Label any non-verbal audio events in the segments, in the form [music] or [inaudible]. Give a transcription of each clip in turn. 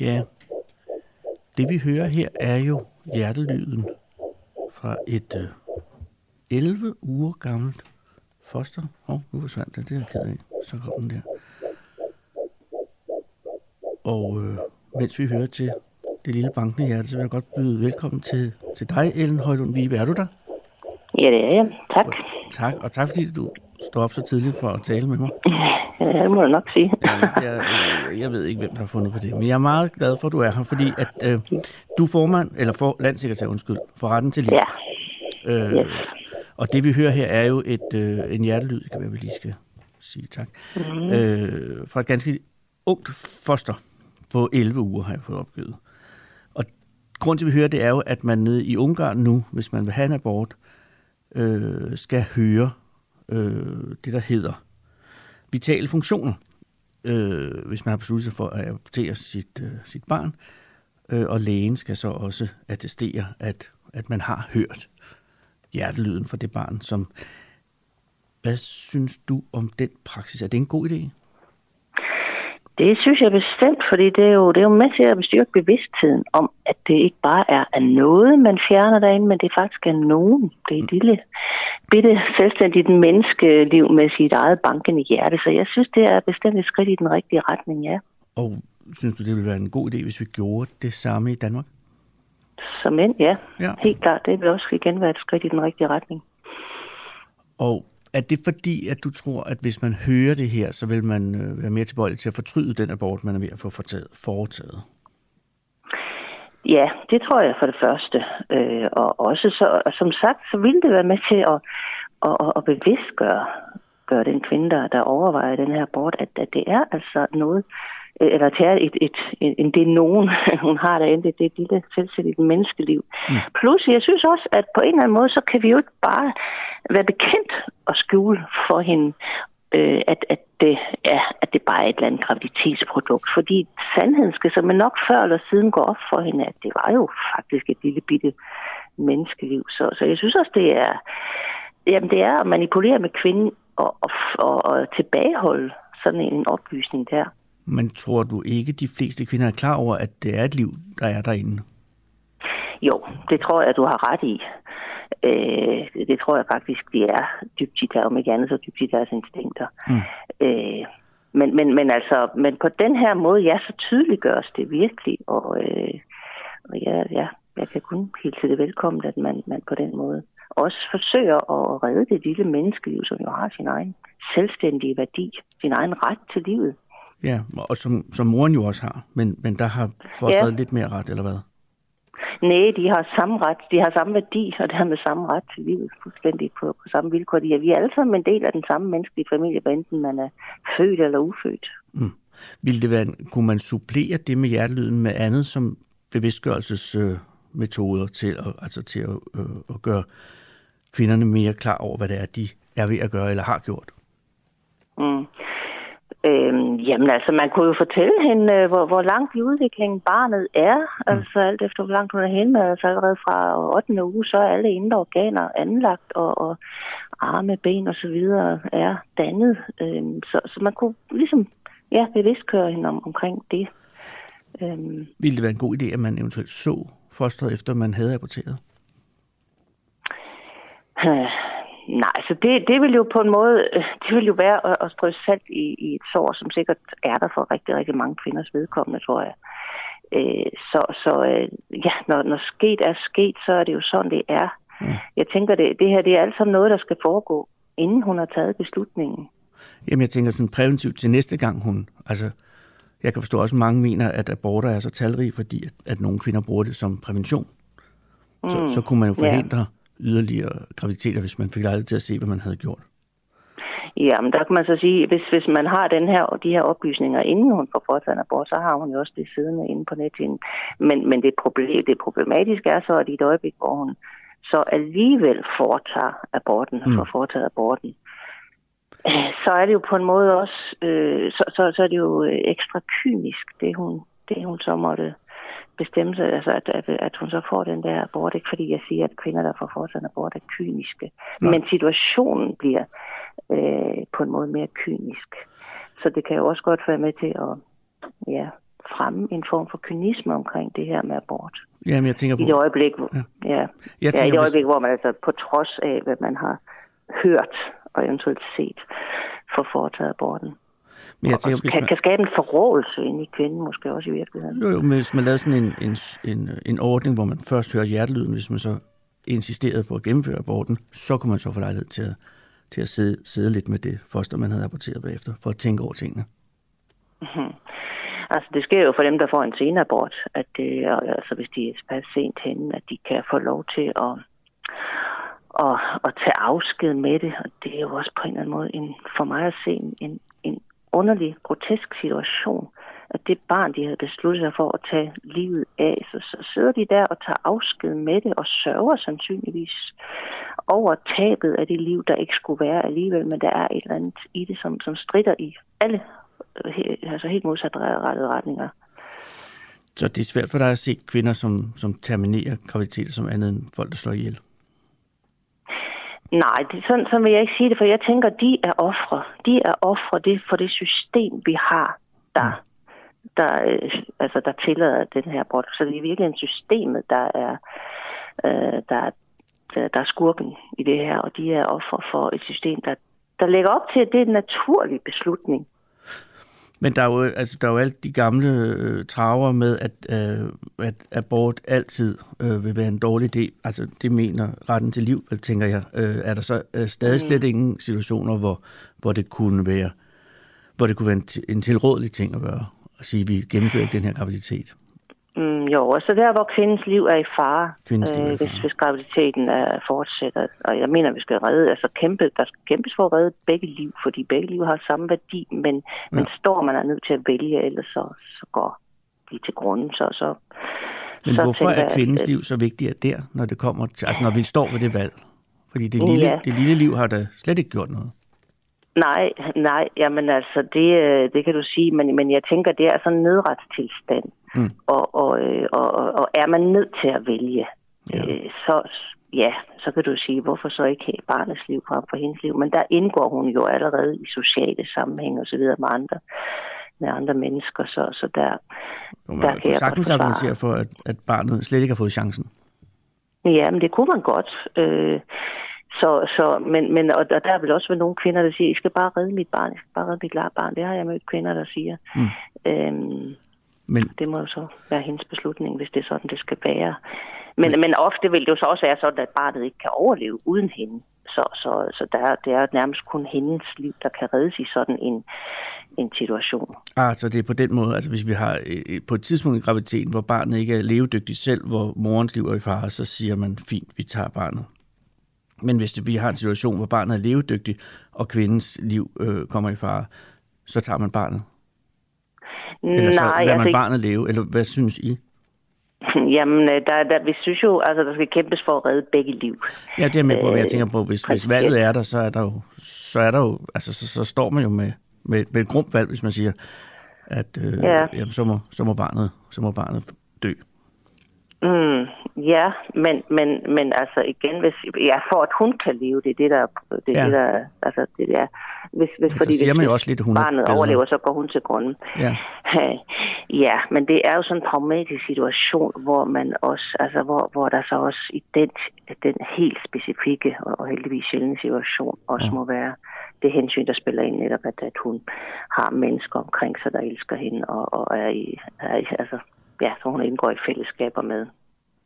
Ja, det vi hører her er jo hjertelyden fra et øh, 11 uger gammelt foster. Åh, oh, nu forsvandt det, det er jeg ked af. Så kom den der. Og øh, mens vi hører til det lille bankende hjerte, så vil jeg godt byde velkommen til, til dig, Ellen Højlund Vibe. Er du der? Ja, det er jeg. Tak. Tak, og tak fordi du står op så tidligt for at tale med mig. Ja, det må jeg nok sige. Ja, jeg, øh, jeg ved ikke, hvem der har fundet på det, men jeg er meget glad for, at du er her, fordi at øh, du er formand, eller for, landsekretær, undskyld, for retten til liv. Ja, Øh, yes. Og det vi hører her er jo et, øh, en hjertelyd, kan være, vi lige skal sige tak, mm. øh, fra et ganske ungt foster på 11 uger, har jeg fået opgivet. Og grund til, at vi hører det, er jo, at man nede i Ungarn nu, hvis man vil have en abort, øh, skal høre øh, det, der hedder vitale funktioner, øh, hvis man har besluttet sig for at abortere sit, øh, sit barn. Øh, og lægen skal så også attestere, at, at man har hørt hjertelyden fra det barn, som... Hvad synes du om den praksis? Er det en god idé? Det synes jeg bestemt, fordi det er, jo, det er jo med til at bestyrke bevidstheden om, at det ikke bare er af noget, man fjerner derinde, men det faktisk er nogen. Det er et lille, bitte selvstændigt menneskeliv med sit eget bankende hjerte. Så jeg synes, det er bestemt et skridt i den rigtige retning, ja. Og synes du, det ville være en god idé, hvis vi gjorde det samme i Danmark? Som mænd, ja. Ja. Helt klart. Det vil også igen være et skridt i den rigtige retning. Og er det fordi, at du tror, at hvis man hører det her, så vil man øh, være mere tilbøjelig til at fortryde den abort, man er ved at få foretaget? Ja, det tror jeg for det første. Øh, og også så, og som sagt, så vil det være med til at, at, at, at bevidstgøre gøre den kvinde, der, der overvejer den her abort, at, at det er altså noget, eller det er et, et, et, en, det nogen, [laughs] hun har derinde, det, det er et lille selvstændigt menneskeliv. Mm. Plus, jeg synes også, at på en eller anden måde, så kan vi jo ikke bare være bekendt og skjule for hende, øh, at, at, det er, at det bare er et eller andet graviditetsprodukt. Fordi sandheden skal så nok før eller siden gå op for hende, at det var jo faktisk et lille bitte menneskeliv. Så, så jeg synes også, det er, jamen det er at manipulere med kvinden og, og, og, og tilbageholde sådan en oplysning der. Men tror du ikke, de fleste kvinder er klar over, at det er et liv, der er derinde? Jo, det tror jeg, du har ret i. Øh, det tror jeg faktisk, de er dybt i der, om ikke andet så dybt i deres instinkter. Mm. Øh, men, men, men altså, men på den her måde, ja, så tydeliggøres det virkelig, og, øh, og ja, ja, jeg kan kun hilse det velkommen, at man, man på den måde også forsøger at redde det lille menneskeliv, som jo har sin egen selvstændige værdi, sin egen ret til livet. Ja, og som, som moren jo også har, men, men der har fosteret ja. lidt mere ret, eller hvad? Nej, de har samme ret, de har samme værdi, og det har med samme ret til livet, fuldstændig på, på samme vilkår. De er, vi er alle sammen en del af den samme menneskelige familie, hvad enten man er født eller ufødt. Mm. Vil det være, kunne man supplere det med hjertelyden med andet som bevidstgørelsesmetoder øh, til, at, altså til at, øh, at gøre kvinderne mere klar over, hvad det er, de er ved at gøre eller har gjort? Mm. Øhm, jamen altså, man kunne jo fortælle hende, øh, hvor, hvor langt i udviklingen barnet er. Mm. Altså alt efter, hvor langt hun er henne. Altså allerede fra 8. uge, så er alle indre organer anlagt, og, og arme, ben og så videre er dannet. Øhm, så, så man kunne ligesom ja, bevidstkøre hende om, omkring det. Øhm. Ville det være en god idé, at man eventuelt så fosteret, efter man havde aborteret? Nej, så det, det vil jo på en måde, det vil jo være at, at strø salt i, i et sår, som sikkert er der for rigtig, rigtig mange kvinders vedkommende, tror jeg. Øh, så så øh, ja, når, når sket er sket, så er det jo sådan, det er. Ja. Jeg tænker, det, det her det er alt sammen noget, der skal foregå, inden hun har taget beslutningen. Jamen, jeg tænker sådan præventivt til næste gang hun, altså, jeg kan forstå også, at mange mener, at aborter er så talrige, fordi at, at nogle kvinder bruger det som prævention. Mm. Så, så kunne man jo forhindre ja. Yderligere graviditeter, hvis man fik lejlighed til at se, hvad man havde gjort. Ja, men der kan man så sige, hvis, hvis man har den her, de her oplysninger, inden hun får foretaget en abort, så har hun jo også det siddende inde på nettet. Men, men det, problem, det problematiske er så, at i et øjeblik, hvor hun så alligevel foretager aborten, mm. får foretaget aborten, så er det jo på en måde også, øh, så, så, så er det jo ekstra kynisk, det hun, det hun så måtte bestemme sig, altså at, at, at hun så får den der abort, ikke fordi jeg siger, at kvinder, der får foretaget en abort, er kyniske. Nej. Men situationen bliver øh, på en måde mere kynisk. Så det kan jo også godt være med til at ja, fremme en form for kynisme omkring det her med abort. Jamen, jeg tænker på... I det øjeblik, ja. Ja, jeg tænker, ja, i det øjeblik, hvis... hvor man altså på trods af, hvad man har hørt og eventuelt set, for foretaget aborten. Men jeg tænker, kan, man... kan skabe en forrådelse ind i kvinden måske også i virkeligheden. Jo, jo, men hvis man lavede sådan en, en, en, en ordning, hvor man først hører hjertelyden, hvis man så insisterede på at gennemføre aborten, så kunne man så få lejlighed til at, til at sidde, sidde lidt med det foster, man havde aborteret bagefter, for at tænke over tingene. Mm-hmm. Altså, det sker jo for dem, der får en senabort, at det, altså, hvis de er sent henne, at de kan få lov til at, at, at tage afsked med det. Og det er jo også på en eller anden måde en, for mig at se en underlig, grotesk situation, at det barn, de havde besluttet sig for at tage livet af, så, så sidder de der og tager afsked med det og sørger sandsynligvis over tabet af det liv, der ikke skulle være alligevel, men der er et eller andet i det, som, som strider i alle øh, altså helt modsatrettede retninger. Så det er svært for dig at se kvinder, som, som terminerer graviditeter som andet end folk, der slår ihjel? Nej, det, sådan, sådan vil jeg ikke sige det, for jeg tænker, de er ofre. De er ofre det for det system, vi har, der, mm. der, øh, altså, der tillader den her abort. Så det er virkelig en systemet, der er, øh, der, der, øh, der er skurken i det her, og de er ofre for et system, der, der lægger op til, at det er en naturlig beslutning men der er jo, altså, der er jo alt de gamle øh, traver med, at, øh, at abort altid øh, vil være en dårlig idé. Altså, det mener retten til liv, tænker jeg. Øh, er der så øh, stadig slet mm. ingen situationer, hvor, hvor det kunne være hvor det kunne være en, en tilrådelig ting at gøre? At sige, at vi gennemfører den her graviditet? Mm, jo, og så der, hvor kvindens liv er i fare, liv er i fare. Øh, hvis, hvis graviditeten er fortsætter. Og jeg mener, vi skal redde, altså kæmpe, der skal kæmpes for at redde begge liv, fordi begge liv har samme værdi, men, ja. men står man er nødt til at vælge, ellers så, så går de til grunden. Så, så, men så hvorfor er kvindens at, liv så vigtigt der, når det kommer til, altså når vi står ved det valg? Fordi det lille, ja. det lille liv har da slet ikke gjort noget. Nej, nej, jamen altså, det, øh, det kan du sige, men, men jeg tænker, det er sådan en nødretstilstand. Mm. Og, og, øh, og, og er man nødt til at vælge, ja. øh, så, ja, så kan du sige, hvorfor så ikke have barnets liv frem for hendes liv? Men der indgår hun jo allerede i sociale sammenhæng og så videre med andre, med andre mennesker, så, så der, jo, der kan jeg sagtens argumentere for, at, at barnet slet ikke har fået chancen. Ja, men det kunne man godt. Øh, så, så, men, men, og der, der er vel også vel nogle kvinder, der siger, jeg skal bare redde mit barn, jeg skal bare redde mit barn. Det har jeg mødt kvinder, der siger. Mm. Øhm, men... Det må jo så være hendes beslutning, hvis det er sådan, det skal være. Men, men... men ofte vil det jo så også være sådan, at barnet ikke kan overleve uden hende. Så, så, så der, det er nærmest kun hendes liv, der kan reddes i sådan en, en situation. Ah, så det er på den måde, altså hvis vi har på et tidspunkt i graviditeten, hvor barnet ikke er levedygtigt selv, hvor morens liv er i fare, så siger man, fint, vi tager barnet. Men hvis vi har en situation, hvor barnet er levedygtigt, og kvindens liv øh, kommer i fare, så tager man barnet. Eller så Nej, lader man altså, barnet leve, eller hvad synes I? [laughs] Jamen, øh, der, der, vi synes jo, altså, der skal kæmpes for at redde begge liv. Ja, det er med på, hvad jeg tænker på. Hvis, hvis valget er der, så er der jo, så, er der jo, altså, så, så står man jo med, med, med et grumt valg, hvis man siger, at øh, ja. jamen, så, må, så, må barnet, så må barnet dø. Mm, ja, men, men, men altså igen, hvis, ja, for at hun kan leve, det er det, der, det, Ja. det der altså det der, hvis, hvis, så fordi siger hvis, man jo også lidt, at hun barnet bedre. overlever, så går hun til grunden. Ja. [laughs] Ja, men det er jo sådan en pragmatisk situation, hvor man også, altså hvor, hvor der så også i den, den helt specifikke og, og heldigvis sjældne situation også Ja. må være det hensyn, der spiller ind netop, at, at hun har mennesker omkring sig, der elsker hende og, og er i, er i, altså, ja, så hun indgår i fællesskaber med.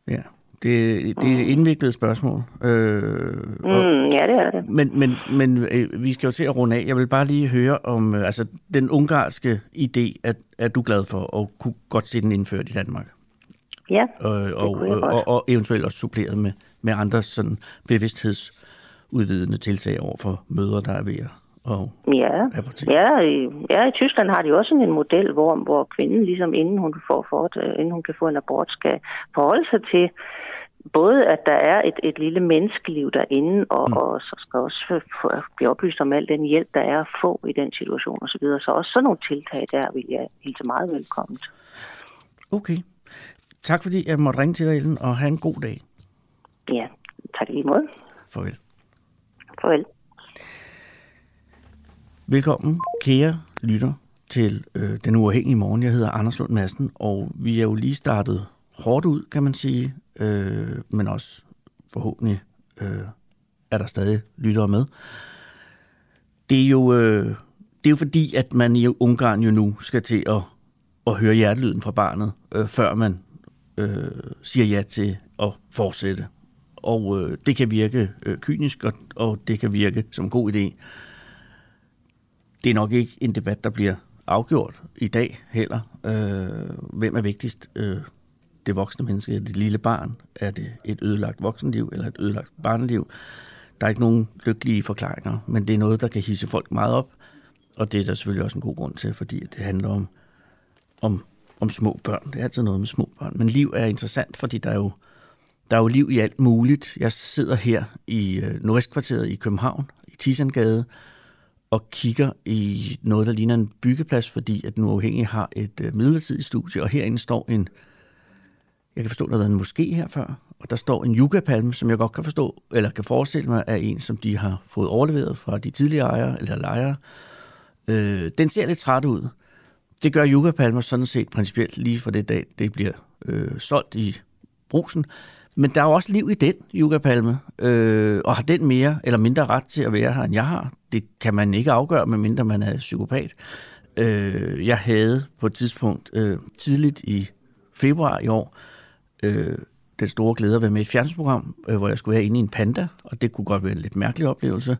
ja. Det, det er et indviklet spørgsmål. Øh, og, Mm, ja, det er det. Men, men, men øh, vi skal jo til at runde af. Jeg vil bare lige høre om øh, altså, den ungarske idé, at, er du glad for, og kunne godt se den indført i Danmark. Ja, Og, og, og, og, og eventuelt også suppleret med, med andre sådan bevidsthedsudvidende tiltag over for møder, der er ved at og ja. Ja, i, ja, i Tyskland har de også sådan en model, hvor, hvor kvinden ligesom inden hun, får fort, øh, inden hun kan få en abort, skal forholde sig til både, at der er et, et lille menneskeliv derinde, og, mm. og så skal også blive oplyst om al den hjælp, der er at få i den situation osv. Så, videre. så også sådan nogle tiltag der vil jeg hilse meget velkommen. Okay. Tak fordi jeg måtte ringe til dig, Ellen, og have en god dag. Ja, tak lige måde. Farvel. Farvel. Velkommen, kære lytter, til øh, Den Uafhængige Morgen. Jeg hedder Anders Lund Madsen, og vi er jo lige startet hårdt ud, kan man sige, øh, men også forhåbentlig øh, er der stadig lyttere med. Det er jo, øh, det er jo fordi, at man i Ungarn jo nu skal til at, at høre hjertelyden fra barnet, øh, før man øh, siger ja til at fortsætte. Og øh, det kan virke øh, kynisk, og, og det kan virke som en god idé det er nok ikke en debat, der bliver afgjort i dag heller. Øh, hvem er vigtigst? Øh, det voksne menneske, det lille barn? Er det et ødelagt voksenliv eller et ødelagt barneliv? Der er ikke nogen lykkelige forklaringer, men det er noget, der kan hisse folk meget op. Og det er der selvfølgelig også en god grund til, fordi det handler om, om, om små børn. Det er altid noget med små børn. Men liv er interessant, fordi der er jo, der er jo liv i alt muligt. Jeg sidder her i øh, Nordvestkvarteret i København, i Tisangade, og kigger i noget, der ligner en byggeplads, fordi at den uafhængige har et øh, midlertidigt studie, og herinde står en, jeg kan forstå, der har været en moské her før, og der står en yucca-palme, som jeg godt kan forstå, eller kan forestille mig, er en, som de har fået overleveret fra de tidligere ejere, eller lejere. Øh, den ser lidt træt ud. Det gør yucca-palmer sådan set principielt lige fra det dag, det bliver øh, solgt i brusen. Men der er jo også liv i den yucca-palme, øh, og har den mere eller mindre ret til at være her, end jeg har. Det kan man ikke afgøre, medmindre man er psykopat. Øh, jeg havde på et tidspunkt øh, tidligt i februar i år øh, den store glæde at være med i et fjernsynsprogram, øh, hvor jeg skulle være inde i en panda, og det kunne godt være en lidt mærkelig oplevelse.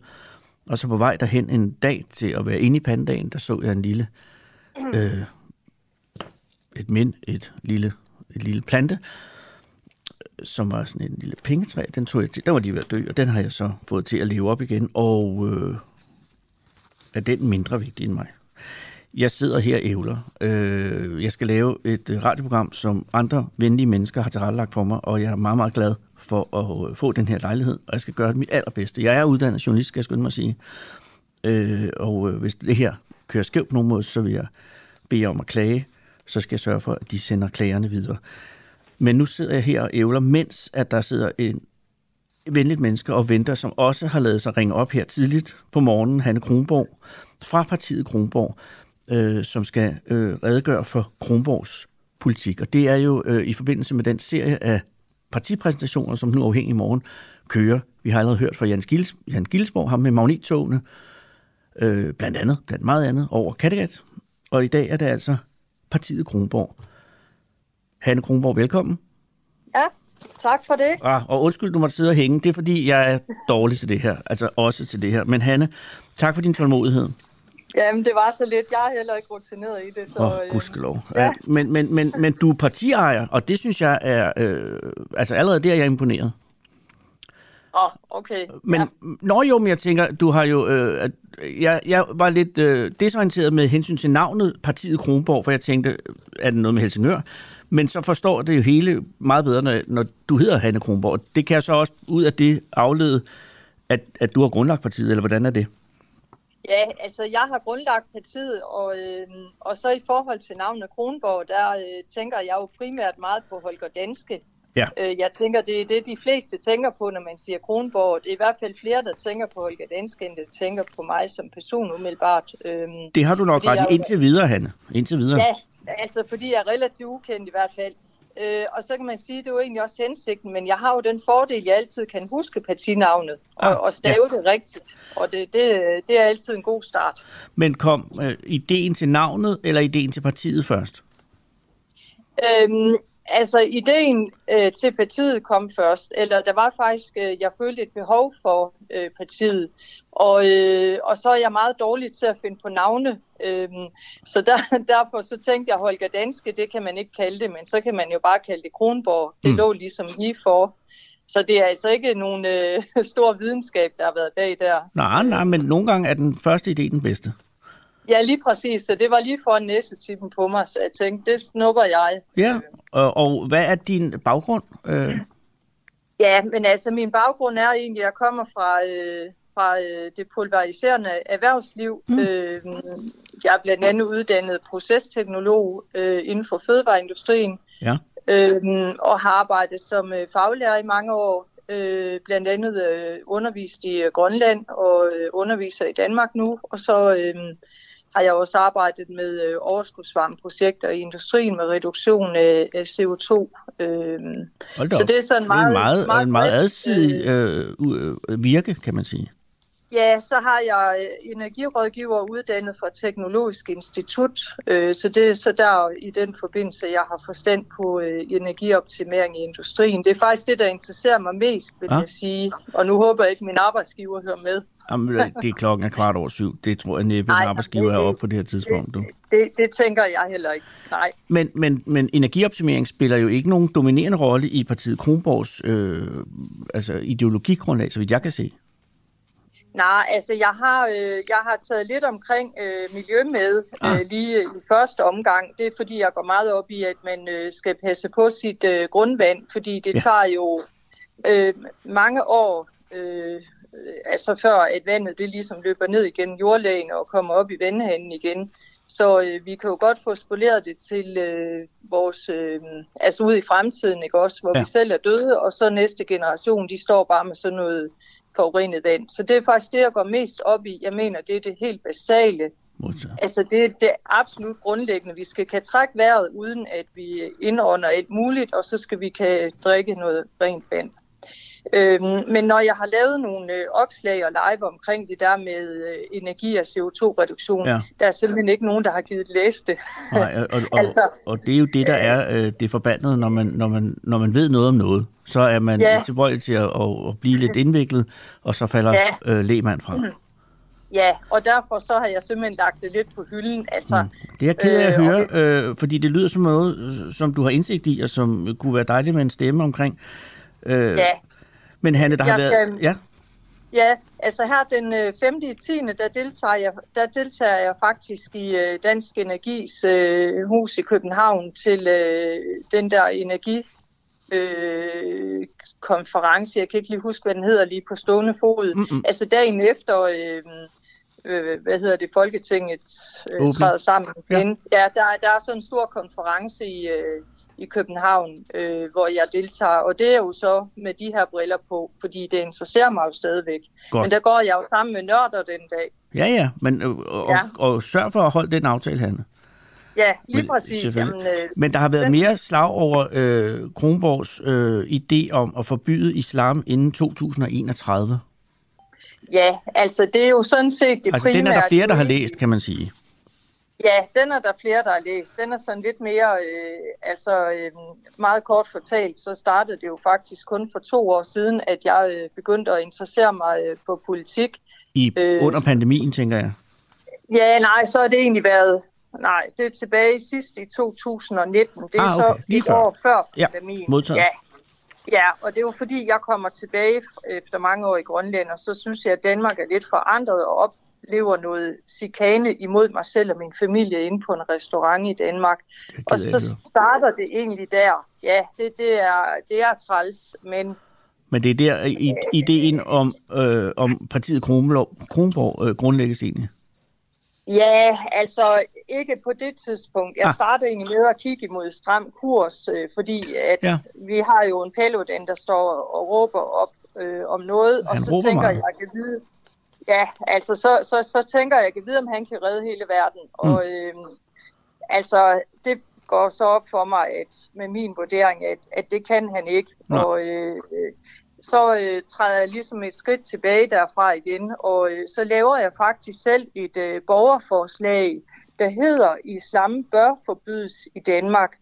Og så på vej derhen en dag til at være inde i pandaen, der så jeg en lille, øh, et mind, et lille, et lille plante, som var sådan en lille pengetræ. Den tog jeg til, der var de ved at dø, og den har jeg så fået til at leve op igen, og øh, er den mindre vigtig end mig. Jeg sidder her og ævler. Øh, jeg skal lave et øh, radioprogram, som andre venlige mennesker har tilrettelagt for mig, og jeg er meget, meget glad for at øh, få den her lejlighed, og jeg skal gøre det mit allerbedste. Jeg er uddannet journalist, skal jeg skynde mig at sige. Øh, og øh, hvis det her kører skævt på nogen måde, så vil jeg bede om at klage, så skal jeg sørge for, at de sender klagerne videre. Men nu sidder jeg her og ævler, mens at der sidder en venligt menneske og venter, som også har lavet sig ringe op her tidligt på morgenen, Hanne Kronborg, fra partiet Kronborg, øh, som skal øh, redegøre for Kronborgs politik. Og det er jo øh, i forbindelse med den serie af partipræsentationer, som nu afhængig i morgen kører. Vi har allerede hørt fra Jan, Gils, Jan Gilsborg, ham med magnettogene, øh, blandt andet, blandt meget andet, over Kattegat. Og i dag er det altså partiet Kronborg. Hanne Kronborg, velkommen. Ja, tak for det. Ah, og undskyld, du måtte sidde og hænge. Det er, fordi jeg er dårlig til det her. Altså også til det her. Men Hanne, tak for din tålmodighed. Jamen, det var så lidt. Jeg er heller ikke rutineret i det. Åh, oh, øh, gudskelov. Ja. Men, men, men, men du er partiejer, og det synes jeg er... Øh, altså allerede der er jeg imponeret. Åh, okay. Men ja. når jo, men jeg tænker, du har jo... Øh, at- jeg, jeg var lidt øh, desorienteret med hensyn til navnet Partiet Kronborg, for jeg tænkte, er det noget med Helsingør? Men så forstår det jo hele meget bedre, når, når du hedder Hanne Kronborg. Det kan jeg så også ud af det aflede, at, at du har grundlagt partiet, eller hvordan er det? ja, altså, jeg har grundlagt partiet, og, øh, og så i forhold til navnet Kronborg, der øh, tænker jeg jo primært meget på Holger Danske. Ja. Øh, jeg tænker, det er det, de fleste tænker på, når man siger Kronborg. Det er i hvert fald flere, der tænker på Olga Danske, end der tænker på mig som person umiddelbart. Øhm, Det har du nok ret i. Indtil videre, Hanne. Indtil videre. Ja, altså fordi jeg er relativt ukendt i hvert fald. Øh, og så kan man sige, at det er jo egentlig også hensigten, men jeg har jo den fordel, at jeg altid kan huske partinavnet og, Ah, og stave det rigtigt. Og det, det, det er altid en god start. Men kom øh, ideen til navnet, eller ideen til partiet først? Øhm, altså, ideen øh, til partiet kom først, eller der var faktisk, øh, jeg følte et behov for øh, partiet, og, øh, og så er jeg meget dårlig til at finde på navne, øhm, så der, [laughs] derfor så tænkte jeg, Holger Danske, det kan man ikke kalde det, men så kan man jo bare kalde det Kronborg. Det Mm. lå ligesom lige for. Så det er altså ikke nogen øh, [laughs] stor videnskab, der har været bag der. Nej, nej, men nogle gange er den første idé den bedste. Ja, lige præcis. Så det var lige for næsetippen på mig, så jeg tænkte, det snupper jeg. Ja, og, og hvad er din baggrund? Øh, Ja, men altså min baggrund er egentlig, at jeg kommer fra, øh, fra øh, det pulveriserende erhvervsliv. Mm. Øh, jeg er blandt andet uddannet procesteknolog øh, inden for fødevareindustrien, ja. øh, og har arbejdet som øh, faglærer i mange år. Øh, blandt andet øh, undervist i øh, Grønland og øh, underviser i Danmark nu. Og så øh, har jeg også arbejdet med øh, overskudsvarmeprojekter i industrien med reduktion af, af CO2. Øh, så det er sådan det er en meget, meget, meget adsidig øh, u- øh, virke, kan man sige. Ja, så har jeg øh, energirådgiver uddannet fra Teknologisk Institut, øh, så det er så der i den forbindelse, jeg har forstand på øh, energioptimering i industrien. Det er faktisk det, der interesserer mig mest, vil Ah. jeg sige. Og nu håber jeg ikke, at min arbejdsgiver hører med. Jamen, det er klokken er kvart over syv. Det tror jeg næppe, Nej, arbejdsgiver er det- oppe på det her tidspunkt. Du. Det, det tænker jeg heller ikke. Nej. Men, men, men energioptimering spiller jo ikke nogen dominerende rolle i partiet Kronborgs øh, altså ideologigrundlag, så vidt jeg kan se. Nej, altså jeg har, øh, jeg har taget lidt omkring øh, miljø med Ah. øh, lige i første omgang. Det er fordi, jeg går meget op i, at man øh, skal passe på sit øh, grundvand, fordi det Ja. tager jo øh, mange år, øh, øh, altså før at vandet det ligesom løber ned igennem jordlægen og kommer op i vandhanen igen. Så øh, vi kan jo godt få spoleret det til øh, vores, øh, altså ud i fremtiden, ikke også, hvor ja. vi selv er døde, og så næste generation, de står bare med sådan noget forurenet vand. Så det er faktisk det, jeg går mest op i. Jeg mener, det er det helt basale. Modtaget. Altså det er det absolut grundlæggende. Vi skal kan trække vejret, uden at vi indånder alt muligt, og så skal vi kan drikke noget rent vand. Øhm, men når jeg har lavet nogle øh, opslag og live omkring det der med øh, energi- og CO2-reduktion, Ja. der er simpelthen ikke nogen, der har givet læse det. Nej, og, [laughs] og, Altså- og det er jo det, der er øh, det forbandede, når man, når, man, når man ved noget om noget. Så er man Ja. tilbøjelig til at, at, at blive lidt [laughs] indviklet, og så falder Ja. øh, lægmand fra. Ja, og derfor så har jeg simpelthen lagt det lidt på hylden. Altså, Mm. Det er jeg ked af at Øh, høre, og øh, fordi det lyder som noget, øh, som du har indsigt i, og som kunne være dejligt med en stemme omkring. Øh, ja, Men Hanne, der har Jeg været... skal- Ja, Ja, altså her den øh, 5. i 10. Der deltager, jeg, der deltager jeg faktisk i øh, Dansk Energis øh, hus i København til øh, den der energi øh, konference. Jeg kan ikke lige huske, hvad den hedder lige på stående fod. Mm-mm. Altså dagen efter, øh, øh, hvad hedder det, Folketinget øh, træder sammen igen. Ja, ja der, der er sådan en stor konference i, øh, i København, øh, hvor jeg deltager. Og det er jo så med de her briller på, fordi det interesserer mig jo stadigvæk. godt. Men der går jeg jo sammen med nørder den dag. Ja, ja, men øh, og, Ja. og, og sørg for at holde den aftale, Hanne. Ja, lige Men præcis. Jamen, øh, Men der har været mere slag over øh, Kronborgs øh, idé om at forbyde islam inden 2031. ja, altså det er jo sådan set det Altså, den er der primære flere, der har læst, kan man sige. Ja, den er der flere, der har læst. Den er sådan lidt mere, øh, altså øh, meget kort fortalt, så startede det jo faktisk kun for to år siden, at jeg øh, begyndte at interessere mig øh, for politik. I, Øh. Under pandemien, tænker jeg. Ja, nej, så har det egentlig været, nej, det er tilbage sidst i 2019. Det er Ah, okay. så Lige et før. år før Ja, pandemien. modtaget. Ja. ja, og det er jo fordi, jeg kommer tilbage efter mange år i Grønland, og så synes jeg, at Danmark er lidt forandret og oplever noget chikane imod mig selv og min familie inde på en restaurant i Danmark. Og at så starter det egentlig der. Ja, det, det, er, det er træls, men Men det er der, i, ideen om, øh, om partiet Kronborg, Kronborg øh, grundlægges egentlig. Ja, altså ikke på det tidspunkt. Jeg Ah. startede egentlig med at kigge imod stram kurs, øh, fordi at Ja. vi har jo en Paludan, der står og råber op øh, om noget, og Han så råber tænker meget. jeg, jeg kan vide, ja, altså så, så, så tænker jeg, jeg kan vide, om han kan redde hele verden. Mm. Og øh, altså, det går så op for mig, at med min vurdering, at, at det kan han ikke. Nå. Og øh, så øh, træder jeg ligesom et skridt tilbage derfra igen, og øh, så laver jeg faktisk selv et øh, borgerforslag, der hedder, islam bør forbydes i Danmark.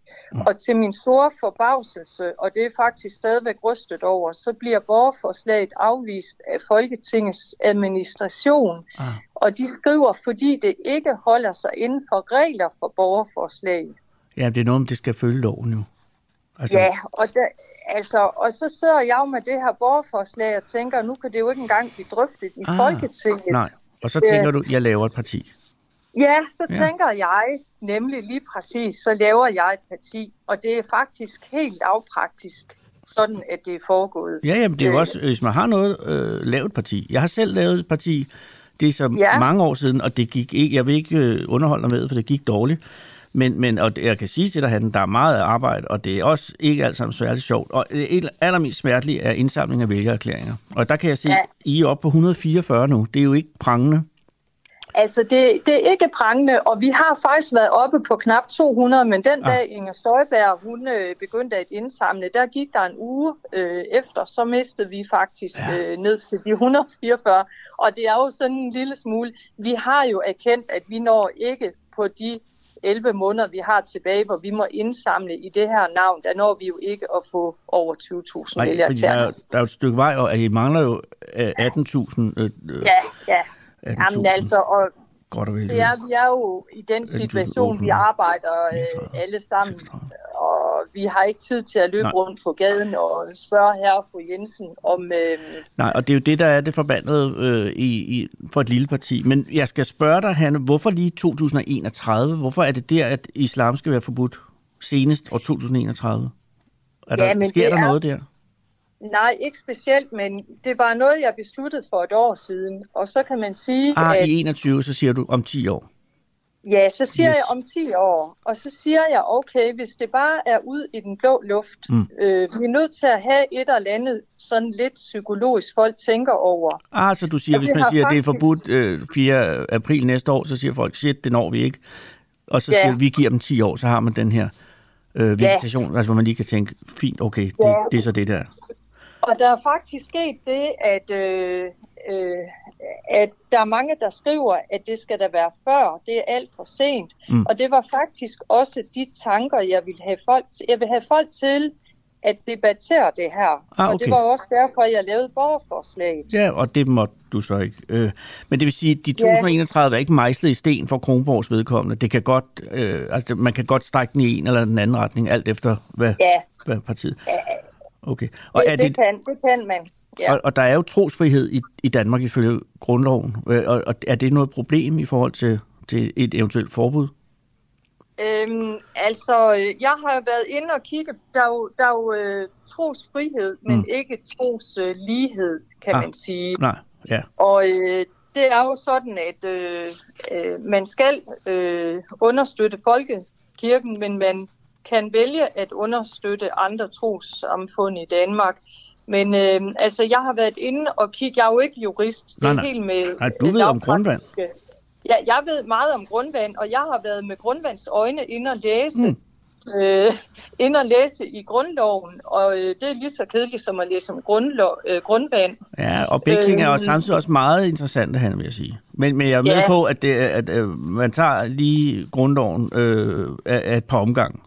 Og til min store forbavselse, og det er faktisk stadigvæk rystet over, så bliver borgerforslaget afvist af Folketingets administration. Ah. Og de skriver, fordi det ikke holder sig inden for regler for borgerforslag. Ja, det er noget, om det skal følge loven nu. Altså, Ja, og, der, altså, og så sidder jeg jo med det her borgerforslag og tænker, nu kan det jo ikke engang blive drøftet i Ah, Folketinget. Nej, og så tænker du, jeg laver et parti. Ja, så Ja. tænker jeg nemlig lige præcis, så laver jeg et parti, og det er faktisk helt lavpraktisk, sådan at det er foregået. Ja, jamen, det er jo Øh. også, hvis man har noget, øh, lavet et parti. Jeg har selv lavet et parti, det er så Ja. mange år siden, og det gik ikke, jeg vil ikke øh, underholde dig med, for det gik dårligt. Men, men og jeg kan sige til dig, at der er meget arbejde, og det er også ikke alt sammen særligt sjovt. Og det allermest smertelige er indsamling af vælgererklæringer. Og der kan jeg se, Ja. I er oppe på 144 nu. Det er jo ikke prangende. Altså, det, det er ikke prangende, og vi har faktisk været oppe på knap 200, men den Ah. dag Inger Støjberg, hun øh, begyndte at indsamle, der gik der en uge øh, efter, så mistede vi faktisk Ja. øh, ned til de 144. Og det er jo sådan en lille smule, vi har jo erkendt, at vi når ikke på de 11 måneder, vi har tilbage, hvor vi må indsamle i det her navn, der når vi jo ikke at få over 20.000 Nej, fordi der, er, der er jo et stykke vej, og I mangler jo øh, 18.000. Øh, øh, Ja, ja. 18.000. Jamen altså, og Godt og vel. Det er, vi er jo i den 18.800. situation, vi arbejder øh, 39, alle sammen, 36. og vi har ikke tid til at løbe Nej. Rundt på gaden og spørge herre og fru Jensen om... Øh, Nej, og det er jo det, der er det forbandede øh, i, i, for et lille parti. Men jeg skal spørge dig, Hanne, hvorfor lige 2031? Hvorfor er det der, at islam skal være forbudt senest år 2031? Er der, Ja, sker der er- noget der? Nej, ikke specielt, men det var noget, jeg besluttede for et år siden. Og så kan man sige, Ah, at... i 21, så siger du om 10 år. Ja, så siger Yes. jeg om 10 år, og så siger jeg, okay, hvis det bare er ud i den blå luft, Mm. øh, vi er nødt til at have et eller andet sådan lidt psykologisk, folk tænker over. Ah, så du siger, Ja, hvis man siger, at det er faktisk- forbudt øh, 4. april næste år, så siger folk, shit, det når vi ikke. Og så Ja. siger vi, giver dem 10 år, så har man den her øh, vegetation, altså hvor man lige kan tænke, fint, okay, det, Ja. det er så det der. Og der er faktisk sket det, at, øh, øh, at der er mange, der skriver, at det skal der være før. Det er alt for sent. Mm. Og det var faktisk også de tanker, jeg ville have folk til. Jeg vil have folk til at debattere det her. Ah, Og okay. det var også derfor, jeg lavede borgerforslaget. Ja, og det måtte du så ikke. Øh, men det vil sige, at de 2031 er ikke mejslet i sten for Kronborgs vedkommende. Det kan godt, øh, altså, man kan godt strække den i en eller den anden retning, alt efter hvad, Ja, hvad partiet. ja Okay. Og, det, er det, det, kan, det kan man. Ja. og, og der er jo trosfrihed i, i Danmark ifølge grundloven. Øh, Og, og er det noget problem i forhold til, til et eventuelt forbud? Øhm, altså, øh, jeg har jo været inde og kigge. Der er jo, der er jo øh, trosfrihed, men Mm. ikke troslighed, lighed, kan Ah. man sige. Nej, ja. Og øh, det er jo sådan, at øh, øh, man skal øh, understøtte folkekirken, men man kan vælge at understøtte andre trossamfund i Danmark. Men øh, altså, jeg har været inde og kigge. Jeg er jo ikke jurist. Det Nej, er nej. helt med Nej, du øh, ved om grundvand. Ja, jeg ved meget om grundvand, og jeg har været med grundvands øjne inde og læse. Mm. Øh, inde og læse i grundloven, og øh, det er lige så kedeligt som at læse om grundlov, øh, grundvand. Ja, og begge ting er Øhm. samtidig også meget interessante, han vil jeg sige. Men, men jeg er med Ja. på, at, det, er- at øh, man tager lige grundloven øh, af, af et par omgang.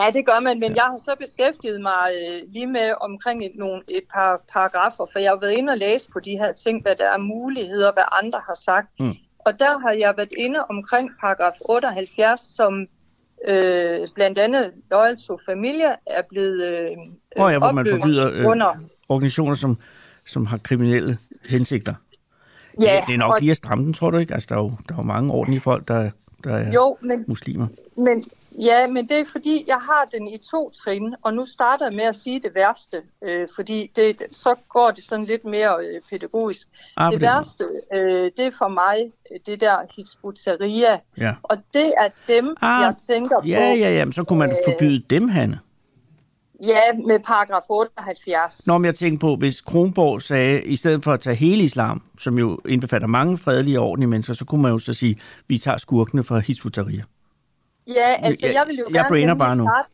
Ja, det gør man, men jeg har så beskæftiget mig øh, lige med omkring et, nogle, et par paragrafer, for jeg har været inde og læse på de her ting, hvad der er muligheder, hvad andre har sagt. Mm. Og der har jeg været inde omkring paragraf 78, som øh, blandt andet Loyal to Familia er blevet øh, Åh ja, hvor man forbyder øh, under. organisationer, som, som har kriminelle hensigter. Ja, det, det er nok og, lige at stramme den, tror du ikke? Altså, der er jo, der er jo mange ordentlige folk, der, der er jo, men muslimer. Men, Ja, men det er fordi, jeg har den i to trin, og nu starter jeg med at sige det værste, øh, fordi det, så går det sådan lidt mere øh, pædagogisk. Ah, det værste, øh, det er for mig øh, det der Hizbut-Tahrir, Ja. og det er dem, Ah, jeg tænker på. Ja, ja, ja, men så kunne man Øh, forbyde dem, Hanne. Ja, med paragraf 78. Når jeg tænker på, hvis Kronborg sagde, i stedet for at tage hele islam, som jo indbefatter mange fredelige og ordentlige mennesker, så kunne man jo så sige, vi tager skurkene fra Hizb ut-Tahrir. Ja, altså Jeg- jeg vil jo jeg gerne brainer nemlig bare nu. starte-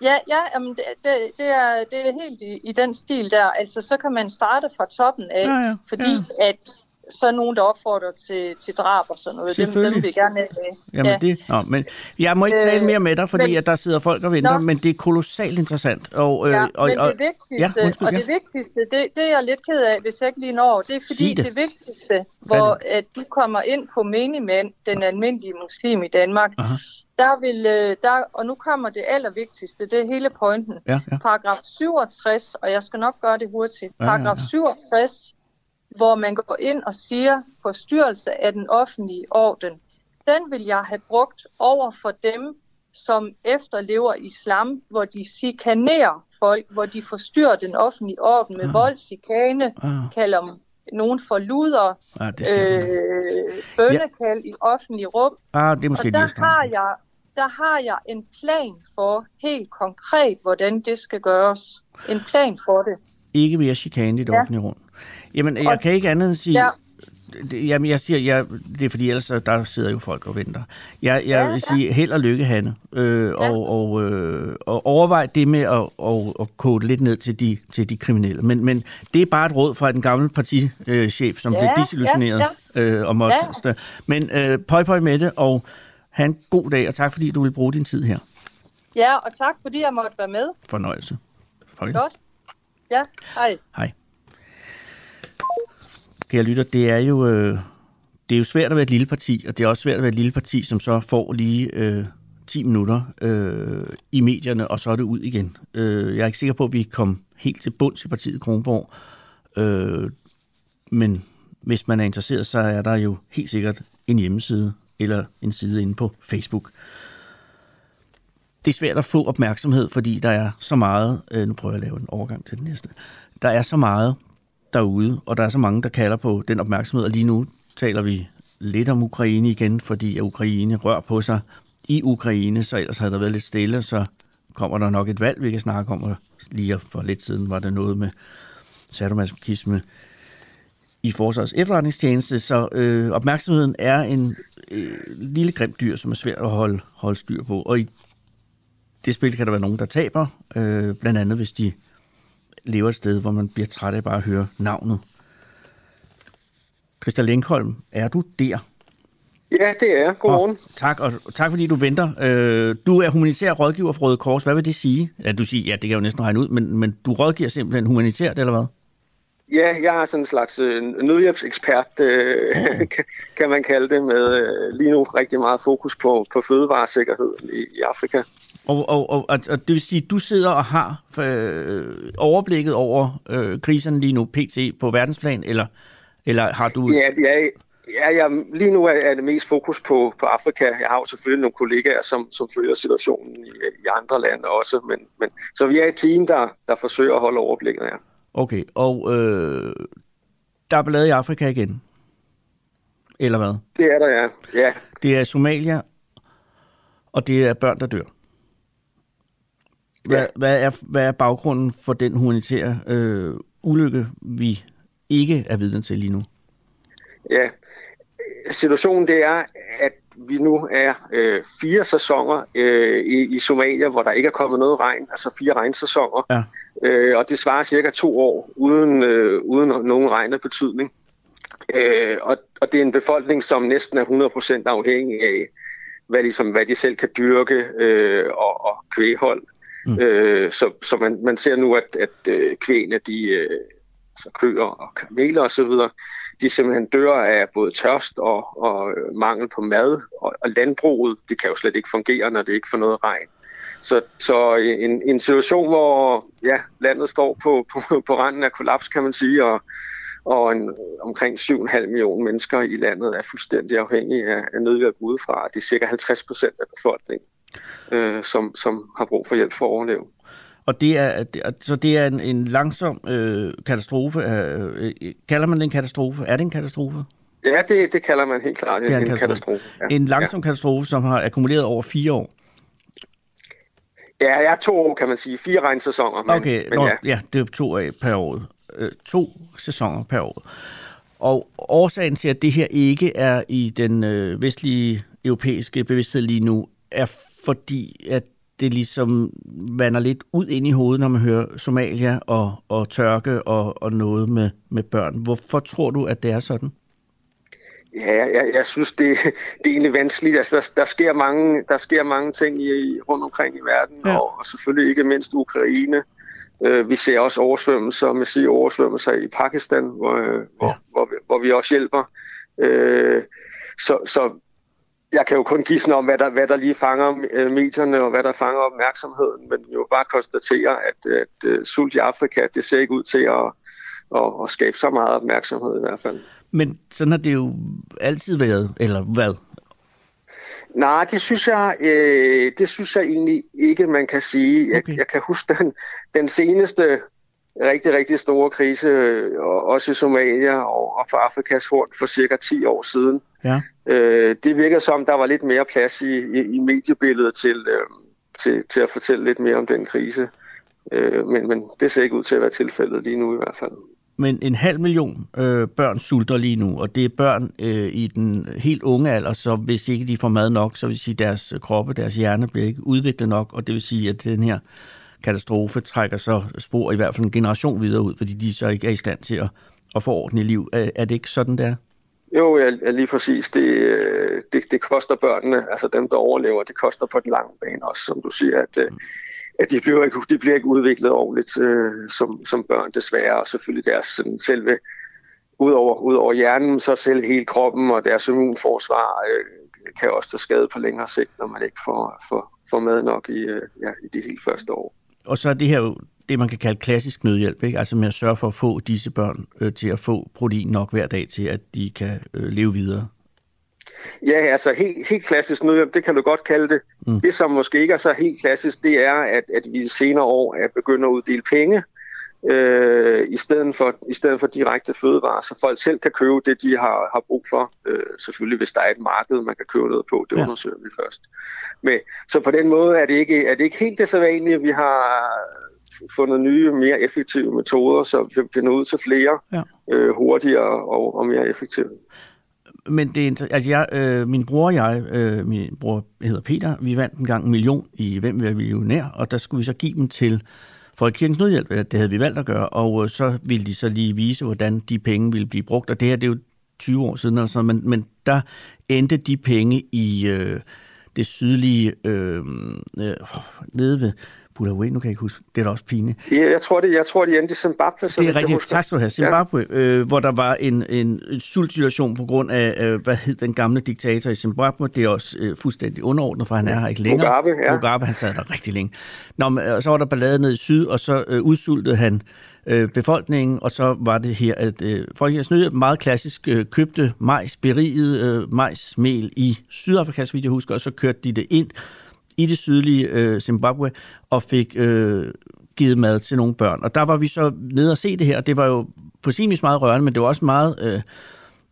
Ja, ja jamen, det, det, det, er, det er helt i, i den stil der. Altså, så kan man starte fra toppen af, Ja, ja, fordi at så er nogen, der opfordrer til, til drab og sådan noget. Dem, dem vil vi gerne have med. Jamen ja. det, nå, men jeg må ikke Øh, tale mere med dig, fordi men- at der sidder folk og venter, Nå. men det er kolossalt interessant. Og, øh, Ja, og, men og, det vigtigste, ja, undskyld, og ja. det vigtigste, det, det er jeg lidt ked af, hvis jeg ikke lige når. Det er fordi Sig det. det. det vigtigste, hvor at du kommer ind på menigmand, den almindelige muslim i Danmark, Aha. der vil, øh, der, og nu kommer det allervigtigste, det er hele pointen. ja, ja. Paragraf 67, og jeg skal nok gøre det hurtigt. Ja, ja, Paragraf ja. 67, hvor man går ind og siger, forstyrrelse af den offentlige orden, den vil jeg have brugt over for dem, som efterlever islam, hvor de chikanerer folk, hvor de forstyrrer den offentlige orden med Ah. vold, chikane, Ah, kalder nogen for luder, ah, øh, bønnekald i offentlige rum. ah, det er måske Og der har, jeg, der har jeg en plan for helt konkret, hvordan det skal gøres. En plan for det. Ikke mere chikane i det Ja. offentlige rum. Jamen, jeg Og- kan ikke andet end sige... Ja. Det, jamen, jeg siger, jeg, det er fordi ellers der sidder jo folk og venter. Jeg, jeg Ja, vil ja. sige held og lykke, Hanne. Øh, Ja. og, og, øh, og overvej det med at, at, at kode lidt ned til de, til de kriminelle. Men, men det er bare et råd fra den gamle partichef, som Ja, blev disillusioneret ja, øh, og måtte... Ja. Men øh, pøj pøj med det, og have en god dag, og tak fordi du vil bruge din tid her. Ja, og tak fordi jeg måtte være med. Fornøjelse. Farvel. Godt. Ja, hej. Hej. Kære lytter, det er jo øh, det er jo svært at være et lille parti, og det er også svært at være et lille parti, som så får lige øh, 10 minutter øh, i medierne, og så er det ud igen. Øh, jeg er ikke sikker på, at vi kom helt til bunds i partiet Kronborg, øh, men hvis man er interesseret, så er der jo helt sikkert en hjemmeside eller en side inde på Facebook. Det er svært at få opmærksomhed, fordi der er så meget, øh, nu prøver jeg at lave en overgang til det næste, der er så meget derude, og der er så mange, der kalder på den opmærksomhed, og lige nu taler vi lidt om Ukraine igen, fordi at Ukraine rører på sig i Ukraine, så ellers havde der været lidt stille, så kommer der nok et valg, vi kan snakke om, og lige for lidt siden var der noget med sadomasochisme i Forsvars efterretningstjeneste, så øh, opmærksomheden er en øh, lille grim dyr, som er svært at holde, holde styr på, og i det spil kan der være nogen, der taber, øh, blandt andet hvis de lever et sted, hvor man bliver træt af bare at høre navnet. Christa Lenkholm, er du der? Ja, det er jeg. Godmorgen. Og tak, og tak fordi du venter. Øh, du er humanitær rådgiver for Røde Kors. Hvad vil det sige? Ja, du siger, ja, det kan jeg jo næsten regne ud, men, men du rådgiver simpelthen humanitært, eller hvad? Ja, jeg er sådan en slags øh, nødhjælpsekspert, øh, kan, kan man kalde det, med øh, lige nu rigtig meget fokus på, på fødevaresikkerheden i, i Afrika. Og, og, og, og, og det vil sige, at du sidder og har øh, overblikket over øh, kriserne lige nu, pt. på verdensplan, eller, eller har du... Ja, det er, ja jeg, lige nu er, det mest fokus på, på Afrika. Jeg har jo selvfølgelig nogle kollegaer, som, som følger situationen i, i andre lande også, men, men så vi er et team, der, der forsøger at holde overblikket her. Okay, og øh, der er ballade i Afrika igen? Eller hvad? Det er der, ja. ja. Det er Somalia, og det er børn, der dør. Hvad, Ja. hvad, er, hvad er baggrunden for den humanitære øh, ulykke, vi ikke er vidne til lige nu? Ja, situationen det er, at vi nu er øh, fire sæsoner øh, i, i Somalia, hvor der ikke er kommet noget regn, altså fire regnsæsoner. Ja. Øh, og det svarer cirka to år uden, øh, uden nogen regn af betydning. Øh, og, og det er en befolkning, som næsten er 100% afhængig af, hvad, ligesom, hvad de selv kan dyrke øh, og, og kvæghold. Mm. Øh, så så man, man ser nu, at, at øh, kvæne, de, øh, altså køer og kameler osv., de simpelthen dør af både tørst og, og øh, mangel på mad, og, og landbruget, det kan jo slet ikke fungere, når det ikke får noget regn. Så, så en, en situation, hvor ja, landet står på, på, på randen af kollaps, kan man sige, og, og en, omkring 7,5 millioner mennesker i landet er fuldstændig afhængige af, af nødhjælp udefra. Det er cirka 50 procent af befolkningen øh, som, som har brug for hjælp for at overleve. Og det er, så det er en, en langsom øh, katastrofe. Øh, kalder man det en katastrofe? Er det en katastrofe? Ja, det, det kalder man helt klart det er en, en katastrofe. katastrofe. Ja. En langsom ja. katastrofe, som har akkumuleret over fire år. Ja, jeg er to år, kan man sige. Fire regnsæsoner. Men, okay, men Nå, ja. ja, det er to af per år. Øh, to sæsoner per år. Og årsagen til, at det her ikke er i den øh, vestlige europæiske bevidsthed lige nu, er fordi, at det ligesom vander lidt ud ind i hovedet, når man hører Somalia og, og tørke og, og noget med, med børn. Hvorfor tror du, at det er sådan? Ja, jeg, jeg synes, det, det er egentlig vanskeligt. Altså, der, der, sker mange, der sker mange ting i, rundt omkring i verden, ja. og, og selvfølgelig ikke mindst Ukraine. Uh, vi ser også oversvømmelser, med sige oversvømmelser i Pakistan, hvor, ja. hvor, hvor, vi, hvor vi også hjælper. Uh, så, så jeg kan jo kun gisne om, hvad der, hvad der lige fanger øh, medierne, og hvad der fanger opmærksomheden, men jo bare konstatere, at, at, at sult i Afrika, det ser ikke ud til at, at, at skabe så meget opmærksomhed i hvert fald. Men sådan har det jo altid været, eller hvad? Nej, det synes jeg, øh, det synes jeg egentlig ikke, man kan sige. Jeg, okay. jeg kan huske den, den seneste rigtig, rigtig store krise, også i Somalia og, og for Afrikas Horn for cirka 10 år siden. Ja. Øh, det virker som, der var lidt mere plads i, i, i mediebilledet til, øh, til, til at fortælle lidt mere om den krise. Øh, men, men det ser ikke ud til at være tilfældet lige nu i hvert fald. Men en halv million øh, børn sulter lige nu, og det er børn øh, i den helt unge alder, så hvis ikke de får mad nok, så vil sige, deres kroppe, deres hjerne bliver ikke udviklet nok, og det vil sige, at den her katastrofe trækker så spor i hvert fald en generation videre ud, fordi de så ikke er i stand til at, at få orden i liv. Er, er det ikke sådan, der? Jo, ja, lige præcis. Det, øh, det, det koster børnene, altså dem, der overlever, det koster på den lange bane også, som du siger, at, mm. at de, bliver ikke, de bliver ikke udviklet ordentligt øh, som, som børn, desværre, og selvfølgelig deres sådan, selve, udover, udover hjernen, så selv hele kroppen og deres immunforsvar øh, kan også tage skade på længere sigt, når man ikke får, får, får mad nok i, øh, ja, i de helt første år. Og så er det her jo det, man kan kalde klassisk nødhjælp, ikke? altså med at sørge for at få disse børn øh, til at få protein nok hver dag til, at de kan øh, leve videre. Ja, altså helt, helt klassisk nødhjælp, det kan du godt kalde det. Mm. Det, som måske ikke er så helt klassisk, det er, at, at vi i senere år er begyndt at uddele penge øh, i, stedet for, i stedet for direkte fødevarer, så folk selv kan købe det, de har, har brug for. Øh, selvfølgelig, hvis der er et marked, man kan købe noget på, det ja. undersøger vi først. Men, så på den måde er det ikke, er det ikke helt det så vanlige. Vi har fundet nye, mere effektive metoder, så vi kan nå ud til flere ja. øh, hurtigere og, og mere effektivt. Men det er, altså jeg, øh, min bror og jeg, øh, min bror hedder Peter, vi vandt en gang en million i Hvem vil være millionær, og der skulle vi så give dem til Folkekirkens Nødhjælp, det havde vi valgt at gøre, og øh, så ville de så lige vise, hvordan de penge ville blive brugt, og det her det er jo 20 år siden, altså, men, men der endte de penge i øh, det sydlige, øh, øh, nede ved Bulawayo, nu kan jeg ikke huske, det er da også pinligt. Ja, jeg tror, det, jeg tror, de endte i Zimbabwe. Så det er rigtigt, tak skal du have. Zimbabwe, ja. øh, hvor der var en, en, en sultsituation på grund af, øh, hvad hed den gamle diktator i Zimbabwe. Det er også øh, fuldstændig underordnet, for han er her ikke længere. Mugabe, ja. Mugabe, han sad der rigtig længe. Nå, men, øh, så var der ballade ned i syd, og så øh, udsultede han øh, befolkningen, og så var det her, at øh, Folkens Nødhjælp meget klassisk øh, købte majs, beriget øh, majsmel i Sydafrika, så vidt jeg husker, og så kørte de det ind i det sydlige øh, Zimbabwe og fik øh, givet mad til nogle børn. Og der var vi så nede og se det her, og det var jo på sin vis meget rørende, men det var også meget øh,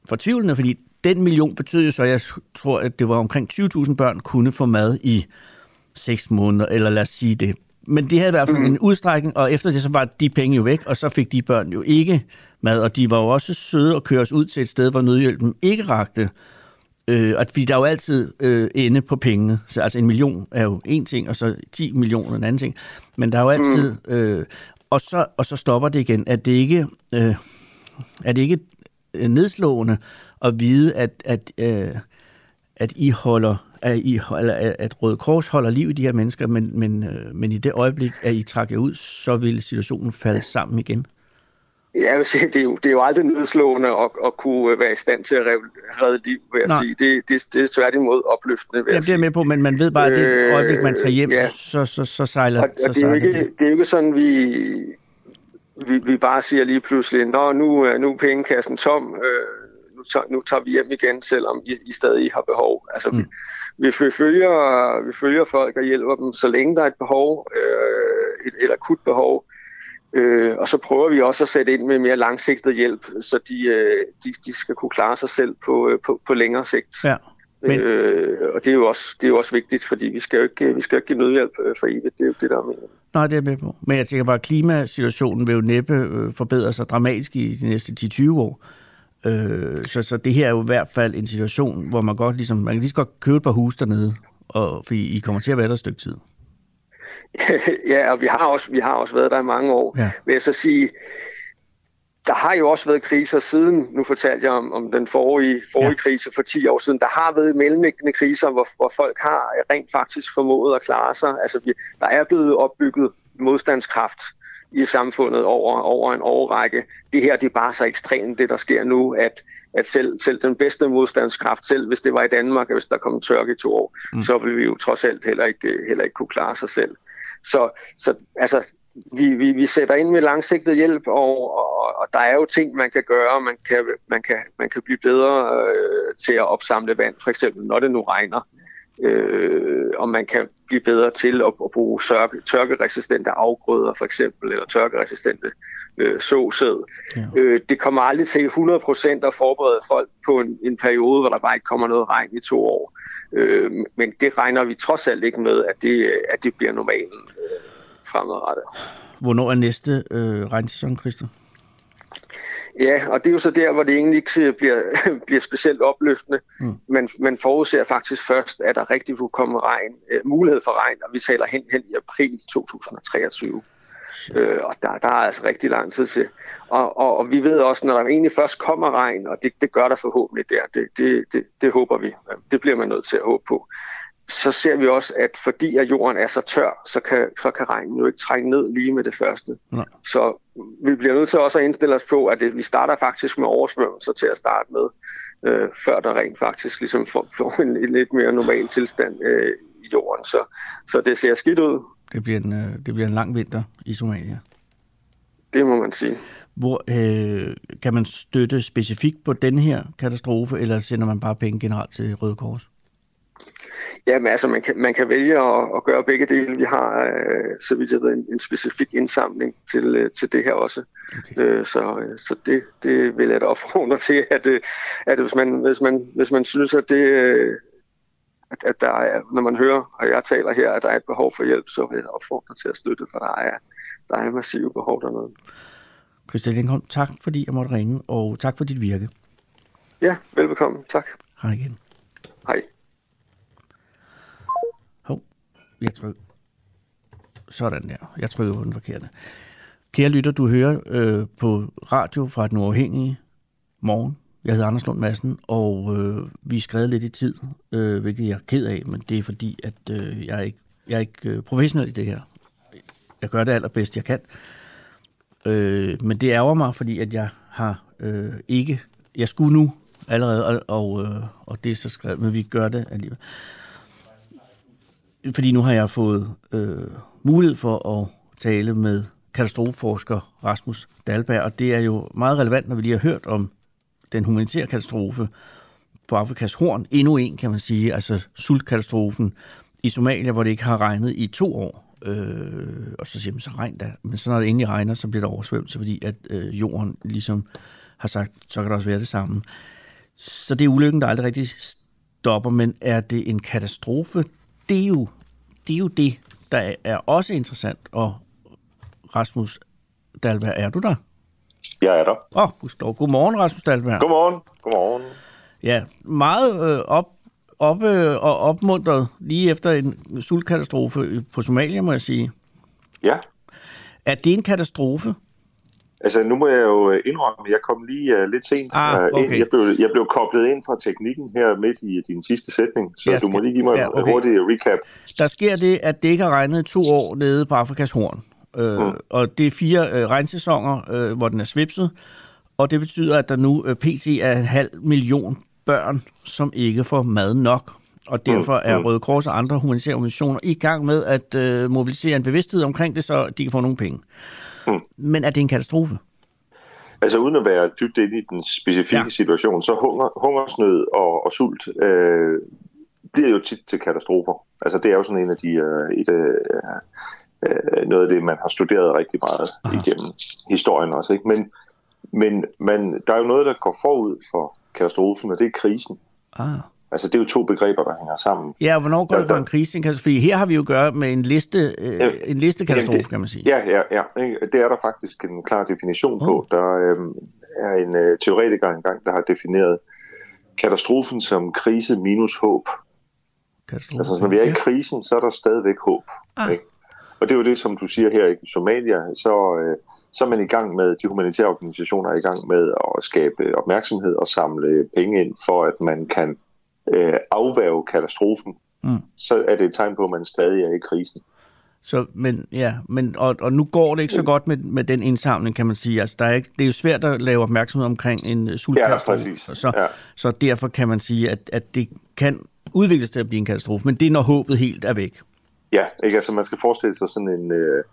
fortvivlende, fordi den million betød jo så, jeg tror, at det var omkring 20.000 børn kunne få mad i 6 måneder, eller lad os sige det. Men de havde i hvert fald mm. en udstrækning, og efter det så var de penge jo væk, og så fik de børn jo ikke mad, og de var jo også søde at køre os ud til et sted, hvor nødhjælpen ikke rakte. Øh, og fordi der er jo altid øh, ende på pengene. Så, altså en million er jo en ting, og så 10 millioner en anden ting. Men der er jo altid... Mm. Øh, og, så, og så stopper det igen. Er det ikke, øh, er det ikke øh, nedslående at vide, at, at, øh, at I holder at, I, eller at Røde Kors holder liv i de her mennesker, men, men, øh, men i det øjeblik, at I trækker ud, så vil situationen falde sammen igen? Jeg vil sige, det er jo, det er jo aldrig nedslående at, at kunne være i stand til at redde liv, vil jeg Nej. sige. Det, det, det er tværtimod opløftende, vil jeg, jeg sige. med på, men man ved bare, at det øh, øjeblik, man tager hjem, ja. så, så, så sejler og, så og det. Er jo ikke, det. det er jo ikke sådan, vi, vi, vi bare siger lige pludselig, Nå, nu, nu er pengekassen tom, øh, nu tager, nu tager vi hjem igen, selvom I, I stadig har behov. Altså, mm. vi, vi, følger, vi følger folk og hjælper dem, så længe der er et behov, øh, et, et akut behov. Øh, og så prøver vi også at sætte ind med mere langsigtet hjælp, så de, øh, de, de skal kunne klare sig selv på, øh, på, på længere sigt. Ja. Men... Øh, og det er, jo også, det er jo også vigtigt, fordi vi skal jo ikke, vi skal jo ikke give nødhjælp øh, for evigt. Det er jo det, der er meningen. Nej, det er jeg med på. Men jeg tænker bare, at klimasituationen vil jo næppe øh, forbedre sig dramatisk i de næste 10-20 år. Øh, så, så det her er jo i hvert fald en situation, hvor man godt ligesom, man kan lige så godt købe et par hus dernede, og, fordi I kommer til at være der et stykke tid. [laughs] ja, og vi har også, vi har også været der i mange år. Ja. Vil jeg så sige, der har jo også været kriser siden, nu fortalte jeg om, om den forrige, forrige ja. krise for 10 år siden, der har været mellemliggende kriser, hvor, hvor folk har rent faktisk formået at klare sig. Altså, vi, der er blevet opbygget modstandskraft i samfundet over, over en årrække. Det her det er bare så ekstremt, det der sker nu, at, at selv, selv den bedste modstandskraft, selv hvis det var i Danmark, hvis der kom tørke i to år, mm. så ville vi jo trods alt heller ikke, heller ikke kunne klare sig selv. Så, så altså, vi, vi, vi sætter ind med langsigtet hjælp, og, og, og der er jo ting, man kan gøre. Man kan, man kan, man kan blive bedre øh, til at opsamle vand, for eksempel når det nu regner. Øh, og man kan blive bedre til at, at bruge tørke, tørkeresistente afgrøder, for eksempel, eller tørkeresistente øh, såsæd. Ja. Øh, det kommer aldrig til 100% at forberede folk på en, en periode, hvor der bare ikke kommer noget regn i to år. Øh, men det regner vi trods alt ikke med, at det, at det bliver normalen. Øh, fremadrettet. Hvornår er næste øh, regnsæson, Christian? Ja, og det er jo så der, hvor det egentlig ikke bliver, [laughs] bliver specielt opløftende. Mm. Men man forudser faktisk først, at der rigtig vil komme regn, øh, mulighed for regn, og vi taler hen, hen i april 2023. Øh, og der, der er altså rigtig lang tid til. Og, og, og vi ved også, når der egentlig først kommer regn, og det, det gør der forhåbentlig der, det, det, det, det håber vi. Det bliver man nødt til at håbe på så ser vi også, at fordi at jorden er så tør, så kan, så kan regnen jo ikke trænge ned lige med det første. Nej. Så vi bliver nødt til også at indstille os på, at det, vi starter faktisk med oversvømmelser til at starte med, øh, før der rent faktisk ligesom får, får en, en lidt mere normal tilstand øh, i jorden. Så, så det ser skidt ud. Det bliver, en, øh, det bliver en lang vinter i Somalia. Det må man sige. Hvor, øh, kan man støtte specifikt på den her katastrofe, eller sender man bare penge generelt til Røde Kors? Jamen altså, man kan, man kan vælge at, at gøre begge dele. Vi har, øh, så vidt jeg ved, en, en specifik indsamling til, øh, til det her også. Okay. Øh, så øh, så det, det vil jeg da opfordre [laughs] til, at, øh, at hvis, man, hvis, man, hvis man synes, at det... Øh, at, at der er, når man hører, og jeg taler her, at der er et behov for hjælp, så vil jeg opfordre til at støtte, for der er, der er massive behov dernede. Christian Lindholm, tak fordi jeg måtte ringe, og tak for dit virke. Ja, velbekomme. Tak. Hej igen. Hej. Jeg trykker. Sådan der. Jeg trykker på den forkerte. Kære lytter, du hører øh, på radio fra Den Uafhængige morgen. Jeg hedder Anders Lund Madsen, og øh, vi er skrevet lidt i tid, øh, hvilket jeg er ked af, men det er fordi, at øh, jeg er ikke, jeg er ikke øh, professionel i det her. Jeg gør det allerbedst, jeg kan. Øh, men det ærger mig, fordi at jeg har øh, ikke... Jeg skulle nu allerede, og, og, øh, og det er så skrevet, men vi gør det alligevel fordi nu har jeg fået øh, mulighed for at tale med katastrofeforsker Rasmus Dalberg, og det er jo meget relevant, når vi lige har hørt om den humanitære katastrofe på Afrikas horn. Endnu en, kan man sige, altså sultkatastrofen i Somalia, hvor det ikke har regnet i to år. Øh, og så siger man, så regn der. Men så når det endelig regner, så bliver der oversvømmelse, fordi at øh, jorden ligesom har sagt, så kan det også være det samme. Så det er ulykken, der aldrig rigtig stopper, men er det en katastrofe, det er jo det, er jo det der er også interessant. Og Rasmus Dalberg, er du der? Jeg er der. Åh, oh, Gustav. Godmorgen, Rasmus Dalberg. Godmorgen. Godmorgen. Ja, meget øh, op, op øh, og opmuntret lige efter en sultkatastrofe på Somalia, må jeg sige. Ja. Er det en katastrofe? Altså, nu må jeg jo øh, indrømme, jeg kom lige uh, lidt sent ah, øh, okay. ind. Jeg blev, jeg blev koblet ind fra teknikken her midt i din sidste sætning, så skal, du må lige give mig ja, okay. en hurtig recap. Der sker det, at det ikke har regnet to år nede på Afrikas Horn. Øh, mm. Og det er fire øh, regnsæsoner, øh, hvor den er svipset. Og det betyder, at der nu øh, pt. er en halv million børn, som ikke får mad nok. Og derfor er mm. Røde Kors og andre humanitære organisationer i gang med at øh, mobilisere en bevidsthed omkring det, så de kan få nogle penge. Mm. Men er det en katastrofe? Altså uden at være dybt inde i den specifikke ja. situation, så hunger, hungersnød og, og sult øh, bliver jo tit til katastrofer. Altså det er jo sådan en af de, øh, et, øh, øh, noget af det, man har studeret rigtig meget Aha. igennem historien også. Ikke? Men, men, men der er jo noget, der går forud for katastrofen, og det er krisen. Ah. Altså, det er jo to begreber, der hænger sammen. Ja, og hvornår går det for en krise? Fordi her har vi jo at gøre med en liste, øh, ja, en listekatastrofe, det, kan man sige. Ja, ja, ja. Det er der faktisk en klar definition oh. på. Der øh, er en øh, teoretiker engang, der har defineret katastrofen som krise minus håb. Katastrofe. Altså, når vi er i krisen, så er der stadigvæk håb. Ah. Ikke? Og det er jo det, som du siger her i Somalia, så, øh, så er man i gang med, de humanitære organisationer er i gang med at skabe opmærksomhed og samle penge ind, for at man kan øh, afværge katastrofen, mm. så er det et tegn på, at man stadig er i krisen. Så, men, ja, men, og, og nu går det ikke så godt med, med den indsamling, kan man sige. Altså, der er ikke, det er jo svært at lave opmærksomhed omkring en sultkatastrofe. Ja, præcis. Så, ja. så derfor kan man sige, at, at det kan udvikles til at blive en katastrofe, men det er, når håbet helt er væk. Ja, ikke? Altså, man skal forestille sig sådan en, øh,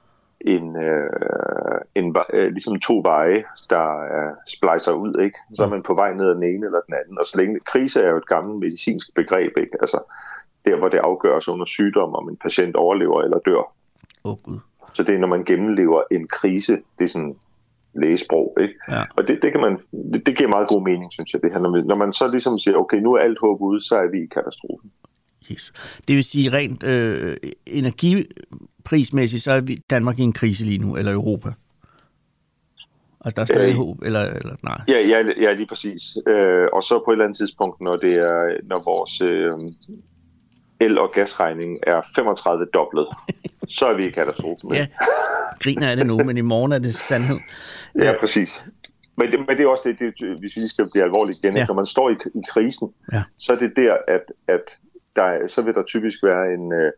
en, øh, en øh, ligesom to veje, der øh, splejser ud, ikke? Så er man på vej ned ad den ene eller den anden. Og så længe krise er jo et gammelt medicinsk begreb, ikke? Altså der, hvor det afgøres under sygdom, om en patient overlever eller dør. Oh, Gud. Så det er, når man gennemlever en krise, det er sådan lægesprog, ikke? Ja. Og det, det, kan man, det, det giver meget god mening, synes jeg, det her. Når, man, når man så ligesom siger, okay, nu er alt håb ude, så er vi i katastrofen. Yes. Det vil sige rent øh, energiprismæssigt, så er vi Danmark i en krise lige nu, eller Europa? Altså, der er stadig øh, håb, eller, eller nej? Ja, ja, ja lige præcis. Øh, og så på et eller andet tidspunkt, når det er, når vores øh, el- og gasregning er 35 doblet, [laughs] så er vi i katastrofen. ja, griner er det nu, men i morgen er det sandhed. Ja, præcis. Men det, men det er også det, det, hvis vi skal blive alvorligt igen, ja. når man står i, i krisen, ja. så er det der, at, at der, så vil der typisk være en, øh,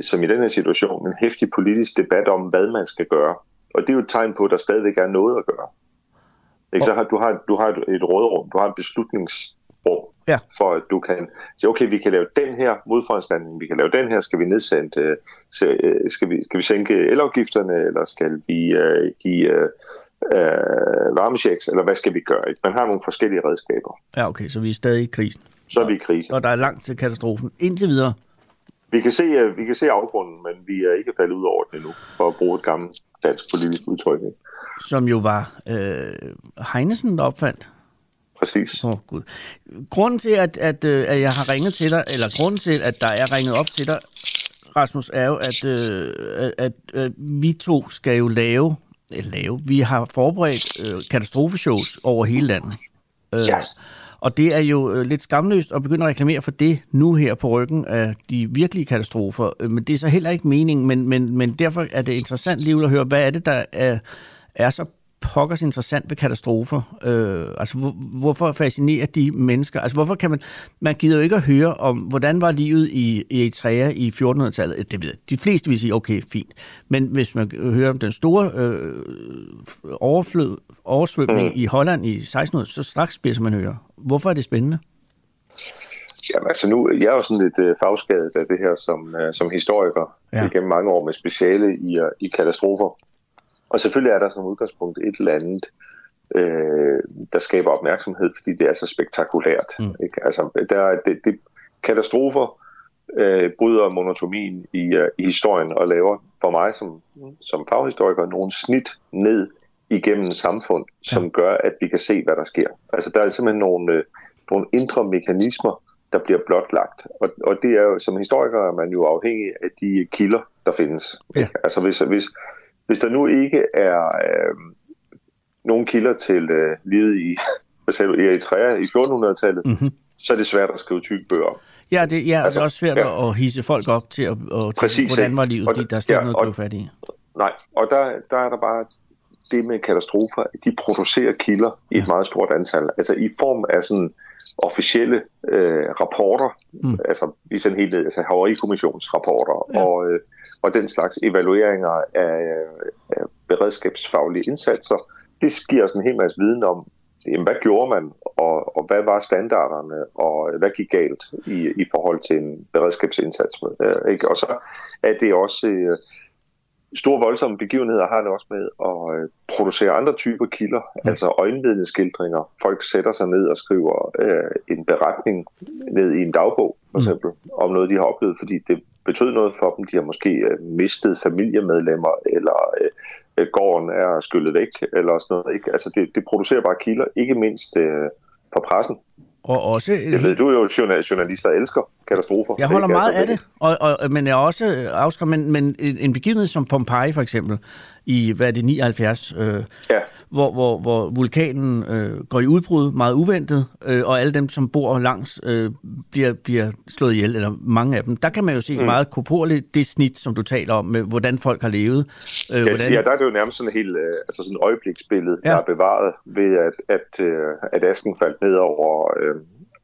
som i den her situation, en hæftig politisk debat om, hvad man skal gøre. Og det er jo et tegn på, at der stadigvæk er noget at gøre. Ikke? Så har, du, har, du har et, rådrum, du har et beslutningsrum, ja. for at du kan sige, okay, vi kan lave den her modforanstaltning, vi kan lave den her, skal vi nedsætte, øh, skal, vi, skal vi sænke elafgifterne, eller skal vi uh, give uh, uh, varmechecks, eller hvad skal vi gøre? Ikke? Man har nogle forskellige redskaber. Ja, okay, så vi er stadig i krisen så er vi i krise. Og der er langt til katastrofen. Indtil videre. Vi kan se, øh, vi kan se afgrunden, men vi er ikke faldet ud over den endnu, for at bruge et gammelt dansk politisk udtryk. Som jo var øh, Heinesen, der opfandt. Præcis. Åh, oh, Gud. Grunden til, at, at, øh, at jeg har ringet til dig, eller grunden til, at der er ringet op til dig, Rasmus, er jo, at, øh, at, at, at vi to skal jo lave, lave, vi har forberedt øh, katastrofeshows over hele landet. Øh, ja. Og det er jo øh, lidt skamløst at begynde at reklamere for det nu her på ryggen af de virkelige katastrofer. Øh, men det er så heller ikke meningen, men, men, men derfor er det interessant lige at høre, hvad er det, der er, er så pokkers interessant ved katastrofer? Øh, altså, hvor, hvorfor fascinerer de mennesker? Altså, hvorfor kan man... Man gider jo ikke at høre om, hvordan var livet i, i Eritrea i 1400-tallet. Det ved jeg. De fleste vil sige, okay, fint. Men hvis man hører om den store øh, overflød, oversvømning mm. i Holland i 1600, så straks bliver man høre. Hvorfor er det spændende? Jamen altså nu, jeg er jo sådan lidt øh, fagskadet af det her som, øh, som historiker ja. gennem mange år med speciale i, uh, i katastrofer. Og selvfølgelig er der som udgangspunkt et eller andet, øh, der skaber opmærksomhed, fordi det er så spektakulært. Mm. Ikke? Altså, der er det, det, katastrofer øh, bryder monotomien i, uh, i historien og laver for mig som, som faghistoriker nogle snit ned igennem samfund, som ja. gør, at vi kan se, hvad der sker. Altså der er simpelthen nogle, øh, nogle indre mekanismer, der bliver blotlagt. Og, og det er jo, som historiker er man jo afhængig af de kilder, der findes. Ja. Altså hvis, hvis, hvis der nu ikke er øh, nogen kilder til øh, livet i, [laughs] Eritrea i 1400-tallet, mm-hmm. så er det svært at skrive tykke bøger. Ja, det, ja, altså, det er også svært ja. at hisse folk op til, at, og, til Præcis, hvordan var livet, fordi der er slet ja, noget at gribe fat i. Nej, og der, der er der bare det med katastrofer, de producerer kilder i et meget stort antal. Altså i form af sådan officielle øh, rapporter, mm. altså i sådan hele altså havarikommissionsrapporter ja. og, øh, og den slags evalueringer af, af beredskabsfaglige indsatser. Det giver os en hel masse viden om, jamen, hvad gjorde man, og, og hvad var standarderne, og hvad gik galt i, i forhold til en beredskabsindsats. Øh, ikke? Og så er det også... Øh, store voldsomme begivenheder har det også med at øh, producere andre typer kilder, ja. altså øjenvidneskildringer. Folk sætter sig ned og skriver øh, en beretning ned i en dagbog, for mm. eksempel, mm. om noget, de har oplevet, fordi det betød noget for dem. De har måske øh, mistet familiemedlemmer, eller øh, gården er skyllet væk, eller sådan noget. Ikke? Altså, det, det producerer bare kilder, ikke mindst øh, for pressen. Og også... Det ved du jo, journalister elsker katastrofer. Jeg holder meget af det, og, og, men jeg er også afskrevet, men, men en begivenhed som Pompeji for eksempel, i, hvad er det, 79, øh, ja. hvor, hvor, hvor vulkanen øh, går i udbrud meget uventet, øh, og alle dem, som bor langs, øh, bliver, bliver slået ihjel, eller mange af dem. Der kan man jo se mm. meget korporligt det snit, som du taler om, med hvordan folk har levet. Øh, ja, hvordan... ja, der er det jo nærmest sådan et helt øh, altså sådan et øjebliksbillede, ja. der er bevaret ved, at, at, øh, at asken faldt ned over... Øh,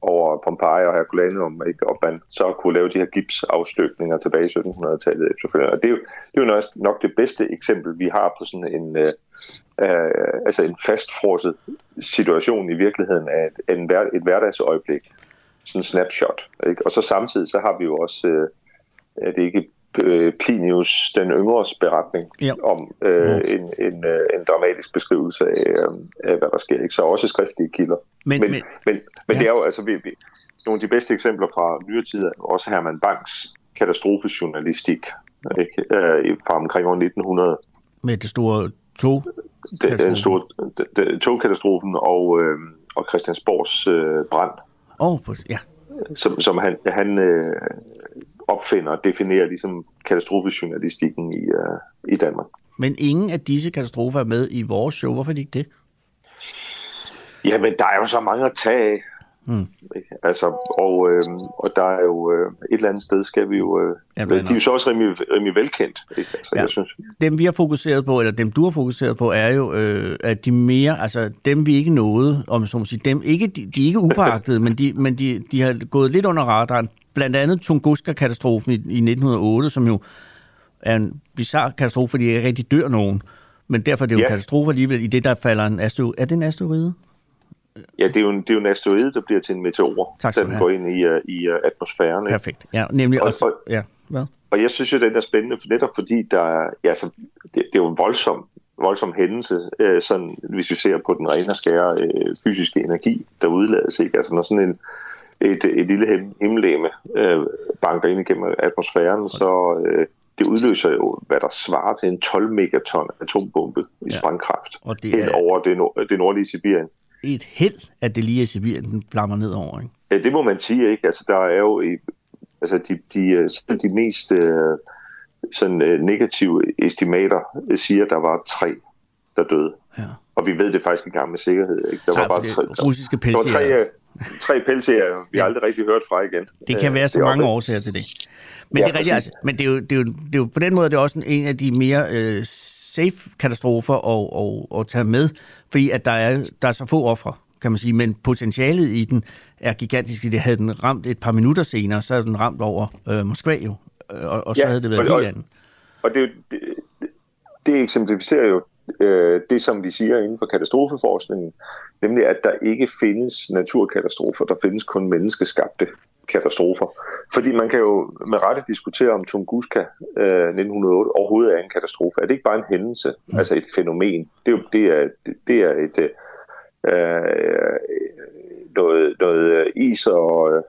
over Pompeji og Herculaneum, ikke? og man så kunne lave de her gipsafstøbninger tilbage i 1700-tallet efterfølgende. Og det er jo, det er jo nok det bedste eksempel, vi har på sådan en, øh, øh, altså en fastfrosset situation i virkeligheden af et, en, et hverdagsøjeblik. Sådan en snapshot. Ikke? Og så samtidig så har vi jo også, øh, er det ikke øh, Plinius den yngres beretning ja. om øh, mm. en, en, øh, en dramatisk beskrivelse af, øh, af, hvad der sker. Ikke? Så også skriftlige kilder. Men, men, men, men, men ja. det er jo altså, vi, vi, nogle af de bedste eksempler fra nyere tid er også Herman Banks katastrofejournalistik ikke? Øh, fra omkring år 1900. Med det store tog? Den store det, togkatastrofen og, øh, og Christiansborgs øh, brand. Åh, oh, ja. Som, som han, han øh, opfinder og definerer ligesom katastrofejournalistikken i, uh, i Danmark. Men ingen af disse katastrofer er med i vores show. Hvorfor er de ikke det? Jamen, der er jo så mange at tage af. Mm. Altså, og, øh, og der er jo øh, et eller andet sted, skal vi jo... Øh, ja, de er jo så også rimelig, rimelig velkendt. Ikke? Altså, ja. jeg synes. Dem vi har fokuseret på, eller dem du har fokuseret på, er jo, øh, at de mere, altså dem vi ikke nåede, om så må sige, dem ikke, de, de er ikke [laughs] upåagtede, men, de, men de, de har gået lidt under radaren. Blandt andet Tunguska-katastrofen i, i 1908, som jo er en bizarre katastrofe, fordi ikke rigtig dør nogen. Men derfor er det jo ja. en katastrofe alligevel, i det der falder en asteroide. Er det en asteroide? Ja, det er jo en, det er jo en asteroide, der bliver til en meteor, tak skal den går ind i, uh, i uh, atmosfæren. Ikke? Perfekt. Ja, nemlig og, også, og, ja, hvad? Og jeg synes jo, den er spændende, for netop fordi der er, ja, altså, det, det er jo en voldsom, voldsom hændelse, øh, sådan, hvis vi ser på den rene skære øh, fysiske energi, der udlades. Ikke? Altså når sådan en, et, et lille himmellegeme øh, banker ind igennem atmosfæren, okay. så øh, det udløser jo, hvad der svarer til en 12 megaton atombombe i ja. sprængkraft og det er... over det, nord- det nordlige Sibirien et held, at det lige er Sibirien, den blammer ned over, ikke? Ja, det må man sige, ikke? Altså, der er jo altså, de, de, øh, de mest uh, sådan, uh, negative estimater siger, at der var tre, der døde. Ja. Og vi ved det faktisk ikke engang med sikkerhed. Ikke? Der Nej, var bare tre, russiske der, der var tre, tre pelsier, vi har aldrig rigtig hørt fra igen. Det kan være så mange årsager til det. Men, ja, det, er rigtig, altså, men det, er jo, det, er jo, det er jo på den måde det er også en af de mere øh, safe katastrofer at, at, at tage med, fordi at der er, der er så få ofre, kan man sige, men potentialet i den er gigantisk. Det havde den ramt et par minutter senere, så er den ramt over øh, Moskva jo, og, og så ja, havde det været og, helt andet. Og det, det, det eksemplificerer jo øh, det, som vi siger inden for katastrofeforskningen, nemlig at der ikke findes naturkatastrofer, der findes kun menneskeskabte katastrofer. Fordi man kan jo med rette diskutere, om Tunguska øh, 1908 overhovedet er en katastrofe. Er det ikke bare en hændelse, mm. altså et fænomen? Det er jo det er, det, er et øh, noget, noget is og,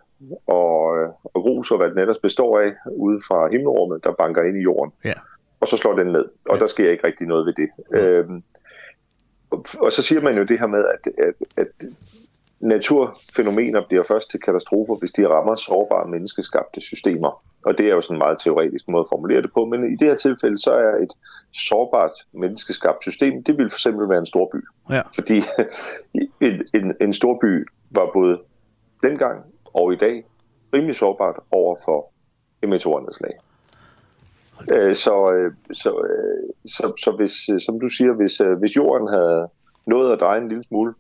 og, og grus og hvad den ellers består af, ude fra himmelrummet, der banker ind i jorden. Ja. Og så slår den ned, og ja. der sker ikke rigtig noget ved det. Mm. Øhm, og, og så siger man jo det her med, at, at, at naturfænomener bliver først til katastrofer, hvis de rammer sårbare menneskeskabte systemer. Og det er jo sådan en meget teoretisk måde at formulere det på, men i det her tilfælde, så er et sårbart menneskeskabt system, det vil for eksempel være en stor by. Ja. Fordi [laughs] en, en, en stor by var både dengang og i dag rimelig sårbart over for slag. Øh, så, øh, så, øh, så, så hvis, som du siger, hvis, hvis jorden havde nået at dreje en lille smule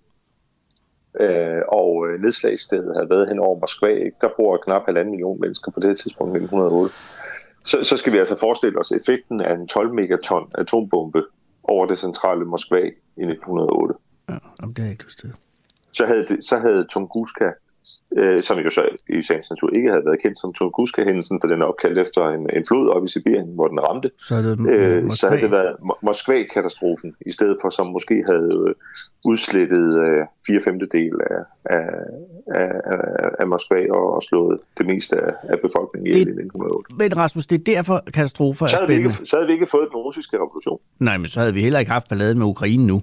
øh, og øh, nedslagsstedet havde været hen over Moskva. Ikke? Der bor knap halvanden million mennesker på det tidspunkt i 1908. Så, så skal vi altså forestille os effekten af en 12 megaton atombombe over det centrale Moskva i 1908. Ja, det er ikke lyst Så havde, det, så havde Tunguska øh, som jo så i sagens natur ikke havde været kendt som Tunguska-hændelsen, for den er opkaldt efter en, en flod op i Sibirien, hvor den ramte. Så, er det øh, så havde det været Moskva-katastrofen, i stedet for som måske havde øh, udslettet øh, fire femtedel af, af, af, af, Moskva og, og slået det meste af, af befolkningen ihjel i 1908. Men Rasmus, det er derfor katastrofer så er spændende. ikke, så havde vi ikke fået den russiske revolution. Nej, men så havde vi heller ikke haft balladen med Ukraine nu.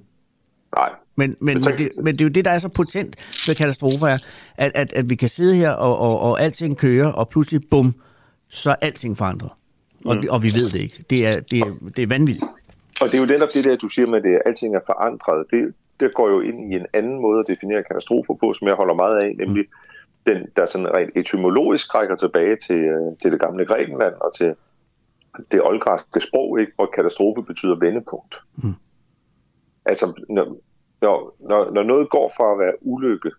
Nej, Men, men, men, det, men det er jo det, der er så potent ved katastrofer, er, at, at, at vi kan sidde her, og, og, og alting kører, og pludselig, bum, så er alting forandret. Og, mm. og vi ved det ikke. Det er, det er, det er vanvittigt. Og det er jo netop det der, du siger med, at alting er forandret. Det, det går jo ind i en anden måde at definere katastrofer på, som jeg holder meget af, nemlig den, der sådan rent etymologisk rækker tilbage til, øh, til det gamle Grækenland og til det oldgræske sprog, ikke? hvor katastrofe betyder vendepunkt. Mm. Altså, når, når, når, når noget går fra at være ulykke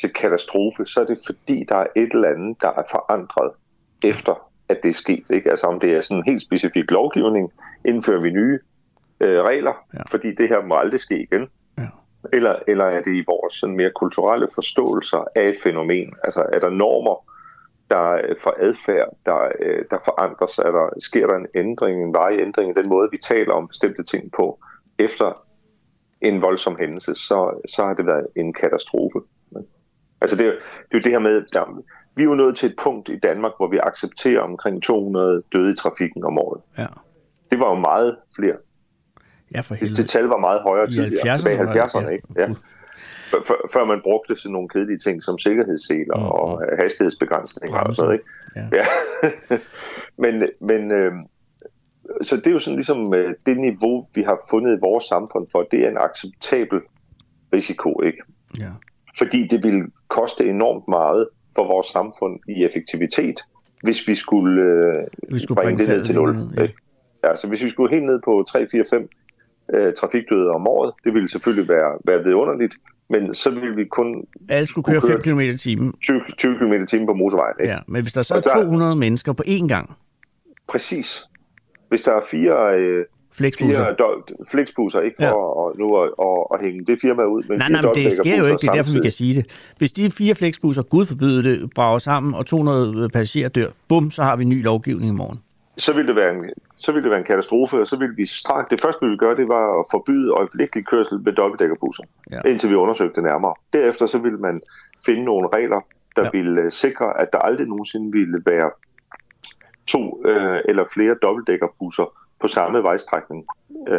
til katastrofe, så er det fordi, der er et eller andet, der er forandret efter, at det er sket. Ikke? Altså om det er sådan en helt specifik lovgivning, indfører vi nye øh, regler, Ja. fordi det her må aldrig ske igen. Ja. Eller, eller er det i vores sådan mere kulturelle forståelser af et fænomen? Altså er der normer, der øh, for adfærd, der, øh, der forandres? Er der, sker der en ændring, en varig ændring i den måde, vi taler om bestemte ting på, efter en voldsom hændelse, så, så har det været en katastrofe. Altså det, er det er jo det her med, ja, vi er jo nået til et punkt i Danmark, hvor vi accepterer omkring 200 døde i trafikken om året. Ja, Det var jo meget flere. ja for Det, helvede. det tal var meget højere tidligere, 70'erne tilbage i var det, 70'erne. ja. Ikke? Ja. Før, før- man brugte sådan nogle kedelige ting som sikkerhedsseler Mm, mm, og øh, hastighedsbegrænsninger og sådan noget. Ikke? Ja. Ja. [laughs] men men øh, så det er jo sådan ligesom øh, det niveau, vi har fundet i vores samfund for, det er en acceptabel risiko, ikke? Ja. Fordi det ville koste enormt meget for vores samfund i effektivitet, hvis vi skulle, øh, Vi skulle bringe det ned til 0. længere ned, ja. Ja, så hvis vi skulle helt ned på 3, 4, 5 øh, trafikdøde om året, det ville selvfølgelig være, være vidunderligt, men så ville vi kun Alle skulle køre Kunne 5 køre- km i timen. 20, 20 km i timen på motorvejen. Ikke? Ja, men hvis der så er Og der- 200 mennesker på én gang, Præcis. Hvis der er fire, øh, flexbusser. fire do- flexbusser, ikke for Ja. at, nu at, at, at hænge det firma ud, men Nej, nej, men det sker jo ikke. Det er derfor, vi kan sige det. Hvis de fire flexbusser, gud forbyde det, brager sammen, og 200 passagerer dør, bum, så har vi ny lovgivning i morgen. Så ville, det være en, så ville det være en katastrofe, og så ville vi straks... Det første, vi ville gøre, det var at forbyde øjeblikkelig kørsel med dobbeltdækkerbusser, Ja. indtil vi undersøgte det nærmere. Derefter så ville man finde nogle regler, der Ja. ja. ville øh, sikre, at der aldrig nogensinde ville være to øh, eller flere dobbeltdækkerbusser på samme vejstrækning øh,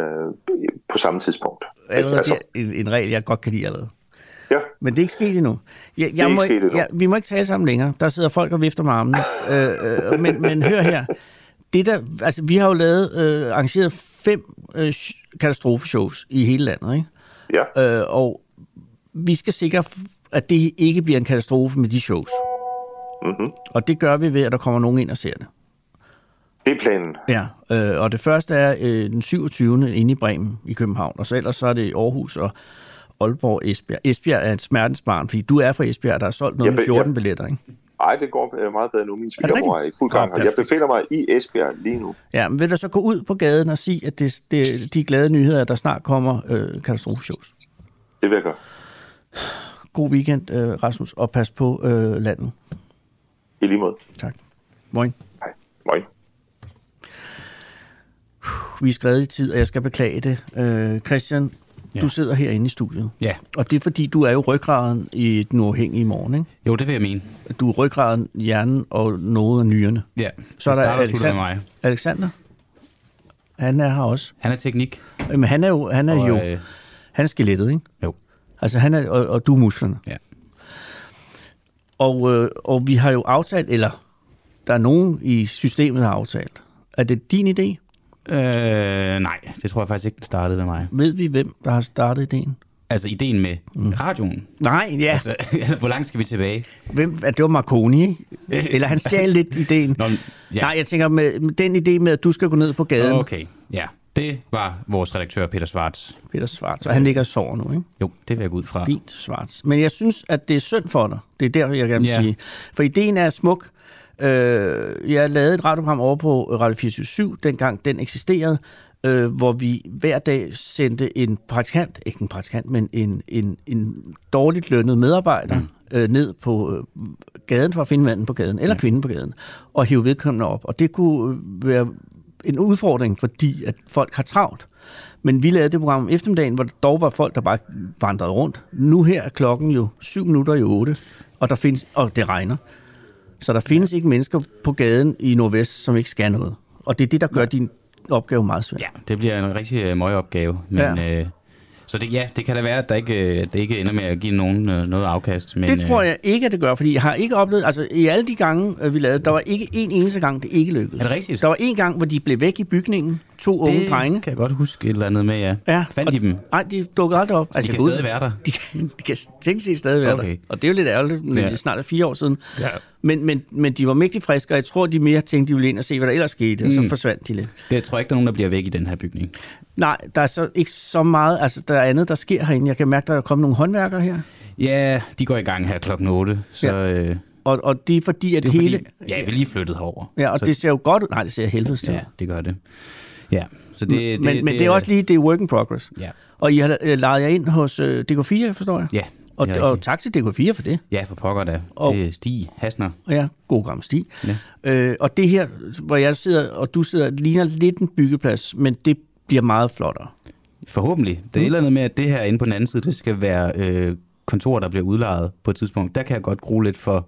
på samme tidspunkt. Allerede Altså, en, en regel, jeg godt kan lide allerede. ja. Men det er ikke sket endnu. Jeg, jeg ikke må, sket endnu. Jeg, vi må ikke tale sammen længere. Der sidder folk og vifter med armene. øh, øh, men, men hør her. Det der, altså, vi har jo lavet, øh, arrangeret fem øh, sh- katastrofeshows i hele landet. Ikke? Ja. Øh, og vi skal sikre, at det ikke bliver en katastrofe med de shows. Mm-hmm. Og det gør vi ved, at der kommer nogen ind og ser det. Det er planen. Ja, øh, og det første er øh, den 27. inde i Bremen i København, og så ellers så er det Aarhus og Aalborg og Esbjerg. Esbjerg er et smertensbarn, fordi du er fra Esbjerg, der er solgt noget Jeg med be- 14 jeg- billetter, ikke? Ej, det går øh, meget bedre nu. Min svigermor er i rigtigt? fuld gang. Her. jeg befinder mig i Esbjerg lige nu. Ja, men vil du så gå ud på gaden og sige, at det, det, de glade nyheder, at der snart kommer øh, katastrofeshows? Det vil jeg gøre. God weekend, øh, Rasmus, og pas på øh, landet. I lige måde. Tak. Moin. Hej. Moin. Vi er skrevet i tid, og jeg skal beklage det. Øh, Christian, ja. Du sidder herinde i studiet. Ja, Og det er fordi, du er jo ryggraden i den uafhængige morgen, ikke? jo, det vil jeg mene. Du er ryggraden, hjernen og noget af nyrerne. Ja, Så er der Alexander. med mig. Alexander? Han er her også. Han er teknik. Men han er jo, han er og, jo, øh, han er skelettet, ikke? jo, Altså han er, og, og du er musklerne. ja. Og, øh, og vi har jo aftalt, eller der er nogen i systemet, der har aftalt. Er det din idé? Øh, nej, det tror jeg faktisk ikke, den startede ved mig. Ved vi, hvem der har startet ideen? Altså ideen med mm. radioen. Nej, ja. Altså, [laughs] hvor langt skal vi tilbage? Hvem, det var Marconi? [laughs] Eller han stjal lidt ideen. Nå, Ja. Nej, jeg tænker med, med den idé med, at du skal gå ned på gaden. Okay, ja. Det var vores redaktør, Peter Svarts. Peter Svarts, og han ligger og sover nu, ikke? Jo, det vil jeg gå ud fra. Fint, Svarts. Men jeg synes, at det er synd for dig. Det er der, jeg gerne vil Ja. sige. For ideen er smuk. Øh, jeg lavede et radioprogram over på Radio 24 dengang den eksisterede, øh, hvor vi hver dag sendte en praktikant, ikke en praktikant, men en, en, en dårligt lønnet medarbejder mm. øh, ned på øh, gaden for at finde manden på gaden, eller ja. kvinden på gaden, og hive vedkommende op. Og det kunne øh, være en udfordring, fordi at folk har travlt. Men vi lavede det program om eftermiddagen, hvor der dog var folk, der bare vandrede rundt. Nu her er klokken jo 7 minutter i 8, og, der findes, og det regner. Så der findes ikke mennesker på gaden i Nordvest, som ikke skal noget. Og det er det, der gør din opgave meget svær. Ja, det bliver en rigtig øh, møgeopgave. Men, ja. øh, så det, ja, det kan da være, at der ikke, at det ikke ender med at give nogen øh, noget afkast. Men, det tror jeg ikke, at det gør, fordi jeg har ikke oplevet, altså i alle de gange, øh, vi lavede, der var ikke en eneste gang, det ikke lykkedes. Er det rigtigt? Der var en gang, hvor de blev væk i bygningen, to unge det drenge. kan jeg godt huske et eller andet med, ja. Ja, Fandt og- de dem? Nej, de dukkede aldrig op. Så de jeg kan ud- stadig være der? De kan, de kan tænke sig stadig være Okay. der. Og det er jo lidt ærgerligt, men Ja. det er snart er fire år siden. Ja. Men, men, men de var mægtig friske, og jeg tror, de mere tænkte, de ville ind og se, hvad der ellers skete, og så Mm. forsvandt de lidt. Det tror jeg ikke, der er nogen, der bliver væk i den her bygning. Nej, der er så ikke så meget, altså der er andet, der sker herinde. Jeg kan mærke, der er kommet nogle håndværkere her, Ja, de går i gang her klokken 8, så Ja. ja. øh, og, og det er fordi, at det er hele... fordi, ja, vi er lige flyttet herover. Ja, og så, det ser jo godt ud. Nej, det ser helvedes til. Ja, det gør det. Ja, så det, det, men, men det er også lige, det er work in progress. Ja, Og I har øh, lejet jer ind hos øh, DK4, forstår jeg? ja, Og, det og tak til DK4 for det. ja for pokker da. Og- Det er Stig Hasner. Ja, god gammel sti. Ja. Øh, og det her, hvor jeg sidder, og du sidder, ligner lidt en byggeplads, men det bliver meget flottere. Forhåbentlig. Det er et eller andet med, at det her inde på den anden side, det skal være øh, kontor, der bliver udlejet på et tidspunkt. Der kan jeg godt grue lidt for,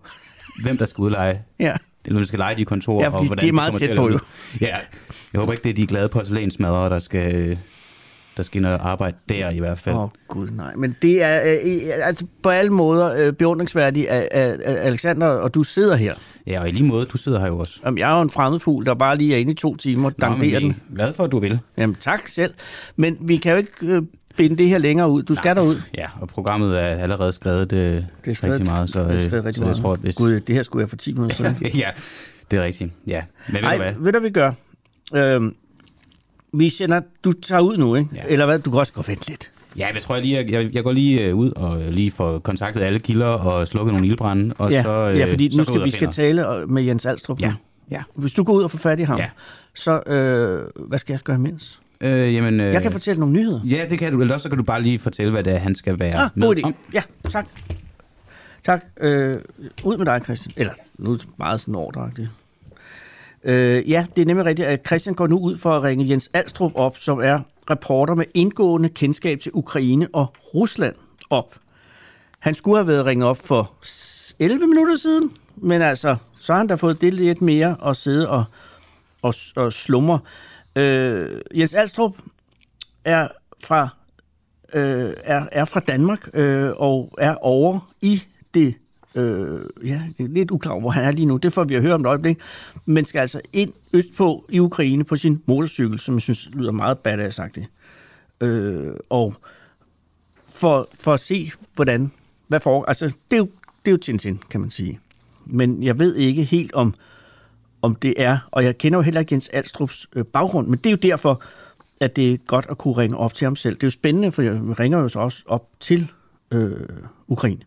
hvem der skal udleje. Ja. Eller der skal lege de kontorer. Ja, fordi og hvordan det er meget tæt på, jo. Ja, jeg håber ikke, det er de glade porcelænsmadere, der skal, der skal ind og arbejde der i hvert fald. Åh, oh, gud nej. Men det er øh, altså på alle måder øh, beundringsværdigt, at, at, at Alexander og du sidder her. Ja, og i lige måde, du sidder her jo også. Jamen, jeg er jo en fremmed fugl, der bare lige er inde i to timer, men danderer er den. Glad for, at du vil. Jamen, tak selv. Men vi kan jo ikke øh, binde det her længere ud. Du skal derud. Ja, og programmet er allerede skrevet, øh, Det er skrevet, rigtig meget, så, det er øh, skrevet rigtig så meget. jeg tror, at hvis... Gud, det her skulle jeg for 10 minutter siden. [laughs] ja, det er rigtigt. Ja, men ved du Nej, hvad? ved du, hvad vi gør? Øhm, vi sender, du tager ud nu, ikke? Ja. Eller hvad? Du kan også gå og vente lidt. Ja, jeg tror jeg lige, jeg, jeg, går lige øh, ud og øh, lige får kontaktet alle kilder og slukket nogle ildbrænde, og ja, så øh, ja, fordi så nu skal vi skal tale øh, med Jens Alstrup Ja, ja. Hvis du går ud og får fat i ham, Ja. så øh, hvad skal jeg gøre imens? Øh, jamen, øh, Jeg kan fortælle nogle nyheder. Ja, det kan du. Eller også så kan du bare lige fortælle, hvad det er, han skal være Ah, med god idé. om. Ja, tak. Tak. Øh, ud med dig, Christian. Eller, nu er det meget sådan ordagtigt. Øh, ja, det er nemlig rigtigt, at Christian går nu ud for at ringe Jens Alstrup op, som er reporter med indgående kendskab til Ukraine og Rusland op. Han skulle have været ringet op for s- 11 minutter siden, men altså, så har han da fået det lidt mere at sidde og, og, og slumre. Øh, Jens Alstrup er fra øh, er, er fra Danmark øh, og er over i det, øh, ja, det er lidt uklart, hvor han er lige nu. Det får vi at høre om et øjeblik. Men skal altså ind østpå i Ukraine på sin motorcykel, som jeg synes lyder meget badass sagt det. Øh, og for, for at se, hvordan, hvad for, altså det er jo, det er jo Tintin, kan man sige. Men jeg ved ikke helt om, om det er, og jeg kender jo heller ikke Jens Alstrups øh, baggrund, men det er jo derfor, at det er godt at kunne ringe op til ham selv. Det er jo spændende, for jeg ringer jo så også op til øh, Ukraine.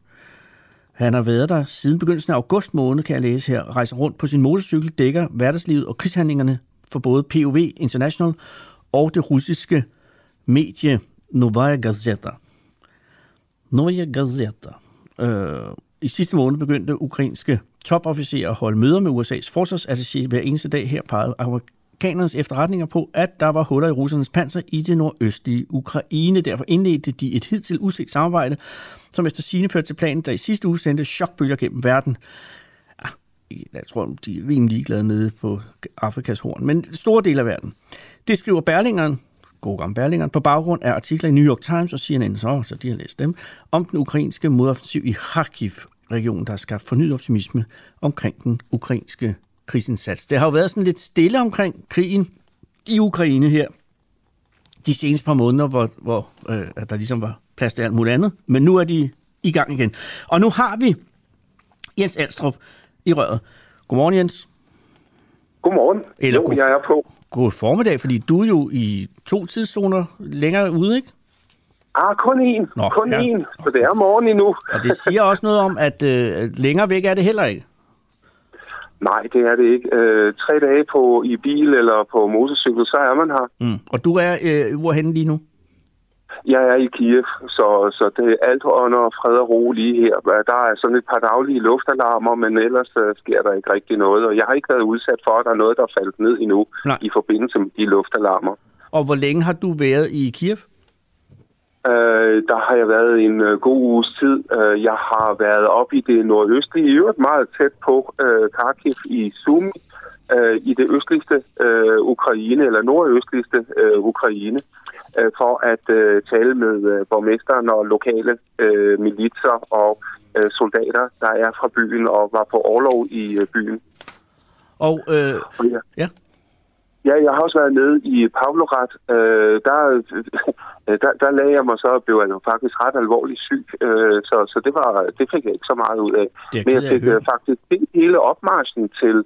Han har været der siden begyndelsen af august måned, kan jeg læse her, rejser rundt på sin motorcykel, dækker hverdagslivet og krigshandlingerne for både POV International og det russiske medie Novaya Gazeta. Novaya Gazeta. Øh, I sidste måned begyndte ukrainske topofficerer holde møder med USA's forsvarsattaché hver eneste dag. Her pegede amerikanernes efterretninger på, at der var huller i russernes panser i det nordøstlige Ukraine. Derfor indledte de et hidtil uset samarbejde, som efter sine førte til planen, der i sidste uge sendte chokbølger gennem verden. Ah, jeg tror, de er rimelig ligeglade nede på Afrikas horn, men store dele af verden. Det skriver Berlingeren, god gammel Berlingeren, på baggrund af artikler i New York Times og CNN, så, så de har læst dem, om den ukrainske modoffensiv i Kharkiv Kharkiv-regionen, der har skabt fornyet optimisme omkring den ukrainske krigsindsats. Det har jo været sådan lidt stille omkring krigen i Ukraine her de seneste par måneder, hvor, hvor øh, at der ligesom var plads til alt muligt andet, men nu er de i gang igen. Og nu har vi Jens Alstrup i røret. Godmorgen, Jens. Godmorgen. Eller jo, god- jeg er på. God formiddag, fordi du er jo i to tidszoner længere ude, ikke? Ah, kun en. Nå, kun ja. en. Så det er morgen endnu. Og det siger også noget om, at øh, længere væk er det heller ikke. Nej, det er det ikke. Øh, tre dage på i bil eller på motorcykel, så er man her. Mm. Og du er øh, hvorhenne lige nu? Jeg er i Kiev, så, så det er alt under fred og ro lige her. Der er sådan et par daglige luftalarmer, men ellers uh, sker der ikke rigtig noget. Og jeg har ikke været udsat for, at der er noget, der er faldet ned endnu Nej. i forbindelse med de luftalarmer. Og hvor længe har du været i Kiev? Uh, der har jeg været en uh, god uges tid. Uh, jeg har været op i det nordøstlige, i øvrigt meget tæt på uh, Kharkiv i Sumi, uh, i det østligste uh, Ukraine, eller nordøstligste uh, Ukraine øh, for at øh, tale med øh, borgmesteren og lokale øh, militser og øh, soldater, der er fra byen og var på overlov i øh, byen. Og, øh, ja. ja. Ja, jeg har også været nede i Pavlograd. Øh, der, øh, der, der lagde jeg mig så og blev jeg faktisk ret alvorligt syg. Øh, så så det, var, det fik jeg ikke så meget ud af. Men jeg fik øh, faktisk hele opmarschen til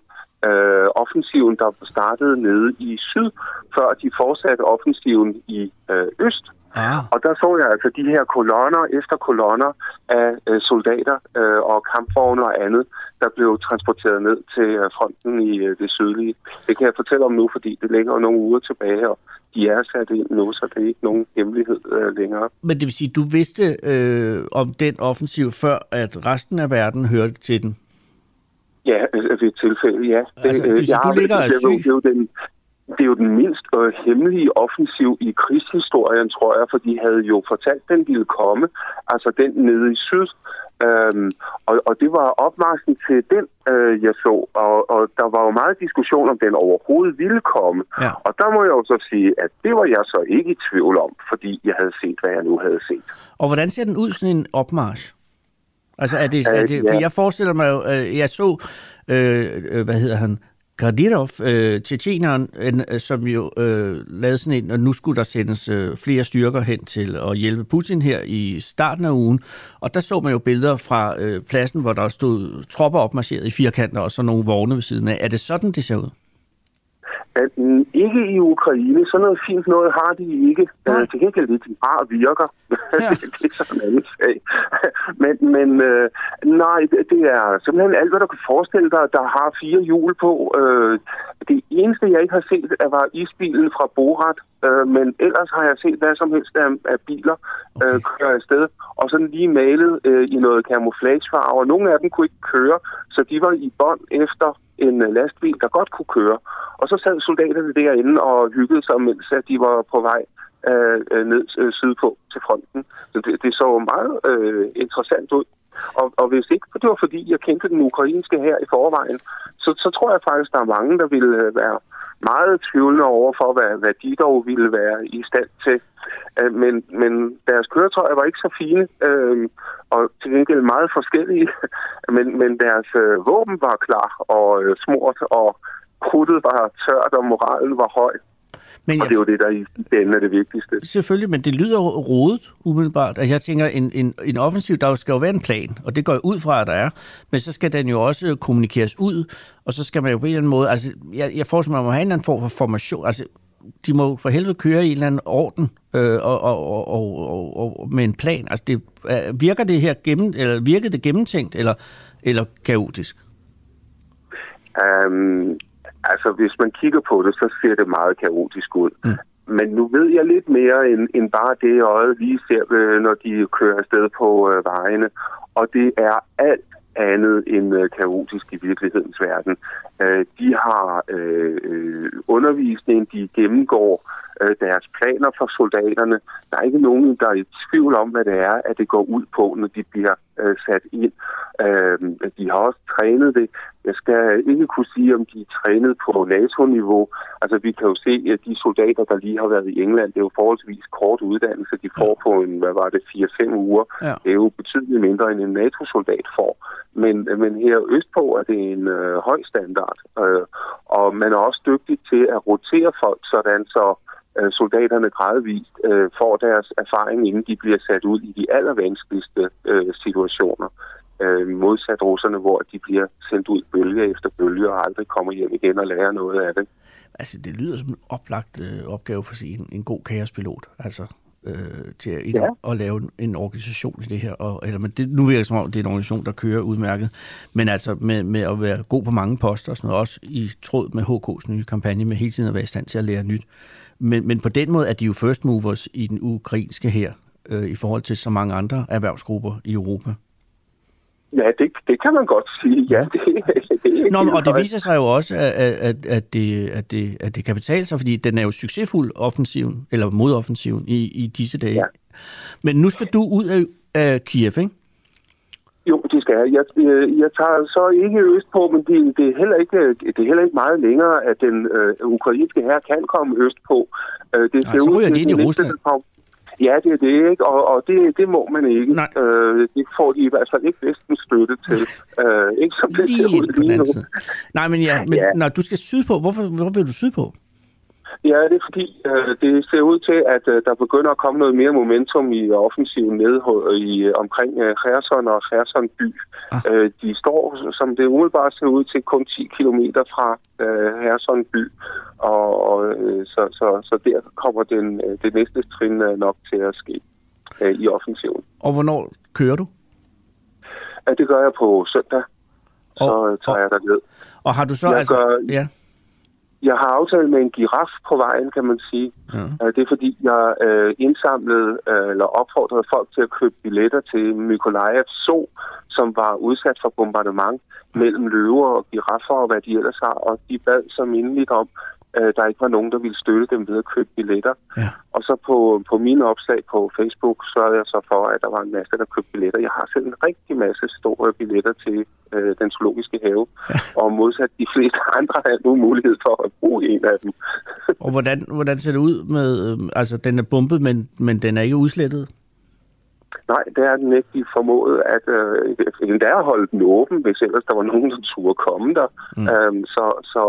øh, offensiven, der startede nede i syd, før de fortsatte offensiven i øh, øst. Ah. Og der så jeg altså de her kolonner efter kolonner af øh, soldater øh, og kampvogne og andet, der blev transporteret ned til øh, fronten i øh, det sydlige. Det kan jeg fortælle om nu, fordi det ligger nogle uger tilbage, og de er sat ind nu, så det er ikke nogen hemmelighed øh, længere. Men det vil sige, du vidste øh, om den offensiv før, at resten af verden hørte til den? Ja, ved et tilfælde, ja. Altså, det, jeg, du ligger det, det, er jo den, det er jo den mindst øh, hemmelige offensiv i krigshistorien, tror jeg, for de havde jo fortalt, den ville komme, altså den nede i syd. Øhm, og, og det var opmarsen til den, øh, jeg så, og, og der var jo meget diskussion om, den overhovedet ville komme. Ja. Og der må jeg jo så sige, at det var jeg så ikke i tvivl om, fordi jeg havde set, hvad jeg nu havde set. Og hvordan ser den ud, sådan en opmarsch? Altså, er det, er det, for jeg forestiller mig jo, øh, jeg så, øh, øh, hvad hedder han, Gradirov, øh, tjetjeneren, øh, som jo øh, lavede sådan en, og nu skulle der sendes øh, flere styrker hen til at hjælpe Putin her i starten af ugen. Og der så man jo billeder fra øh, pladsen, hvor der stod tropper opmarcheret i firkanter og så nogle vogne ved siden af. Er det sådan, det ser ud? At mm, ikke i Ukraine, så noget fint noget har de ikke. Ja. Uh, til gengæld det, de bare virker. [laughs] Ja. det, er sådan en anden sag. [laughs] men men uh, nej, det, det er simpelthen alt, hvad du kan forestille dig, der har fire hjul på. Uh, det eneste, jeg ikke har set, er, var isbilen fra Borat. Uh, men ellers har jeg set hvad som helst af, af biler okay. uh, køre afsted. Og sådan lige malet uh, i noget camouflagefarve. Nogle af dem kunne ikke køre, så de var i bånd efter en øh, lastbil, der godt kunne køre. Og så sad soldaterne derinde og hyggede sig, mens at de var på vej øh, øh, ned øh, sydpå til fronten. Så det, det så meget øh, interessant ud. Og, og hvis ikke det var fordi, jeg kendte den ukrainske her i forvejen, så, så tror jeg faktisk, der er mange, der ville være meget tvivlende over for, hvad, hvad de dog ville være i stand til. Øh, men, men deres køretøjer var ikke så fine, øh, og til gengæld meget forskellige, [laughs] men, men deres øh, våben var klar og øh, smurt, og krudtet var tørt, og moralen var høj. Men og det er jo det, der i den er det vigtigste. Selvfølgelig, men det lyder rodet umiddelbart. Altså jeg tænker, en, en, en offensiv, der skal jo være en plan, og det går ud fra, at der er, men så skal den jo også kommunikeres ud, og så skal man jo på en eller anden måde, altså jeg, jeg forestiller mig, at man må have en eller anden form for formation, altså de må for helvede køre i en eller anden orden øh, og, og, og, og, og, med en plan. Altså det, virker det her gennem, eller virker det gennemtænkt, eller, eller kaotisk? Um, Altså, hvis man kigger på det, så ser det meget kaotisk ud. Mm. Men nu ved jeg lidt mere end, end bare det, øjet lige ser, øh, når de kører afsted på øh, vejene. Og det er alt andet end øh, kaotisk i virkelighedens verden. Øh, de har øh, øh undervisning, de gennemgår øh, deres planer for soldaterne. Der er ikke nogen, der er i tvivl om, hvad det er, at det går ud på, når de bliver øh, sat ind. Øh, de har også trænet det. Jeg skal ikke kunne sige, om de er trænet på NATO-niveau. Altså, vi kan jo se, at de soldater, der lige har været i England, det er jo forholdsvis kort uddannelse. De får på en, hvad var det, 4-5 uger. Ja. Det er jo betydeligt mindre, end en NATO-soldat får. Men, men her østpå er det en øh, høj standard. Øh, og man er også dygtig til at rotere folk, sådan så øh, soldaterne gradvist øh, får deres erfaring, inden de bliver sat ud i de allervanskeligste øh, situationer. Øh, modsat russerne, hvor de bliver sendt ud bølge efter bølge og aldrig kommer hjem igen og lærer noget af det. Altså, det lyder som en oplagt øh, opgave for sig en, en god kaospilot. Altså, øh, til at, ja. at lave en, organisation i det her. Og, eller, men det, nu virker det som om, det er en organisation, der kører udmærket. Men altså med, med at være god på mange poster og sådan noget, også i tråd med HK's nye kampagne, med hele tiden at være i stand til at lære nyt. men, men på den måde er de jo first movers i den ukrainske her, øh, i forhold til så mange andre erhvervsgrupper i Europa. Ja, det, det kan man godt sige. Ja, [laughs] det, det Nå, og det viser sig jo også, at, at, at, det, at, det, at det kan betale sig, fordi den er jo succesfuld, offensiven, eller modoffensiven, i, i disse dage. Ja. Men nu skal du ud af, af Kiev, ikke? Jo, det skal jeg. Jeg, jeg tager så ikke øst på, men det, det, er heller ikke, det er heller ikke meget længere, at den øh, ukrainske her kan komme øst på. Øh, det ser ja, så ud til, det i Rusland. Ja, det er det, ikke? Og, og det, det må man ikke. Nej. Øh, det får de i hvert fald ikke vestens støtte til. [laughs] øh, ikke som det lige ser ud lige nu. Nej, men, ja, men ja. når du skal sydpå, hvorfor, hvorfor vil du sydpå? Ja, det er fordi, øh, det ser ud til, at øh, der begynder at komme noget mere momentum i offensiven ned i, omkring øh, Kherson og Kherson by. Ah. Øh, de står, som det umiddelbart ser ud til, kun 10 km fra øh, Kherson by. Og, og øh, så, så, så der kommer den, øh, det næste trin øh, nok til at ske øh, i offensiven. Og hvornår kører du? Ja, det gør jeg på søndag. Så og, tager og, jeg ned. Og har du så... Jeg altså, gør, ja. Jeg har aftalt med en giraf på vejen, kan man sige. Ja. Øh, det er fordi, jeg øh, indsamlede øh, eller opfordrede folk til at købe billetter til Mykolaiv Zoo, som var udsat for bombardement mellem løver og giraffer og hvad de ellers har. Og de bad så mindeligt om, øh, der ikke var nogen, der ville støtte dem ved at købe billetter. Ja. Og så på, på mine opslag på Facebook sørgede jeg så for, at der var en masse, der købte billetter. Jeg har selv en rigtig masse store billetter til øh, den zoologiske have, ja. og modsat de fleste [laughs] andre har nu mulighed for at bruge en af dem. og hvordan, hvordan ser det ud med, øh, altså den er bumpet, men, men den er ikke udslettet? Nej, det er den ikke. De formåede at øh, endda holde den åben, hvis ellers der var nogen, der turde komme der. Mm. Øhm, så, så,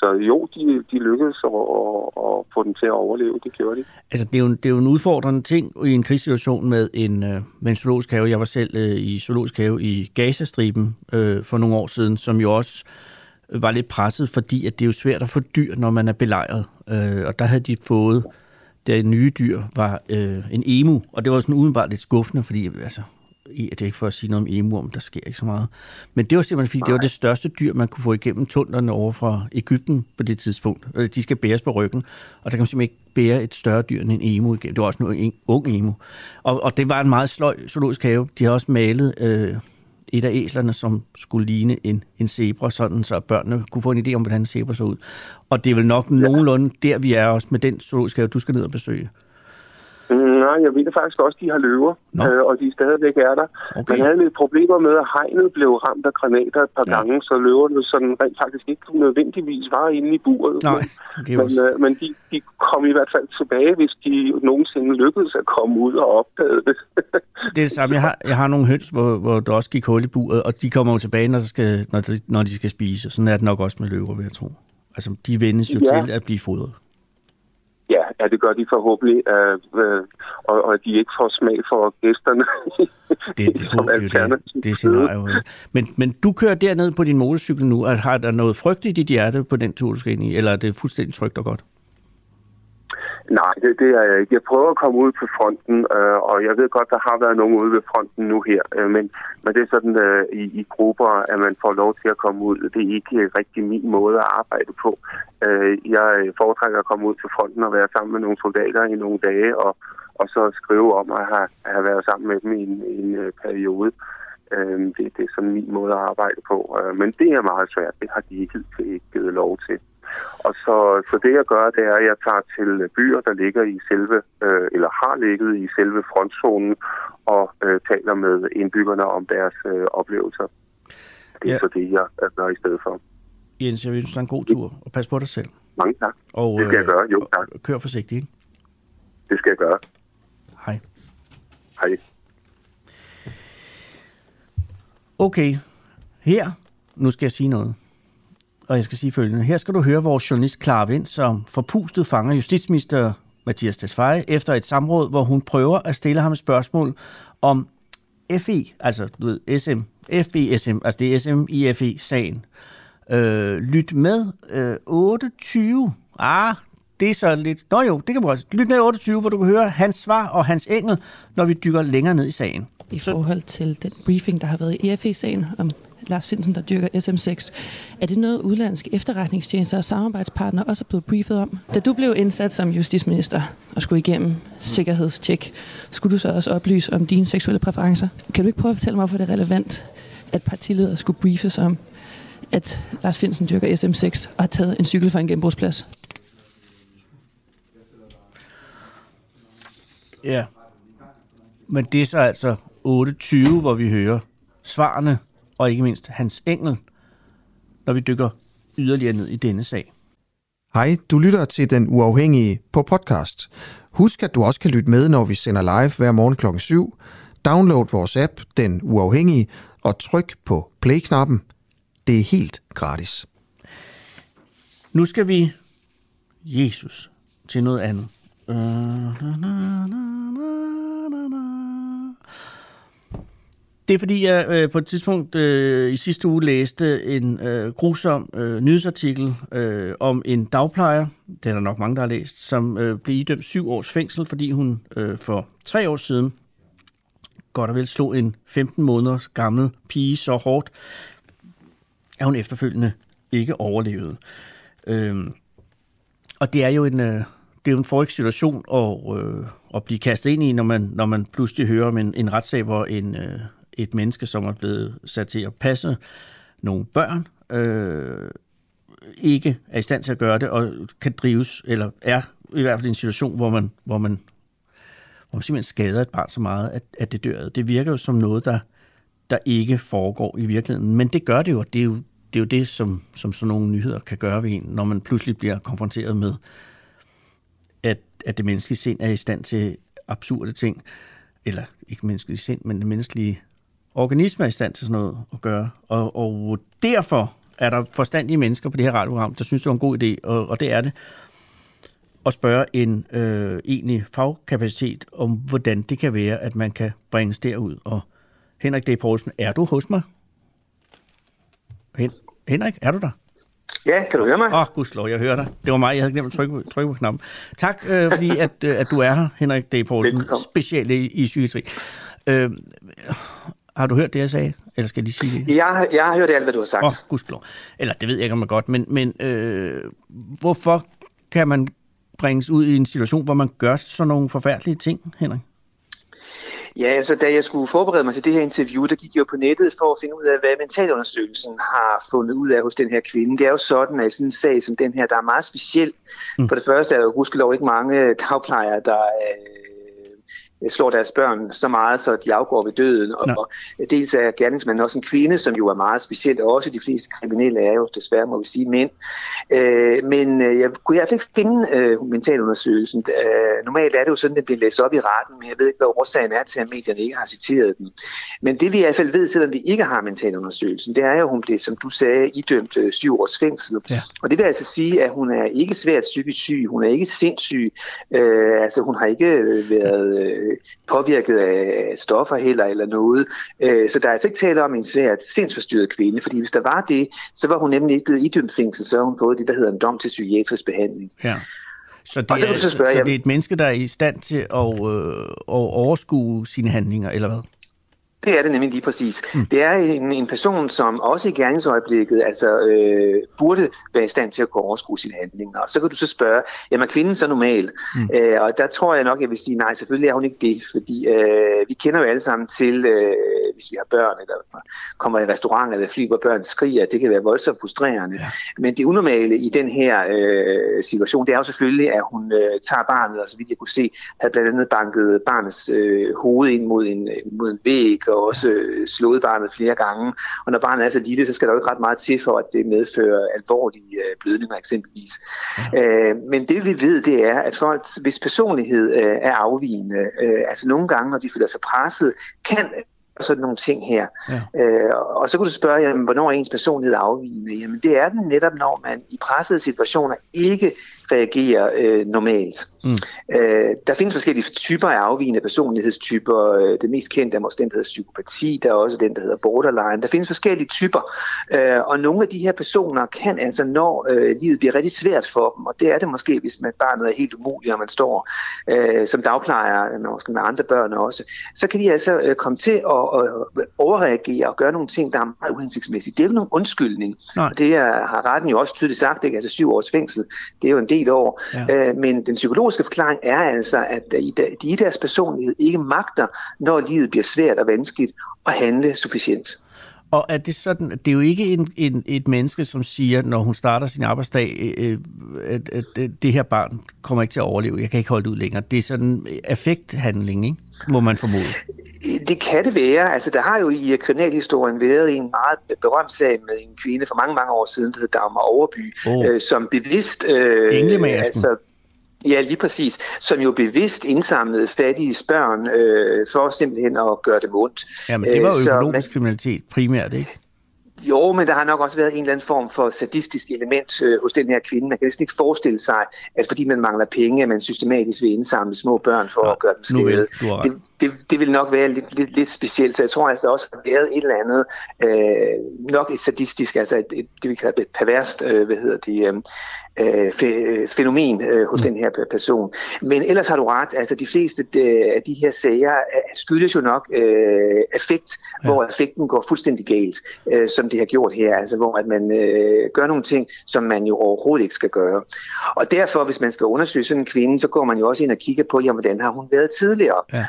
så jo, de, de lykkedes at, at, at få den til at overleve. Det gjorde de. Altså, det er jo, det er jo en udfordrende ting i en krigssituation med en, øh, med en zoologisk have. Jeg var selv øh, i zoologisk have i Gazastriben øh, for nogle år siden, som jo også var lidt presset, fordi at det er jo svært at få dyr, når man er belejret. Øh, og der havde de fået det nye dyr var øh, en emu, og det var sådan udenbart lidt skuffende, fordi altså, det er ikke for at sige noget om emu, om der sker ikke så meget. Men det var simpelthen, fordi Nej. det var det største dyr, man kunne få igennem tunnelerne over fra Ægypten på det tidspunkt. De skal bæres på ryggen, og der kan man simpelthen ikke bære et større dyr end en emu igennem. Det var også en ung emu. Og, og det var en meget sløj zoologisk have. De har også malet øh, et af æslerne, som skulle ligne en, en zebra, sådan så børnene kunne få en idé om, hvordan en zebra så ud. Og det er vel nok ja. nogenlunde der, vi er også med den zoologiske du skal ned og besøge. Nej, jeg ved faktisk også, de har løver, øh, og de stadigvæk er der. Okay. Man havde lidt problemer med, at hegnet blev ramt af granater et par ja. gange, så løverne sådan rent faktisk ikke nødvendigvis var inde i buret. Nej, det men øh, men de, de kom i hvert fald tilbage, hvis de nogensinde lykkedes at komme ud og opdage det. [laughs] det er det samme. Jeg har, jeg har nogle høns, hvor, hvor der også gik hul i buret, og de kommer jo tilbage, når de skal, når de, når de skal spise. Sådan er det nok også med løver, vil jeg tro. Altså, de vendes jo ja. til at blive fodret. Ja, ja, det gør de forhåbentlig, øh, øh, og, og de ikke får smag for gæsterne. det, [laughs] det, det, det, det scenario. Men, men du kører derned på din motorcykel nu, og har der noget frygt i dit hjerte på den tur, du skal ind i, eller er det fuldstændig trygt og godt? Nej, det, det er jeg ikke. Jeg prøver at komme ud på fronten, øh, og jeg ved godt, der har været nogen ude ved fronten nu her, øh, men, men det er sådan øh, i, i grupper, at man får lov til at komme ud. Det er ikke rigtig min måde at arbejde på. Øh, jeg foretrækker at komme ud til fronten og være sammen med nogle soldater i nogle dage, og, og så skrive om at have, have været sammen med dem i en, en øh, periode. Øh, det, det er sådan min måde at arbejde på. Øh, men det er meget svært. Det har de ikke givet lov til. Og så, så det jeg gør, det er, at jeg tager til byer, der ligger i selve, øh, eller har ligget i selve frontzonen, og øh, taler med indbyggerne om deres øh, oplevelser. Det er ja. så det, jeg gør i stedet for. Jens, jeg vil ønske dig en god tur, og pas på dig selv. Mange tak. Og, det skal jeg gøre, jo tak. Kør forsigtigt, ikke? Det skal jeg gøre. Hej. Hej. Okay, her, nu skal jeg sige noget og jeg skal sige følgende. Her skal du høre vores journalist Clara Vind, som forpustet fanger justitsminister Mathias Tesfaye efter et samråd, hvor hun prøver at stille ham et spørgsmål om FE, altså du ved, SM, FESM, altså det er SM-IFE-sagen. Øh, lyt med øh, 28. Ah, det er så lidt... Nå jo, det kan man også. Lyt med 28, hvor du kan høre hans svar og hans engel, når vi dykker længere ned i sagen. I forhold til den briefing, der har været i EFE-sagen om Lars Finsen, der dyrker SM6. Er det noget, udlandske efterretningstjenester og samarbejdspartnere også er blevet briefet om? Da du blev indsat som justitsminister og skulle igennem sikkerhedstjek, skulle du så også oplyse om dine seksuelle præferencer. Kan du ikke prøve at fortælle mig, hvorfor det er relevant, at partiledere skulle briefes om, at Lars Finsen dyrker SM6 og har taget en cykel fra en genbrugsplads? Ja. Men det er så altså 8.20, hvor vi hører svarene, og ikke mindst Hans Engel, når vi dykker yderligere ned i denne sag. Hej, du lytter til Den Uafhængige på podcast. Husk, at du også kan lytte med, når vi sender live hver morgen kl. 7. Download vores app, Den Uafhængige, og tryk på play-knappen. Det er helt gratis. Nu skal vi, Jesus, til noget andet. Det er fordi, jeg øh, på et tidspunkt øh, i sidste uge læste en øh, grusom øh, nyhedsartikel øh, om en dagplejer, det er der nok mange, der har læst, som øh, blev idømt syv års fængsel, fordi hun øh, for tre år siden godt og vel slog en 15 måneder gammel pige så hårdt, at hun efterfølgende ikke overlevede. Øh, og det er jo en... Øh, det er jo en forrige situation at, øh, at blive kastet ind i, når man, når man pludselig hører om en, en retssag, hvor en, øh, et menneske, som er blevet sat til at passe nogle børn, øh, ikke er i stand til at gøre det, og kan drives, eller er i hvert fald i en situation, hvor man, hvor man, hvor man simpelthen skader et barn så meget, at, at det dør. Det virker jo som noget, der, der ikke foregår i virkeligheden. Men det gør det jo, og det er jo det, er jo det som, som sådan nogle nyheder kan gøre ved en, når man pludselig bliver konfronteret med, at, at det menneskelige sind er i stand til absurde ting, eller ikke menneskelige sind, men det menneskelige organisme er i stand til sådan noget at gøre. Og, og derfor er der forstandige mennesker på det her radioprogram, der synes, det var en god idé, og, og det er det, at spørge en øh, egentlig fagkapacitet om, hvordan det kan være, at man kan bringes derud. Og Henrik D. Poulsen, er du hos mig? Hen- Henrik, er du der? Ja, kan du høre mig? Åh, oh, gudslov, jeg hører dig. Det var mig, jeg havde glemt at trykke på, trykke på knappen. Tak, øh, fordi at, øh, at du er her, Henrik D. Poulsen, specielt i, i psykiatri. Øh, har du hørt det, jeg sagde? Eller skal de sige det? Jeg, jeg har hørt alt, hvad du har sagt. Åh, oh. Eller det ved jeg ikke, om man godt, men, men øh, hvorfor kan man bringes ud i en situation, hvor man gør sådan nogle forfærdelige ting, Henrik? Ja, altså da jeg skulle forberede mig til det her interview, der gik jeg jo på nettet for at finde ud af, hvad mentalundersøgelsen har fundet ud af hos den her kvinde. Det er jo sådan, at sådan en sag som den her, der er meget speciel. Mm. For det første er der jo gudskelov ikke mange dagplejere, der slår deres børn så meget, så de afgår ved døden. Og, og dels er gerningsmanden også en kvinde, som jo er meget specielt. Også de fleste kriminelle er jo desværre, må vi sige, mænd. Øh, men øh, jeg kunne i hvert fald ikke finde øh, mentalundersøgelsen. Øh, normalt er det jo sådan, at den bliver læst op i retten, men jeg ved ikke, hvad årsagen er til, at medierne ikke har citeret den. Men det vi i hvert fald ved, selvom vi ikke har mentalundersøgelsen, det er jo, hun blev, som du sagde, idømt øh, syv års fængsel. Ja. Og det vil altså sige, at hun er ikke svært psykisk syg, hun er ikke sindssyg, øh, altså hun har ikke været... Øh, påvirket af stoffer heller eller noget. Øh, så der er altså ikke tale om en svært sindsforstyrret kvinde, fordi hvis der var det, så var hun nemlig ikke blevet idømt fængsel, så hun fået det, der hedder en dom til psykiatrisk behandling. Ja. Så det, så, er, så, spørge, så det er et menneske, der er i stand til at, øh, at overskue sine handlinger, eller hvad? Det er det nemlig lige præcis. Mm. Det er en, en person, som også i gerningsøjeblikket altså, øh, burde være i stand til at kunne overskue sine handlinger. Og så kan du så spørge, jamen er kvinden så normal? Mm. Øh, og der tror jeg nok, jeg vil sige, nej, selvfølgelig er hun ikke det, fordi øh, vi kender jo alle sammen til, øh, hvis vi har børn, eller kommer i restaurant eller fly, hvor børn skriger, det kan være voldsomt frustrerende. Ja. Men det unormale i den her øh, situation, det er jo selvfølgelig, at hun øh, tager barnet, og så vidt jeg kunne se, havde blandt andet banket barnets øh, hoved ind mod en, mod en væg, og også øh, slået barnet flere gange. Og når barnet er så lille, så skal der jo ikke ret meget til for, at det medfører alvorlige øh, blødninger eksempelvis. Ja. Øh, men det vi ved, det er, at folk, hvis personlighed øh, er afvigende, øh, altså nogle gange, når de føler sig presset, kan sådan nogle ting her. Ja. Øh, og så kunne du spørge, jamen, hvornår er ens personlighed afvigende? Jamen det er den netop, når man i pressede situationer ikke reagerer øh, normalt. Mm. Øh, der findes forskellige typer af afvigende personlighedstyper. Øh, det mest kendte er måske den, der hedder psykopati. Der er også den, der hedder borderline. Der findes forskellige typer. Øh, og nogle af de her personer kan altså, når øh, livet bliver rigtig svært for dem, og det er det måske, hvis man barnet er helt umuligt, og man står øh, som dagplejer, måske med andre børn også, så kan de altså øh, komme til at, at overreagere og gøre nogle ting, der er meget uhensigtsmæssige. Det er jo nogen undskyldning. Nej. Det er, har retten jo også tydeligt sagt, ikke? altså syv års fængsel, det er jo en del år. Ja. Øh, men den psykologiske forklaring er altså, at de i deres personlighed ikke magter, når livet bliver svært og vanskeligt, at handle sufficient. Og er det sådan, det er jo ikke en, en, et menneske, som siger, når hun starter sin arbejdsdag, øh, at, at, at det her barn kommer ikke til at overleve, jeg kan ikke holde det ud længere. Det er sådan en affekthandling, ikke? må man formode. Det kan det være. Altså, der har jo i kriminalhistorien været en meget berømt sag med en kvinde for mange, mange år siden, der hed Dagmar Overby, oh. øh, som bevidst... Øh, altså, Ja, lige præcis. Som jo bevidst indsamlede fattige børn øh, for simpelthen at gøre dem ondt. Ja, men det var jo økonomisk kriminalitet primært, ikke? Jo, men der har nok også været en eller anden form for sadistisk element øh, hos den her kvinde. Man kan næsten ikke forestille sig, at fordi man mangler penge, at man systematisk vil indsamle små børn for ja, at gøre dem skade. Det, det, det vil nok være lidt, lidt, lidt specielt, så jeg tror altså også, at der har været et eller andet, øh, nok et sadistisk, altså et, et, det vi kalder et perverst, øh, hvad hedder det, øh, øh fænomen øh, hos mm. den her person. Men ellers har du ret, altså de fleste af de her sager skyldes jo nok øh, effekt, ja. hvor effekten går fuldstændig galt, øh, som det har gjort her, altså hvor at man øh, gør nogle ting, som man jo overhovedet ikke skal gøre. Og derfor, hvis man skal undersøge sådan en kvinde, så går man jo også ind og kigger på, jamen, hvordan har hun været tidligere? Ja.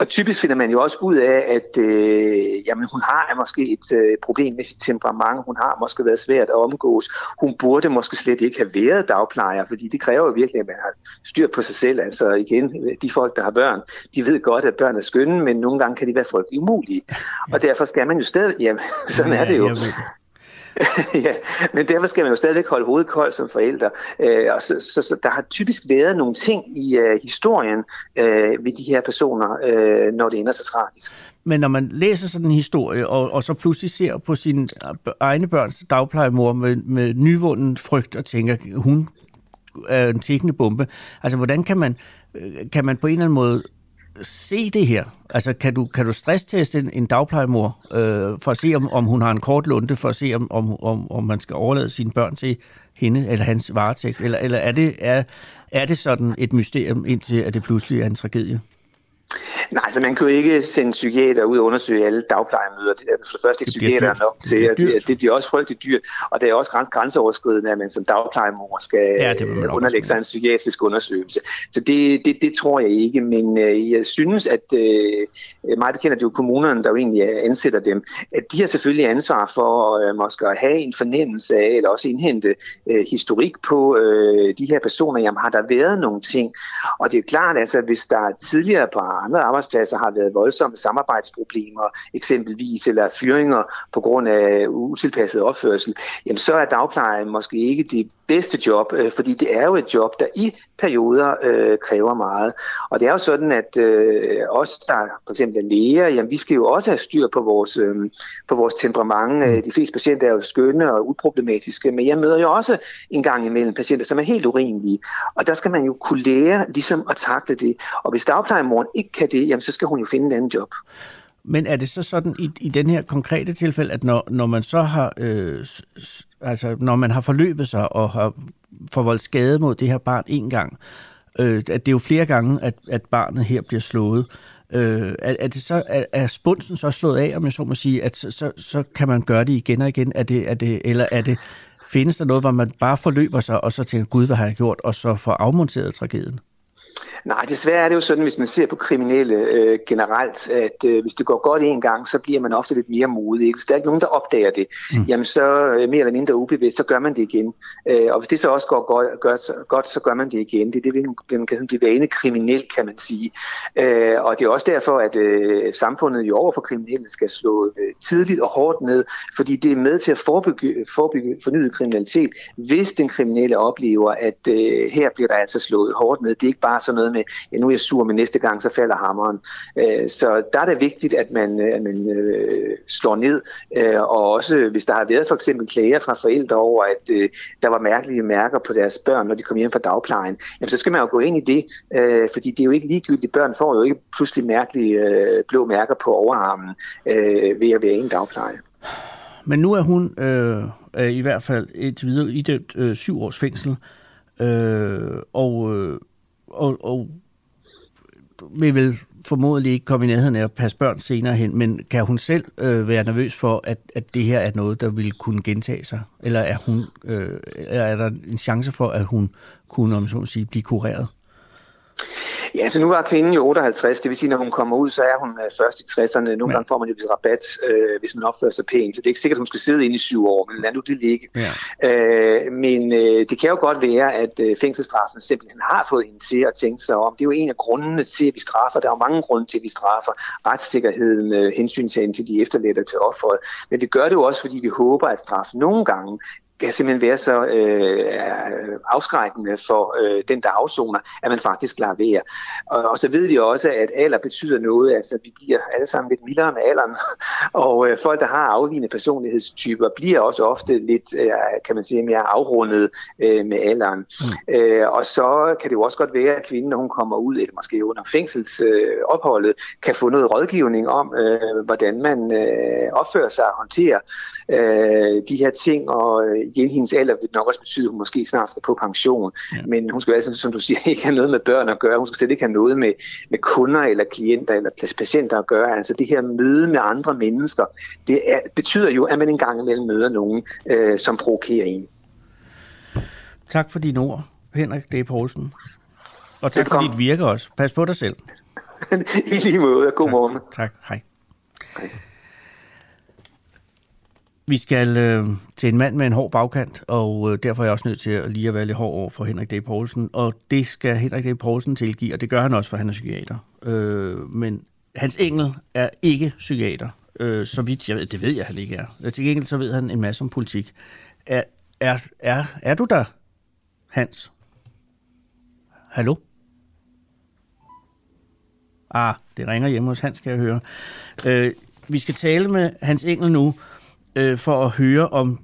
Og typisk finder man jo også ud af, at øh, jamen, hun har måske et øh, problem med sit temperament. Hun har måske været svært at omgås. Hun burde måske slet ikke have været dagplejer, fordi det kræver jo virkelig, at man har styr på sig selv. Altså igen, de folk, der har børn, de ved godt, at børn er skønne, men nogle gange kan de være folk umulige. Og derfor skal man jo stadig, jamen, sådan er det jo. [laughs] ja, men derfor skal man jo stadigvæk holde hovedet koldt som forældre. Øh, og så, så, så der har typisk været nogle ting i øh, historien øh, ved de her personer, øh, når det ender så tragisk. Men når man læser sådan en historie, og, og så pludselig ser på sin egne børns dagplejemor med, med nyvunden frygt og tænker, hun er en tækkende bombe. Altså, hvordan kan man, øh, kan man på en eller anden måde se det her? Altså, kan du, kan du stressteste en, en dagplejemor øh, for at se, om, om hun har en kort lunde, for at se, om, om, om, om man skal overlade sine børn til hende eller hans varetægt? Eller, eller er, det, er, er det sådan et mysterium, indtil at det pludselig er en tragedie? Nej, så man kan jo ikke sende psykiater ud og undersøge alle dagplejemøder. Det er for det første ikke psykiater nok til, at det, det bliver også frygteligt dyrt. Og det er også grænseoverskridende, at man som dagplejemor skal ja, det underlægge sig en psykiatrisk undersøgelse. Så det, det, det tror jeg ikke, men øh, jeg synes, at øh, meget bekendt, at det er jo kommunerne, der jo egentlig ansætter dem, at de har selvfølgelig ansvar for øh, måske at have en fornemmelse af, eller også indhente øh, historik på øh, de her personer. Jamen har der været nogle ting? Og det er klart, altså hvis der tidligere på andre arbejdspladser har været voldsomme samarbejdsproblemer, eksempelvis, eller fyringer på grund af utilpasset opførsel, jamen så er dagplejen måske ikke det bedste job, øh, fordi det er jo et job, der i perioder øh, kræver meget. Og det er jo sådan, at øh, os, der for eksempel er læger, jamen vi skal jo også have styr på vores, øh, på vores temperament. Øh, de fleste patienter er jo skønne og uproblematiske, men jeg møder jo også en gang imellem patienter, som er helt urimelige. Og der skal man jo kunne lære ligesom at takle det. Og hvis dagplejemoren ikke kan det, jamen så skal hun jo finde en anden job. Men er det så sådan i, i den her konkrete tilfælde, at når, når man så har, øh, altså når man har forløbet sig og har forvoldt skade mod det her barn en gang, øh, at det er jo flere gange, at, at barnet her bliver slået, øh, er, er, det så, er, er spunsen så slået af, om jeg så må sige, at så, så, så kan man gøre det igen og igen, er det, er det, eller er det, findes der noget, hvor man bare forløber sig, og så tænker, gud, hvad har jeg gjort, og så får afmonteret tragedien? Nej, desværre er det jo sådan, hvis man ser på kriminelle øh, generelt, at øh, hvis det går godt en gang, så bliver man ofte lidt mere modig. Ikke? Hvis der er ikke nogen, der opdager det, mm. jamen så øh, mere eller mindre ubevidst, så gør man det igen. Øh, og hvis det så også går godt, godt, godt, så gør man det igen. Det er det, man kan blive vane kriminel, kan man sige. Øh, og det er også derfor, at øh, samfundet jo over for kriminelle skal slå øh, tidligt og hårdt ned, fordi det er med til at forebygge, forebygge fornyet kriminalitet, hvis den kriminelle oplever, at øh, her bliver der altså slået hårdt ned. Det er ikke bare sådan noget noget med, ja, nu er jeg sur, men næste gang så falder hammeren. Øh, så der er det vigtigt, at man, øh, at man øh, slår ned, øh, og også hvis der har været for eksempel klager fra forældre over, at øh, der var mærkelige mærker på deres børn, når de kom hjem fra dagplejen, jamen så skal man jo gå ind i det, øh, fordi det er jo ikke ligegyldigt. Børn får jo ikke pludselig mærkelige øh, blå mærker på overarmen øh, ved at være i en dagpleje. Men nu er hun øh, er i hvert fald et videre idømt øh, syv års fængsel, øh, og, øh, og, og vil vel formodentlig ikke komme i nærheden af at passe børn senere hen, men kan hun selv øh, være nervøs for, at, at det her er noget, der vil kunne gentage sig? Eller er, hun, øh, er der en chance for, at hun kunne, om så sige, blive kureret? Ja, så nu var kvinden jo 58, det vil sige, når hun kommer ud, så er hun øh, først i 60'erne. Nogle ja. gange får man jo lidt rabat, øh, hvis man opfører sig pænt, så det er ikke sikkert, at hun skal sidde inde i syv år, men lad nu det ligge. Ja. Øh, men øh, det kan jo godt være, at øh, fængselsstraffen simpelthen har fået hende til at tænke sig om. Det er jo en af grundene til, at vi straffer. Der er jo mange grunde til, at vi straffer retssikkerheden, øh, hensyntagen til de efterladte til offeret. Men vi gør det jo også, fordi vi håber, at straffen nogle gange kan simpelthen være så øh, afskrækkende for øh, den, der afsoner, at man faktisk lader være. Og, og så ved vi også, at alder betyder noget. Altså, vi bliver alle sammen lidt mildere med alderen. [laughs] Og øh, folk, der har afvigende personlighedstyper, bliver også ofte lidt, øh, kan man sige, mere afrundet øh, med alderen. Mm. Øh, og så kan det jo også godt være, at kvinden, når hun kommer ud, eller måske under fængselsopholdet, øh, kan få noget rådgivning om, øh, hvordan man øh, opfører sig og håndterer øh, de her ting, og øh, igen, hendes alder vil nok også betyde, at hun måske snart skal på pension. Ja. Men hun skal altså, som du siger, [laughs] ikke have noget med børn at gøre. Hun skal slet ikke have noget med, med kunder eller klienter eller patienter at gøre. Altså det her møde med andre mennesker, det er, betyder jo, at man engang imellem møder nogen, øh, som provokerer en. Tak for dine ord, Henrik D. Poulsen. Og tak Velkommen. for dit virke også. Pas på dig selv. [laughs] I lige måde. God tak. morgen. Tak. Hej. Hej. Vi skal øh, til en mand med en hård bagkant, og øh, derfor er jeg også nødt til at lige at være lidt hård over for Henrik D. Poulsen. Og det skal Henrik D. Poulsen tilgive, og det gør han også, for han er psykiater. Øh, men hans engel er ikke psykiater, øh, så vidt jeg ved. Det ved jeg, han ikke er. Øh, til gengæld så ved han en masse om politik. Er, er, er, er du der, Hans? Hallo? Ah, det ringer hjemme hos Hans, skal jeg høre. Øh, vi skal tale med Hans Engel nu, øh, for at høre om,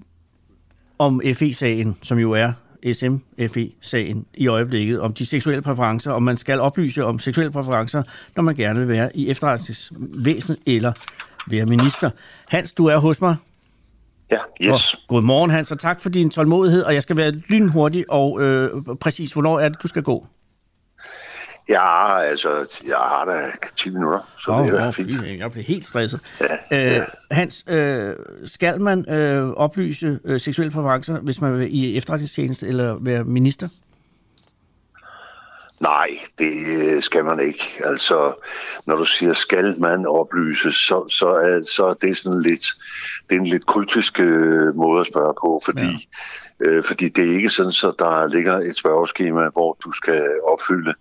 om FE-sagen, som jo er SMFE-sagen i øjeblikket, om de seksuelle præferencer, om man skal oplyse om seksuelle præferencer, når man gerne vil være i efterretningsvæsen eller være minister. Hans, du er hos mig. Ja, yes. Og godmorgen, Hans, og tak for din tålmodighed, og jeg skal være lynhurtig og øh, præcis, hvornår er det, du skal gå? Ja, altså, jeg har da 10 minutter, så oh, det er oh, fint. Jeg bliver helt stresset. Ja, øh, ja. Hans, øh, skal man øh, oplyse øh, seksuelle præferencer, hvis man vil i efterretningstjeneste eller være minister? Nej, det skal man ikke. Altså, når du siger, skal man oplyse, så, så, er, så er det sådan lidt, det er en lidt kultisk øh, måde at spørge på, fordi, ja. øh, fordi det er ikke sådan, så der ligger et spørgeskema, hvor du skal opfylde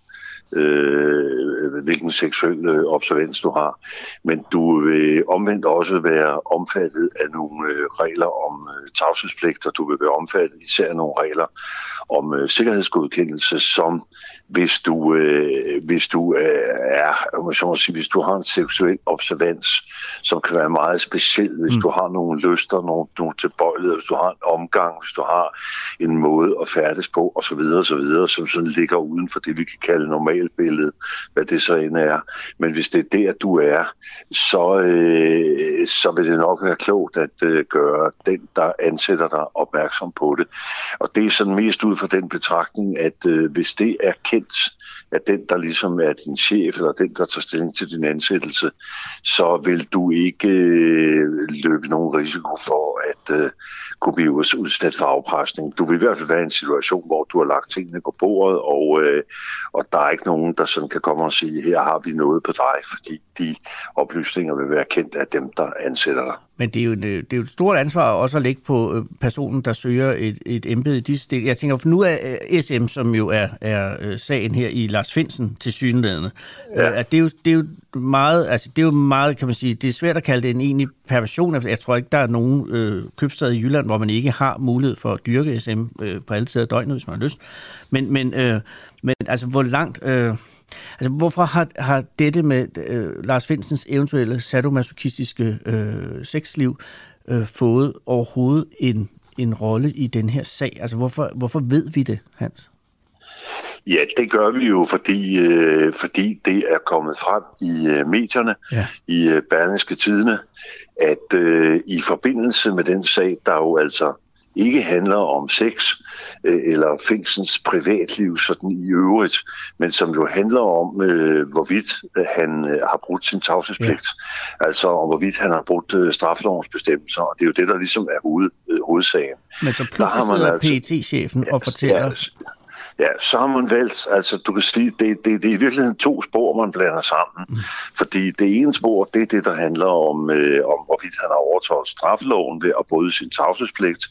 øh, hvilken seksuel øh, observans du har. Men du vil omvendt også være omfattet af nogle øh, regler om øh, tavshedspligt, og du vil være omfattet især af nogle regler om øh, sikkerhedsgodkendelse, som hvis du, øh, hvis du øh, er, man så sige, hvis du har en seksuel observans, som kan være meget speciel, hvis mm. du har nogle lyster, nogle, nogle tilbøjeligheder, hvis du har en omgang, hvis du har en måde at færdes på, osv., osv., som sådan ligger uden for det, vi kan kalde normalbilledet, hvad det så end er. Men hvis det er der, du er, så, øh, så vil det nok være klogt at øh, gøre den, der ansætter dig opmærksom på det. Og det er sådan mest ud fra den betragtning, at øh, hvis det er kendt at den, der ligesom er din chef, eller den, der tager stilling til din ansættelse, så vil du ikke øh, løbe nogen risiko for at øh, kunne blive udsat for afpresning. Du vil i hvert fald være i en situation, hvor du har lagt tingene på bordet, og, øh, og der er ikke nogen, der sådan kan komme og sige, her har vi noget på dig, fordi de oplysninger vil være kendt af dem, der ansætter dig. Men det er, jo, det er jo et stort ansvar også at lægge på øh, personen, der søger et, et embede i disse stil. Jeg tænker, for nu er øh, SM, som jo er, er øh, sagen her i Lars Finsen til synlædende, ja. at det er, jo, det er jo meget, altså det er jo meget, kan man sige, det er svært at kalde det en egentlig perversion. Jeg tror ikke, der er nogen øh, købstad i Jylland, hvor man ikke har mulighed for at dyrke SM øh, på alle tider af døgnet, hvis man har lyst. Men, men, øh, men altså, hvor langt... Øh, Altså, hvorfor har, har dette med øh, Lars Finsens eventuelle sadomasochistiske øh, sexliv øh, fået overhovedet en, en rolle i den her sag? Altså, hvorfor, hvorfor ved vi det, Hans? Ja, det gør vi jo, fordi, øh, fordi det er kommet frem i øh, medierne, ja. i øh, Berlingske Tidene, at øh, i forbindelse med den sag, der jo altså ikke handler om sex øh, eller fængsels privatliv sådan i øvrigt, men som jo handler om, øh, hvorvidt øh, han øh, har brudt sin tavshedspligt. Ja. Altså om hvorvidt han har brudt øh, straflovens bestemmelser, og det er jo det, der ligesom er hoved, øh, hovedsagen. Men så pludselig sidder altså, PET-chefen og fortæller... Ja, Ja, så har man valgt, altså du kan sige, det, det, det er i virkeligheden to spor, man blander sammen. Mm. Fordi det ene spor, det er det, der handler om, øh, om hvorvidt han har overtrådt straffeloven ved at bryde sin tavshedspligt.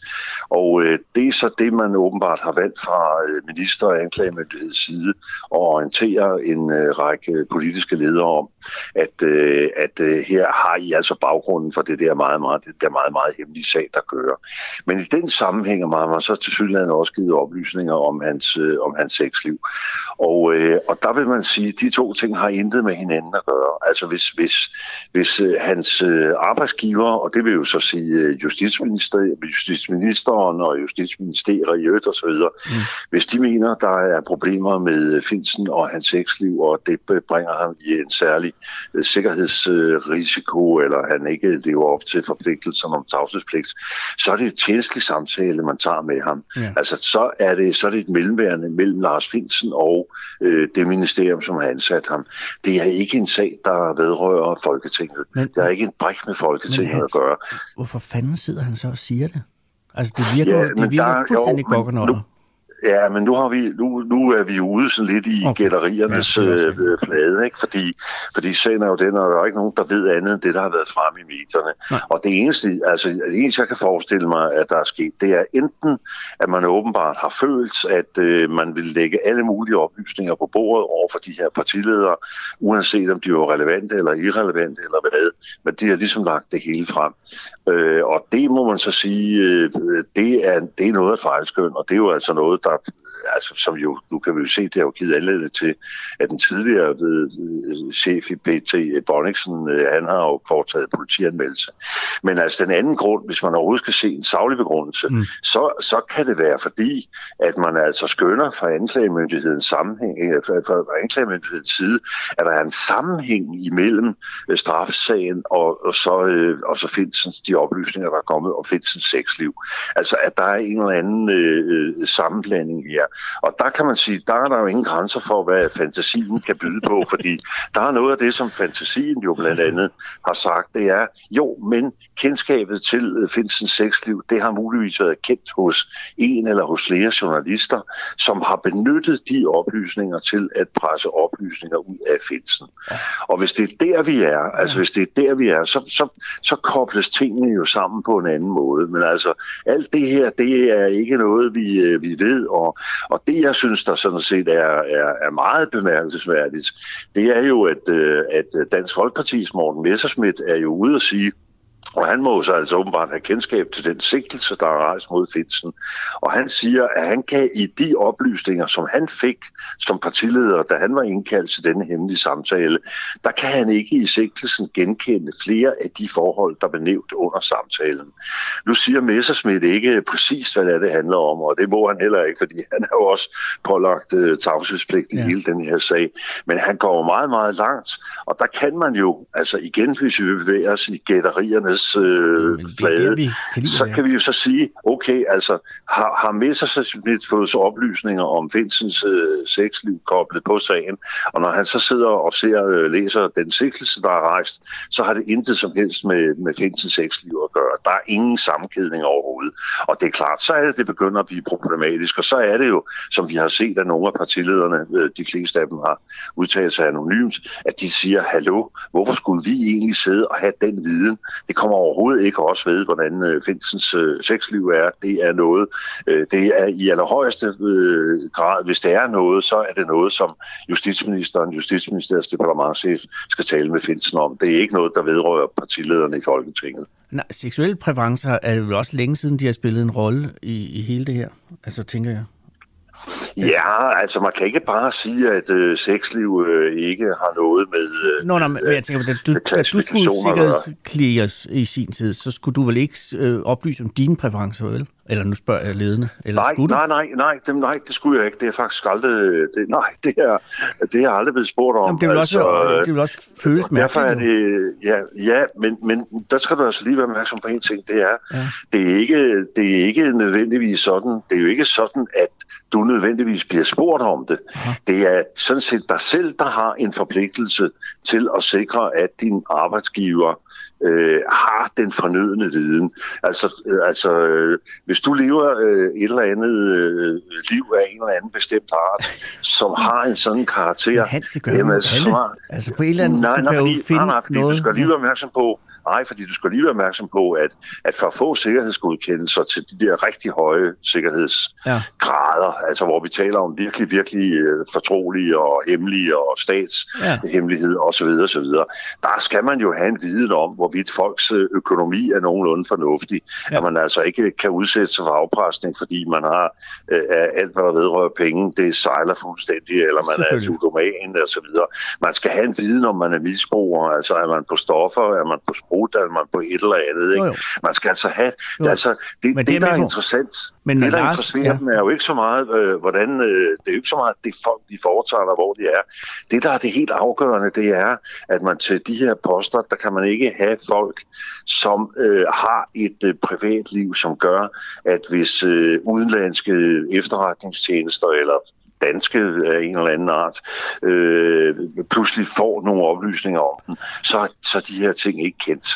Og øh, det er så det, man åbenbart har valgt fra øh, minister- og anklagemyndigheds side at orientere en øh, række politiske ledere om, at, øh, at øh, her har I altså baggrunden for det der meget, meget, det der meget, meget hemmelige sag, der kører. Men i den sammenhæng har man så til synligheden også givet oplysninger om hans øh, om hans sexliv. Og, øh, og der vil man sige, at de to ting har intet med hinanden at gøre. Altså hvis, hvis, hvis øh, hans øh, arbejdsgiver, og det vil jo så sige øh, justitsminister, justitsministeren og justitsministeriet osv., mm. hvis de mener, der er problemer med Finsen og hans sexliv, og det bringer ham i en særlig sikkerhedsrisiko, eller han ikke lever op til forpligtelsen om tavshedspligt, så er det et tjenestelig samtale, man tager med ham. Ja. Altså så er det, så er det et mellemværende mellem Lars Finsen og øh, det ministerium, som har ansat ham. Det er ikke en sag, der vedrører Folketinget. Men, der er ikke en bræk med Folketinget Hans, at gøre. Hvorfor fanden sidder han så og siger det? Altså, det virker, ja, det virker der, fuldstændig gokkenotter. Ja, men nu, har vi, nu, nu er vi ude sådan lidt i okay. gætteriernes ja, øh, flade, ikke? Fordi, fordi sagen er jo den, og der er ikke nogen, der ved andet end det, der har været frem i medierne. Nej. Og det eneste, altså, det eneste, jeg kan forestille mig, at der er sket, det er enten, at man åbenbart har følt, at øh, man vil lægge alle mulige oplysninger på bordet over for de her partiledere, uanset om de var relevante eller irrelevante eller hvad, men de har ligesom lagt det hele frem. Øh, og det må man så sige, øh, det, er, det er noget af fejlskøn, og det er jo altså noget, der, altså, som jo, nu kan vi jo se, det har jo givet anledning til, at den tidligere øh, chef i PT, Bonniksen, øh, han har jo foretaget politianmeldelse. Men altså den anden grund, hvis man overhovedet skal se en savlig begrundelse, mm. så, så kan det være fordi, at man altså skønner fra anklagemyndighedens sammenhæng, øh, fra anklagemyndighedens side, at der er en sammenhæng imellem øh, straffesagen og, og så, øh, og så findes de oplysninger, der er kommet om Finsens sexliv. Altså, at der er en eller anden øh, sammenblanding her. Og der kan man sige, der er der jo ingen grænser for, hvad fantasien kan byde på, [laughs] fordi der er noget af det, som fantasien jo blandt andet har sagt, det er, jo, men kendskabet til øh, Finsens sexliv, det har muligvis været kendt hos en eller hos flere journalister, som har benyttet de oplysninger til at presse oplysninger ud af Finsen. Og hvis det er der, vi er, altså hvis det er der, vi er, så, så, så kobles tingene jo sammen på en anden måde. Men altså, alt det her, det er ikke noget, vi, øh, vi ved, og, og det, jeg synes, der sådan set er, er, er meget bemærkelsesværdigt, det er jo, at, øh, at Dansk Folkeparti's Morten Messerschmidt er jo ude at sige, og han må så altså åbenbart have kendskab til den sigtelse, der er rejst mod Finsen. Og han siger, at han kan i de oplysninger, som han fik som partileder, da han var indkaldt til denne hemmelige samtale, der kan han ikke i sigtelsen genkende flere af de forhold, der blev nævnt under samtalen. Nu siger Messerschmidt ikke præcis, hvad det, er, det handler om, og det må han heller ikke, fordi han er jo også pålagt uh, tavshedspligt i ja. hele den her sag. Men han går meget, meget langt, og der kan man jo, altså igen, hvis vi bevæger os i gætteriernes øh, flade, det, det, så kan vi jo så sige, okay, altså har, har Messerschmidt fået så oplysninger om Vincents øh, sexliv koblet på sagen, og når han så sidder og ser øh, læser den sigtelse, der er rejst, så har det intet som helst med, med Vincents sexliv at gøre. Der er ingen sammenkædning overhovedet. Og det er klart, så er det, det begynder at blive problematisk, og så er det jo, som vi har set, at nogle af partilederne, øh, de fleste af dem har udtalt sig anonymt, at de siger, hallo, hvorfor skulle vi egentlig sidde og have den viden? Det kommer overhovedet ikke også ved, hvordan øh, Finsens øh, sexliv er. Det er noget, øh, det er i allerhøjeste øh, grad, hvis det er noget, så er det noget, som justitsministeren, justitsministeriets departementchef skal tale med Finsen om. Det er ikke noget, der vedrører partilederne i Folketinget. Nej, seksuelle præferencer er jo også længe siden, de har spillet en rolle i, i hele det her, altså tænker jeg. Ja, altså man kan ikke bare sige, at øh, sexliv øh, ikke har noget med... Øh, Nå, nej, men jeg tænker, at du, at du skulle sikkerhedsklæres i sin tid, så skulle du vel ikke øh, oplyse om dine præferencer, vel? Eller nu spørger jeg ledende. Eller nej, skulle nej, nej, nej, det, nej, det skulle jeg ikke. Det er faktisk aldrig... Det, nej, det er, det er aldrig blevet spurgt om. Jamen, det, vil også, altså, det vil også føles mærkeligt. Derfor er det... Ja, ja men, men der skal du altså lige være opmærksom på en ting. Det er, ja. det er, ikke, det er ikke nødvendigvis sådan... Det er jo ikke sådan, at du nødvendigvis bliver spurgt om det. Det er sådan set dig selv, der har en forpligtelse til at sikre, at din arbejdsgiver øh, har den fornødne viden. Altså, øh, altså øh, hvis du lever øh, et eller andet øh, liv af en eller anden bestemt art, som [laughs] har en sådan karakter... Men Hans, det gør jamen, så, Altså på et eller andet, nej, nej, fordi, finde nej, nej, fordi noget... Du skal lige være opmærksom på, Nej, fordi du skal lige være opmærksom på, at, at for at få sikkerhedsgodkendelser til de der rigtig høje sikkerhedsgrader, ja. altså hvor vi taler om virkelig, virkelig øh, fortrolige og hemmelige og statshemmelighed ja. osv., osv., der skal man jo have en viden om, hvorvidt folks øh, økonomi er nogenlunde fornuftig. Ja. At man altså ikke kan udsætte sig for afpresning, fordi man har øh, alt, hvad der vedrører penge, det sejler fuldstændig, eller man er ludoman og så videre. Man skal have en viden om, man er misbruger, altså er man på stoffer, er man på sprog, man på et eller andet. Ikke? Jo, jo. Man skal altså have... Det, altså, det, Men det, det der er interessant, men, det, der Lars, interesserer ja. dem, er jo ikke så meget, øh, hvordan... Øh, det er jo ikke så meget det folk, de foretager, der, hvor de er. Det, der er det helt afgørende, det er, at man til de her poster, der kan man ikke have folk, som øh, har et øh, privatliv, som gør, at hvis øh, udenlandske efterretningstjenester eller danske af en eller anden art, øh, pludselig får nogle oplysninger om den, så, så de her ting ikke kendt.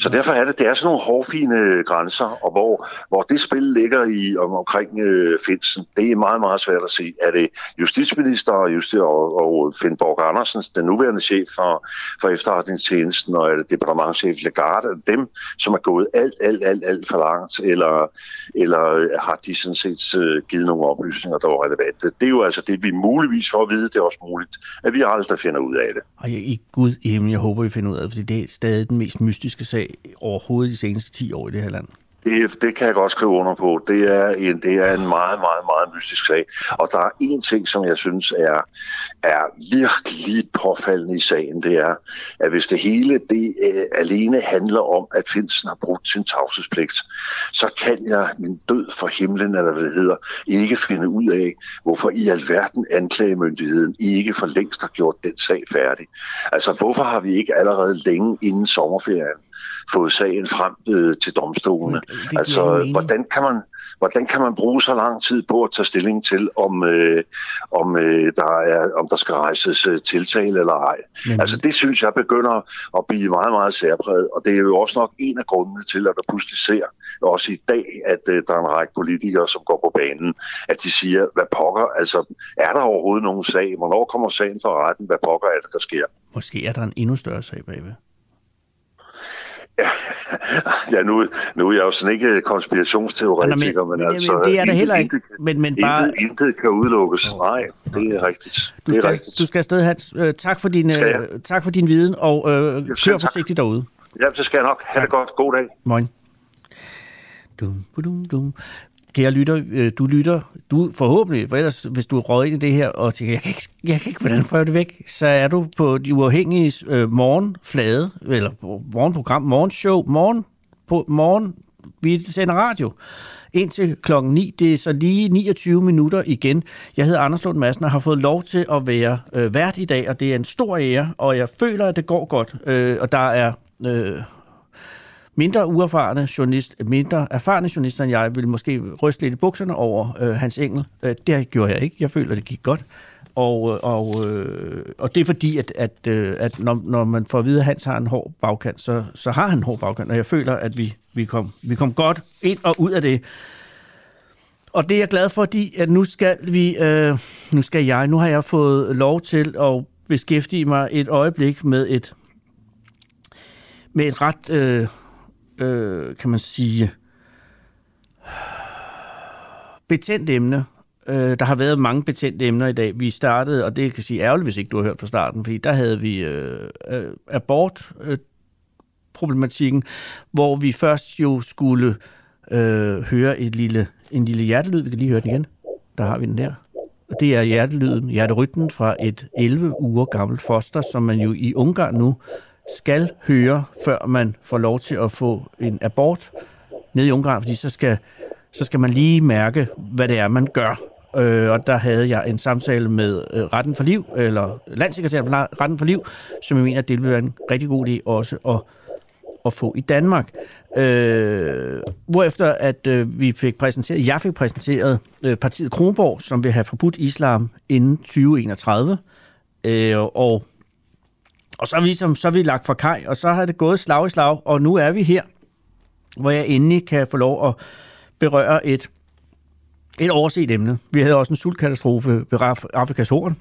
Så derfor er det, det er sådan nogle hårfine grænser, og hvor, hvor det spil ligger i om, omkring øh, Finsen, det er meget, meget svært at se. Er det justitsminister og, og, og Finn Borg Andersen, den nuværende chef for, for efterretningstjenesten, og er det departementchef Lagarde, er det dem, som er gået alt, alt, alt, alt for langt, eller, eller har de sådan set øh, givet nogle oplysninger, der var relevante? Det er jo altså det, vi muligvis får at vide, det er også muligt, at vi aldrig finder ud af det. Og i Gud i himlen, jeg håber, vi finder ud af det, fordi det er stadig den mest mystiske sag overhovedet de seneste 10 år i det her land. Det, det kan jeg godt skrive under på. Det er, en, det er en meget, meget, meget mystisk sag. Og der er en ting, som jeg synes er, er virkelig påfaldende i sagen, det er, at hvis det hele det uh, alene handler om, at Finsen har brugt sin tavshedspligt, så kan jeg min død for himlen, eller hvad det hedder, ikke finde ud af, hvorfor i alverden anklagemyndigheden ikke for længst har gjort den sag færdig. Altså, hvorfor har vi ikke allerede længe inden sommerferien fået sagen frem øh, til domstolene. Altså, hvordan kan man hvordan kan man bruge så lang tid på at tage stilling til, om, øh, om, øh, der, er, om der skal rejses øh, tiltale eller ej? Men... Altså, det synes jeg begynder at blive meget, meget særpræget, og det er jo også nok en af grundene til, at der pludselig ser, også i dag, at øh, der er en række politikere, som går på banen, at de siger, hvad pokker, altså, er der overhovedet nogen sag? Hvornår kommer sagen for retten? Hvad pokker er det, der sker? Måske er der en endnu større sag bagved. [laughs] Ja, nu, nu er jeg jo sådan ikke konspirationsteoretiker, men, men altså... Det er der heller ikke, men, men bare... Intet, intet kan udelukkes. Nej, det er rigtigt. Du skal, er rigtigt. Du skal afsted, Hans. Uh, tak, for din, uh, tak for din viden, og uh, kør tak. forsigtigt derude. Ja, det skal jeg nok. Ha' det godt. God dag. Moin. Dum, dum, dum kære lytter, øh, du lytter, du forhåbentlig, for ellers hvis du er ind i det her og tænker, jeg kan ikke, jeg kan ikke hvordan får jeg det væk, så er du på de uafhængige øh, morgenflade, eller morgenprogram, morgenshow, morgen, på morgen, vi sender radio indtil klokken 9. Det er så lige 29 minutter igen. Jeg hedder Anders Lund Madsen og har fået lov til at være øh, vært i dag, og det er en stor ære, og jeg føler, at det går godt. Øh, og der er øh, mindre uerfarne journalist, mindre erfarne journalister end jeg, vil måske ryste lidt i bukserne over øh, hans engel. Øh, det gjorde jeg ikke. Jeg føler, det gik godt. Og, øh, og, øh, og det er fordi, at, at, øh, at når, når man får at vide, at Hans har en hård bagkant, så, så har han en hård bagkant, og jeg føler, at vi, vi kom, vi kom godt ind og ud af det. Og det er jeg glad for, fordi at nu skal vi, øh, nu skal jeg, nu har jeg fået lov til at beskæftige mig et øjeblik med et, med et ret, øh, øh, kan man sige, betændt emne. Øh, der har været mange betændte emner i dag. Vi startede, og det kan sige ærgerligt, hvis ikke du har hørt fra starten, fordi der havde vi øh, øh abort øh, problematikken, hvor vi først jo skulle øh, høre et lille, en lille hjertelyd. Vi kan lige høre den igen. Der har vi den der. Og det er hjertelyden, hjerterytmen fra et 11 uger gammelt foster, som man jo i Ungarn nu skal høre, før man får lov til at få en abort ned i Ungarn, fordi så skal, så skal man lige mærke, hvad det er, man gør. Øh, og der havde jeg en samtale med øh, Retten for Liv, eller landsekretæren for Retten for Liv, som jeg mener, at det ville være en rigtig god idé også at, at få i Danmark. Øh, hvorefter at øh, vi fik præsenteret, jeg fik præsenteret øh, partiet Kronborg, som vil have forbudt islam inden 2031. Øh, og og så er, vi ligesom, så er vi lagt for kaj, og så har det gået slag i slag, og nu er vi her, hvor jeg endelig kan få lov at berøre et, et overset emne. Vi havde også en sultkatastrofe ved Afrikas Horn.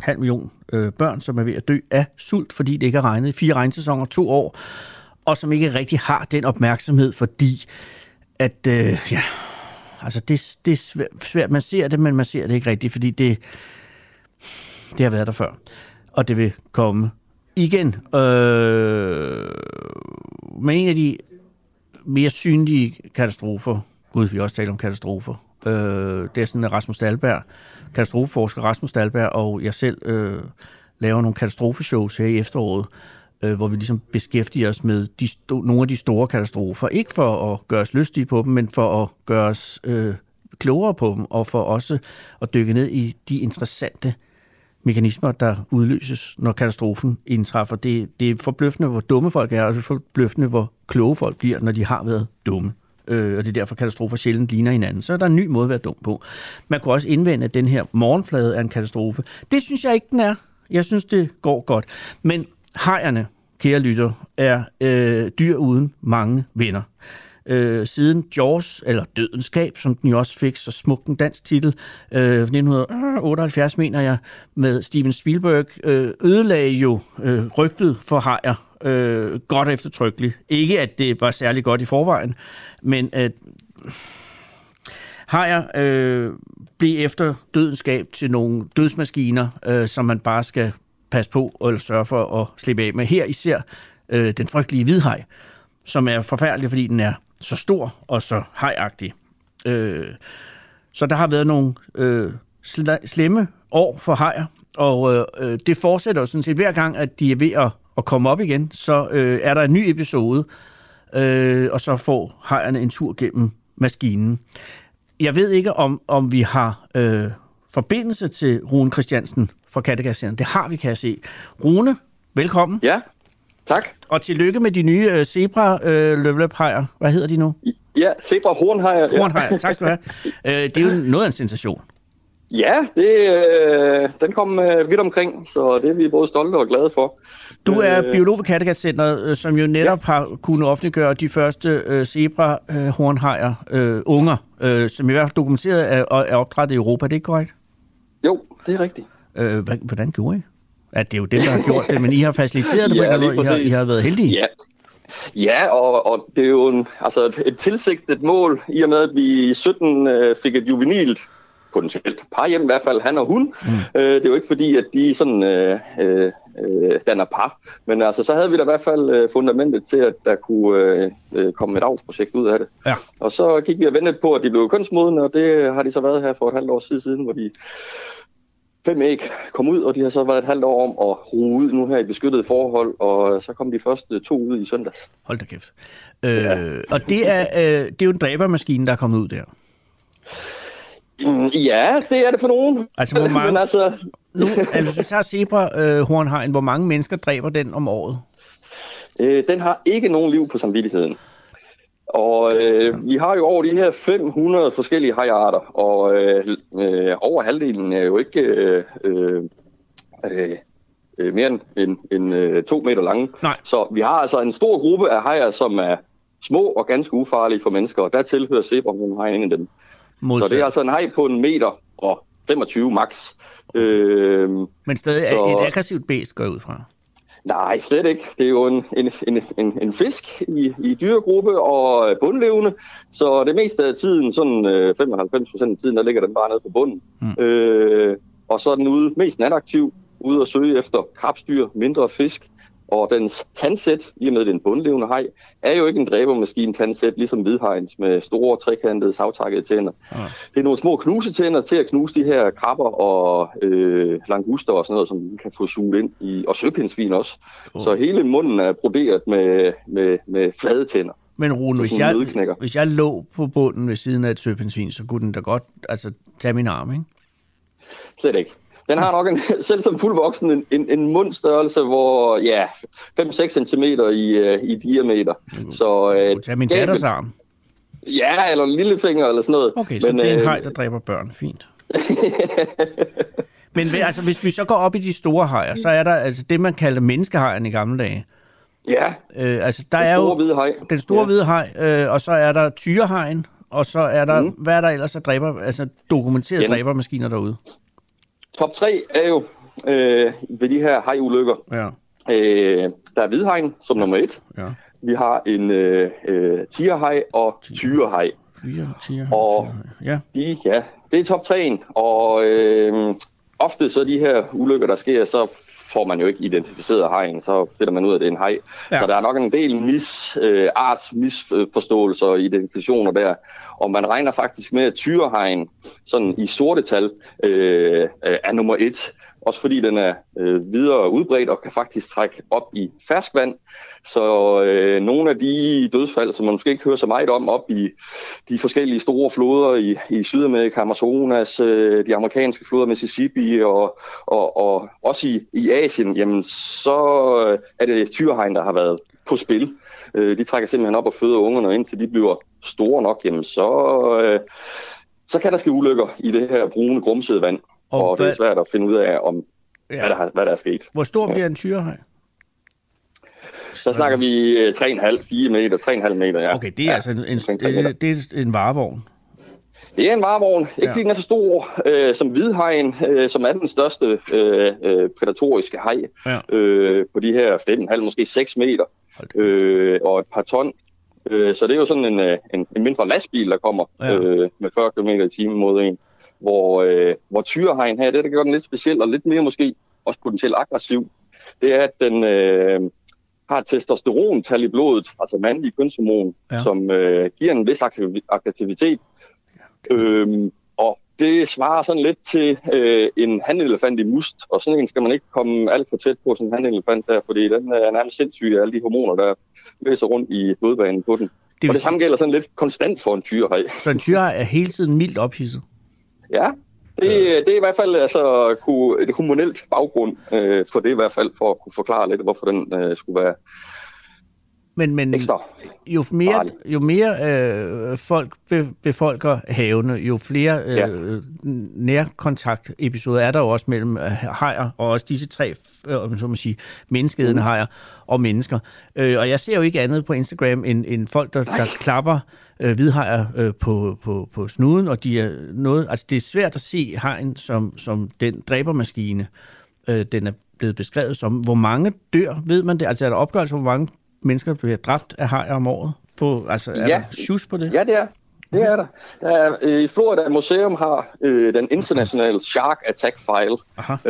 Halv million øh, børn, som er ved at dø af sult, fordi det ikke har regnet i fire regnsæsoner, to år, og som ikke rigtig har den opmærksomhed, fordi at, øh, ja, altså det, det er svært, man ser det, men man ser det ikke rigtigt, fordi det, det har været der før, og det vil komme igen. Øh, men en af de mere synlige katastrofer, gud, vi også taler om katastrofer, øh, det er sådan, at Rasmus Dahlberg, katastrofeforsker Rasmus Dahlberg og jeg selv øh, laver nogle katastrofeshows her i efteråret, øh, hvor vi ligesom beskæftiger os med de nogle af de store katastrofer. Ikke for at gøre os lystige på dem, men for at gøre os øh, klogere på dem, og for også at dykke ned i de interessante mekanismer, der udløses, når katastrofen indtræffer. Det, det er forbløffende, hvor dumme folk er, og så forbløffende, hvor kloge folk bliver, når de har været dumme. Øh, og det er derfor, katastrofer sjældent ligner hinanden. Så er der en ny måde at være dum på. Man kunne også indvende, at den her morgenflade er en katastrofe. Det synes jeg ikke, den er. Jeg synes, det går godt. Men hejerne, kære lytter, er øh, dyr uden mange venner. Øh, siden Jaws, eller Dødenskab, som den jo også fik så smuk en dansk titel, øh, 1978 mener jeg, med Steven Spielberg, øh, ødelagde jo øh, rygtet for hajer øh, godt eftertrykkeligt. Ikke at det var særlig godt i forvejen, men at hajer øh, blev efter dødenskab til nogle dødsmaskiner, øh, som man bare skal passe på og sørge for at slippe af med. Her især øh, den frygtelige hvidhaj, som er forfærdelig, fordi den er så stor og så hajagtig. Øh, så der har været nogle øh, slemme år for hajer, og øh, øh, det fortsætter jo sådan set hver gang, at de er ved at, at komme op igen, så øh, er der en ny episode, øh, og så får hajerne en tur gennem maskinen. Jeg ved ikke, om, om vi har øh, forbindelse til Rune Christiansen fra Kattegasserien. Det har vi, kan jeg se. Rune, velkommen. Ja, tak. Og tillykke med de nye øh, zebra øh, løblephajer. Hvad hedder de nu? Ja, zebra hornhajer. Hornhajer, tak skal du have. [laughs] øh, det er jo noget af en sensation. Ja, det, øh, den kom øh, vidt omkring, så det er vi både stolte og glade for. Du er øh, biolog ved Kattegat-centret, øh, som jo netop ja. har kunnet offentliggøre de første øh, zebra-hornhajer, øh, unger, øh, som i hvert fald dokumenteret er, er opdrettet i Europa. Det er ikke korrekt? Jo, det er rigtigt. Øh, hvordan gjorde I? At det er jo dem, der har gjort det, men I har faciliteret det på [laughs] ja, en måde. I har, I har været heldige. Ja, Ja, og, og det er jo en, altså et, et tilsigtet mål, i og med at vi i 17 øh, fik et juvenilt potentielt par hjem i hvert fald, han og hun. Mm. Øh, det er jo ikke fordi, at de sådan øh, øh, danner par, men altså så havde vi da i hvert fald øh, fundamentet til, at der kunne øh, øh komme et avlsprojekt ud af det. Ja. Og så gik vi og ventede på, at de blev kønsmodne, og det har de så været her for et halvt år siden, hvor de fem æg kom ud, og de har så været et halvt år om at ruge ud nu her i beskyttede forhold, og så kom de første to ud i søndags. Hold da kæft. Øh, ja. Og det er, øh, det er jo en dræbermaskine, der er kommet ud der. Mm, ja, det er det for nogen. Altså, hvor [laughs] mange, Men altså... nu, altså, hvis vi tager zebra øh, hvor mange mennesker dræber den om året? Øh, den har ikke nogen liv på samvittigheden. Og øh, vi har jo over de her 500 forskellige hajarter, og øh, øh, over halvdelen er jo ikke øh, øh, øh, mere end, end, end øh, to meter lange. Nej. Så vi har altså en stor gruppe af hajer, som er små og ganske ufarlige for mennesker, og der tilhører zebramunden en af dem. Modsat. Så det er altså en haj på en meter og 25 max. Øh, Men stadig så... et aggressivt bæst går ud fra? Nej, slet ikke. Det er jo en, en, en, en, fisk i, i dyregruppe og bundlevende, så det meste af tiden, sådan øh, 95 procent af tiden, der ligger den bare nede på bunden. Mm. Øh, og så er den ude mest nataktiv, ude at søge efter krabstyr, mindre fisk, og dens tandsæt, i og med den bundlevende haj, er jo ikke en dræbermaskine tandsæt, ligesom hvidhajens med store, trekantede, savtakkede tænder. Ja. Det er nogle små knusetænder til at knuse de her krabber og øh, languster og sådan noget, som man kan få suget ind i, og søpindsvin også. Oh. Så hele munden er broderet med, med, med flade tænder. Men Rune, hvis jeg, hvis jeg lå på bunden ved siden af et søpindsvin, så kunne den da godt altså, tage min arm, ikke? Slet ikke. Den har nok en, [laughs] selv som fuldvoksen en, en, en mundstørrelse, hvor ja, 5-6 cm i, uh, i diameter. Så, uh, du tage min datters arm? Ja, eller en lillefinger eller sådan noget. Okay, så Men, det er en øh, haj, der dræber børn. Fint. [laughs] Men altså, hvis vi så går op i de store hajer, så er der altså det, man kaldte menneskehajen i gamle dage. Ja, øh, altså, der den er store jo, hvide haj. Den store ja. hvide haj, øh, og så er der tyrehajen, og så er der, mm. hvad er der ellers af dræber, altså dokumenterede dræbermaskiner derude? Top 3 er jo øh, ved de her hajulykker. Ja. Øh, der er hvidhegn som nummer 1. Ja. Vi har en øh, øh, tigerhaj og tyrehaj. Og ja. De, ja, det er top 3. Og øh, ofte så de her ulykker, der sker, så får man jo ikke identificeret hajen, så finder man ud af, at det er en haj. Ja. Så der er nok en del mis, øh, arts misforståelser og identifikationer der. Og man regner faktisk med, at tyrehegn sådan i sorte tal øh, øh, er nummer et. Også fordi den er øh, videre udbredt og kan faktisk trække op i ferskvand. Så øh, nogle af de dødsfald, som man måske ikke hører så meget om, op i de forskellige store floder i, i Sydamerika, Amazonas, øh, de amerikanske floder, Mississippi og, og, og også i, i Asien, jamen så øh, er det tyrehegn, der har været på spil. Øh, de trækker simpelthen op og føder ungerne, og indtil de bliver store nok, jamen så, øh, så kan der ske ulykker i det her brune, grumsede vand. Og, og det er svært at finde ud af, om ja. hvad, der, hvad der er sket. Hvor stor bliver en tyrehej? Så snakker vi 3,5-4 meter, 3,5 meter, ja. Okay, det er ja, altså en, en, det, det er en varevogn. Det er en varevogn. Ikke ja. fordi den er så stor øh, som hvidhajen, øh, som er den største øh, øh, predatoriske haj. Ja. Øh, på de her 5,5, måske 6 meter. Øh, og et par ton. Øh, så det er jo sådan en, øh, en, en mindre lastbil, der kommer ja. øh, med 40 km i timen mod en. Hvor, øh, hvor tyrehajen her, det der gør den lidt speciel og lidt mere måske også potentielt aggressiv, det er, at den øh, har testosterontal i blodet, altså mandlig kønshormon, ja. som øh, giver en vis aktivitet. Okay. Øhm, det svarer sådan lidt til øh, en handelefant i must, og sådan en skal man ikke komme alt for tæt på, sådan en handelefant der, fordi den er nærmest sindssyg af alle de hormoner, der løser rundt i blodbanen på den. Det og det samme gælder sådan lidt konstant for en tyrehej. Så en tyrehej er hele tiden mildt ophidset? Ja, det, det er i hvert fald altså, et hormonelt baggrund øh, for det i hvert fald, for at kunne forklare lidt, hvorfor den øh, skulle være men, men ekstra. Jo mere, jo mere øh, folk be, befolker havene, jo flere øh, ja. nærkontaktepisoder er der jo også mellem øh, hajer og også disse tre, øh, så man sige, menneskeædende mm. hajer og mennesker. Øh, og jeg ser jo ikke andet på Instagram end, end folk, der, der klapper øh, hvidhajer øh, på, på, på snuden, og de er noget, altså det er svært at se hajen som, som den dræbermaskine, øh, den er blevet beskrevet som. Hvor mange dør, ved man det? Altså er der opgørelse, hvor mange mennesker bliver dræbt af hajer om året? På, altså, er ja. der på det? Ja, det er. Det er der. der er, øh, I Florida Museum har øh, den internationale Shark Attack File,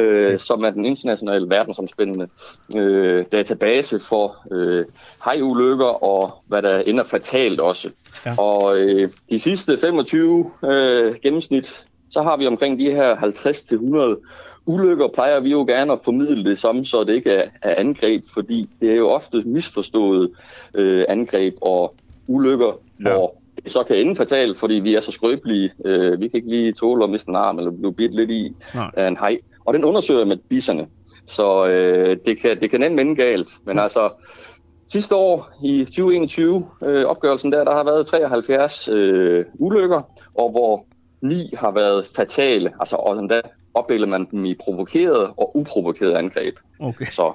øh, som er den internationale verdensomspændende øh, database for øh, hajulykker og hvad der ender fatalt også. Ja. Og øh, de sidste 25 øh, gennemsnit, så har vi omkring de her 50-100 ulykker plejer vi jo gerne at formidle det samme, så det ikke er, er angreb, fordi det er jo ofte misforstået øh, angreb og ulykker, ja. hvor det så kan ende fatalt, fordi vi er så skrøbelige. Øh, vi kan ikke lige tåle at miste en arm eller blive bidt lidt i Nej. af en hej. Og den undersøger med bisserne, så øh, det, kan, det kan ende ende galt. Men altså, sidste år i 2021, øh, opgørelsen der, der har været 73 øh, ulykker, og hvor ni har været fatale, altså og da opdeler man dem i provokerede og uprovokerede angreb. Okay. Så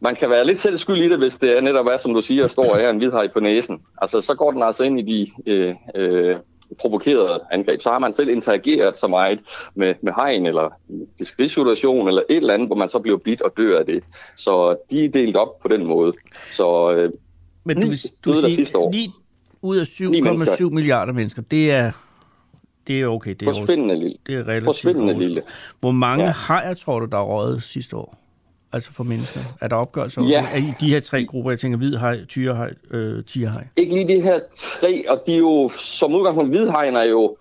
man kan være lidt selv skyld i det, hvis det er netop er, som du siger, står her en hvidhaj på næsen. Altså, så går den altså ind i de øh, øh, provokerede angreb. Så har man selv interageret så meget med, med hegn eller fiskerisituation eller et eller andet, hvor man så bliver bidt og dør af det. Så de er delt op på den måde. Så øh, Men du, du der siger, sidste år. 9 ud af Ni mennesker. 7,7 milliarder mennesker, det er, det er okay. Det er, Forsvindende lille. Det er relativt Forsvindende lille. Hvor mange Ja. ja. hajer tror du, der er røget sidste år? Altså for mennesker. Er der opgørelser Ja. ja. i de her tre grupper? Jeg tænker hvid haj, tyrehaj, øh, tigerhaj. Ikke lige de her tre, og de er jo som udgangspunkt, hvidhegn er jo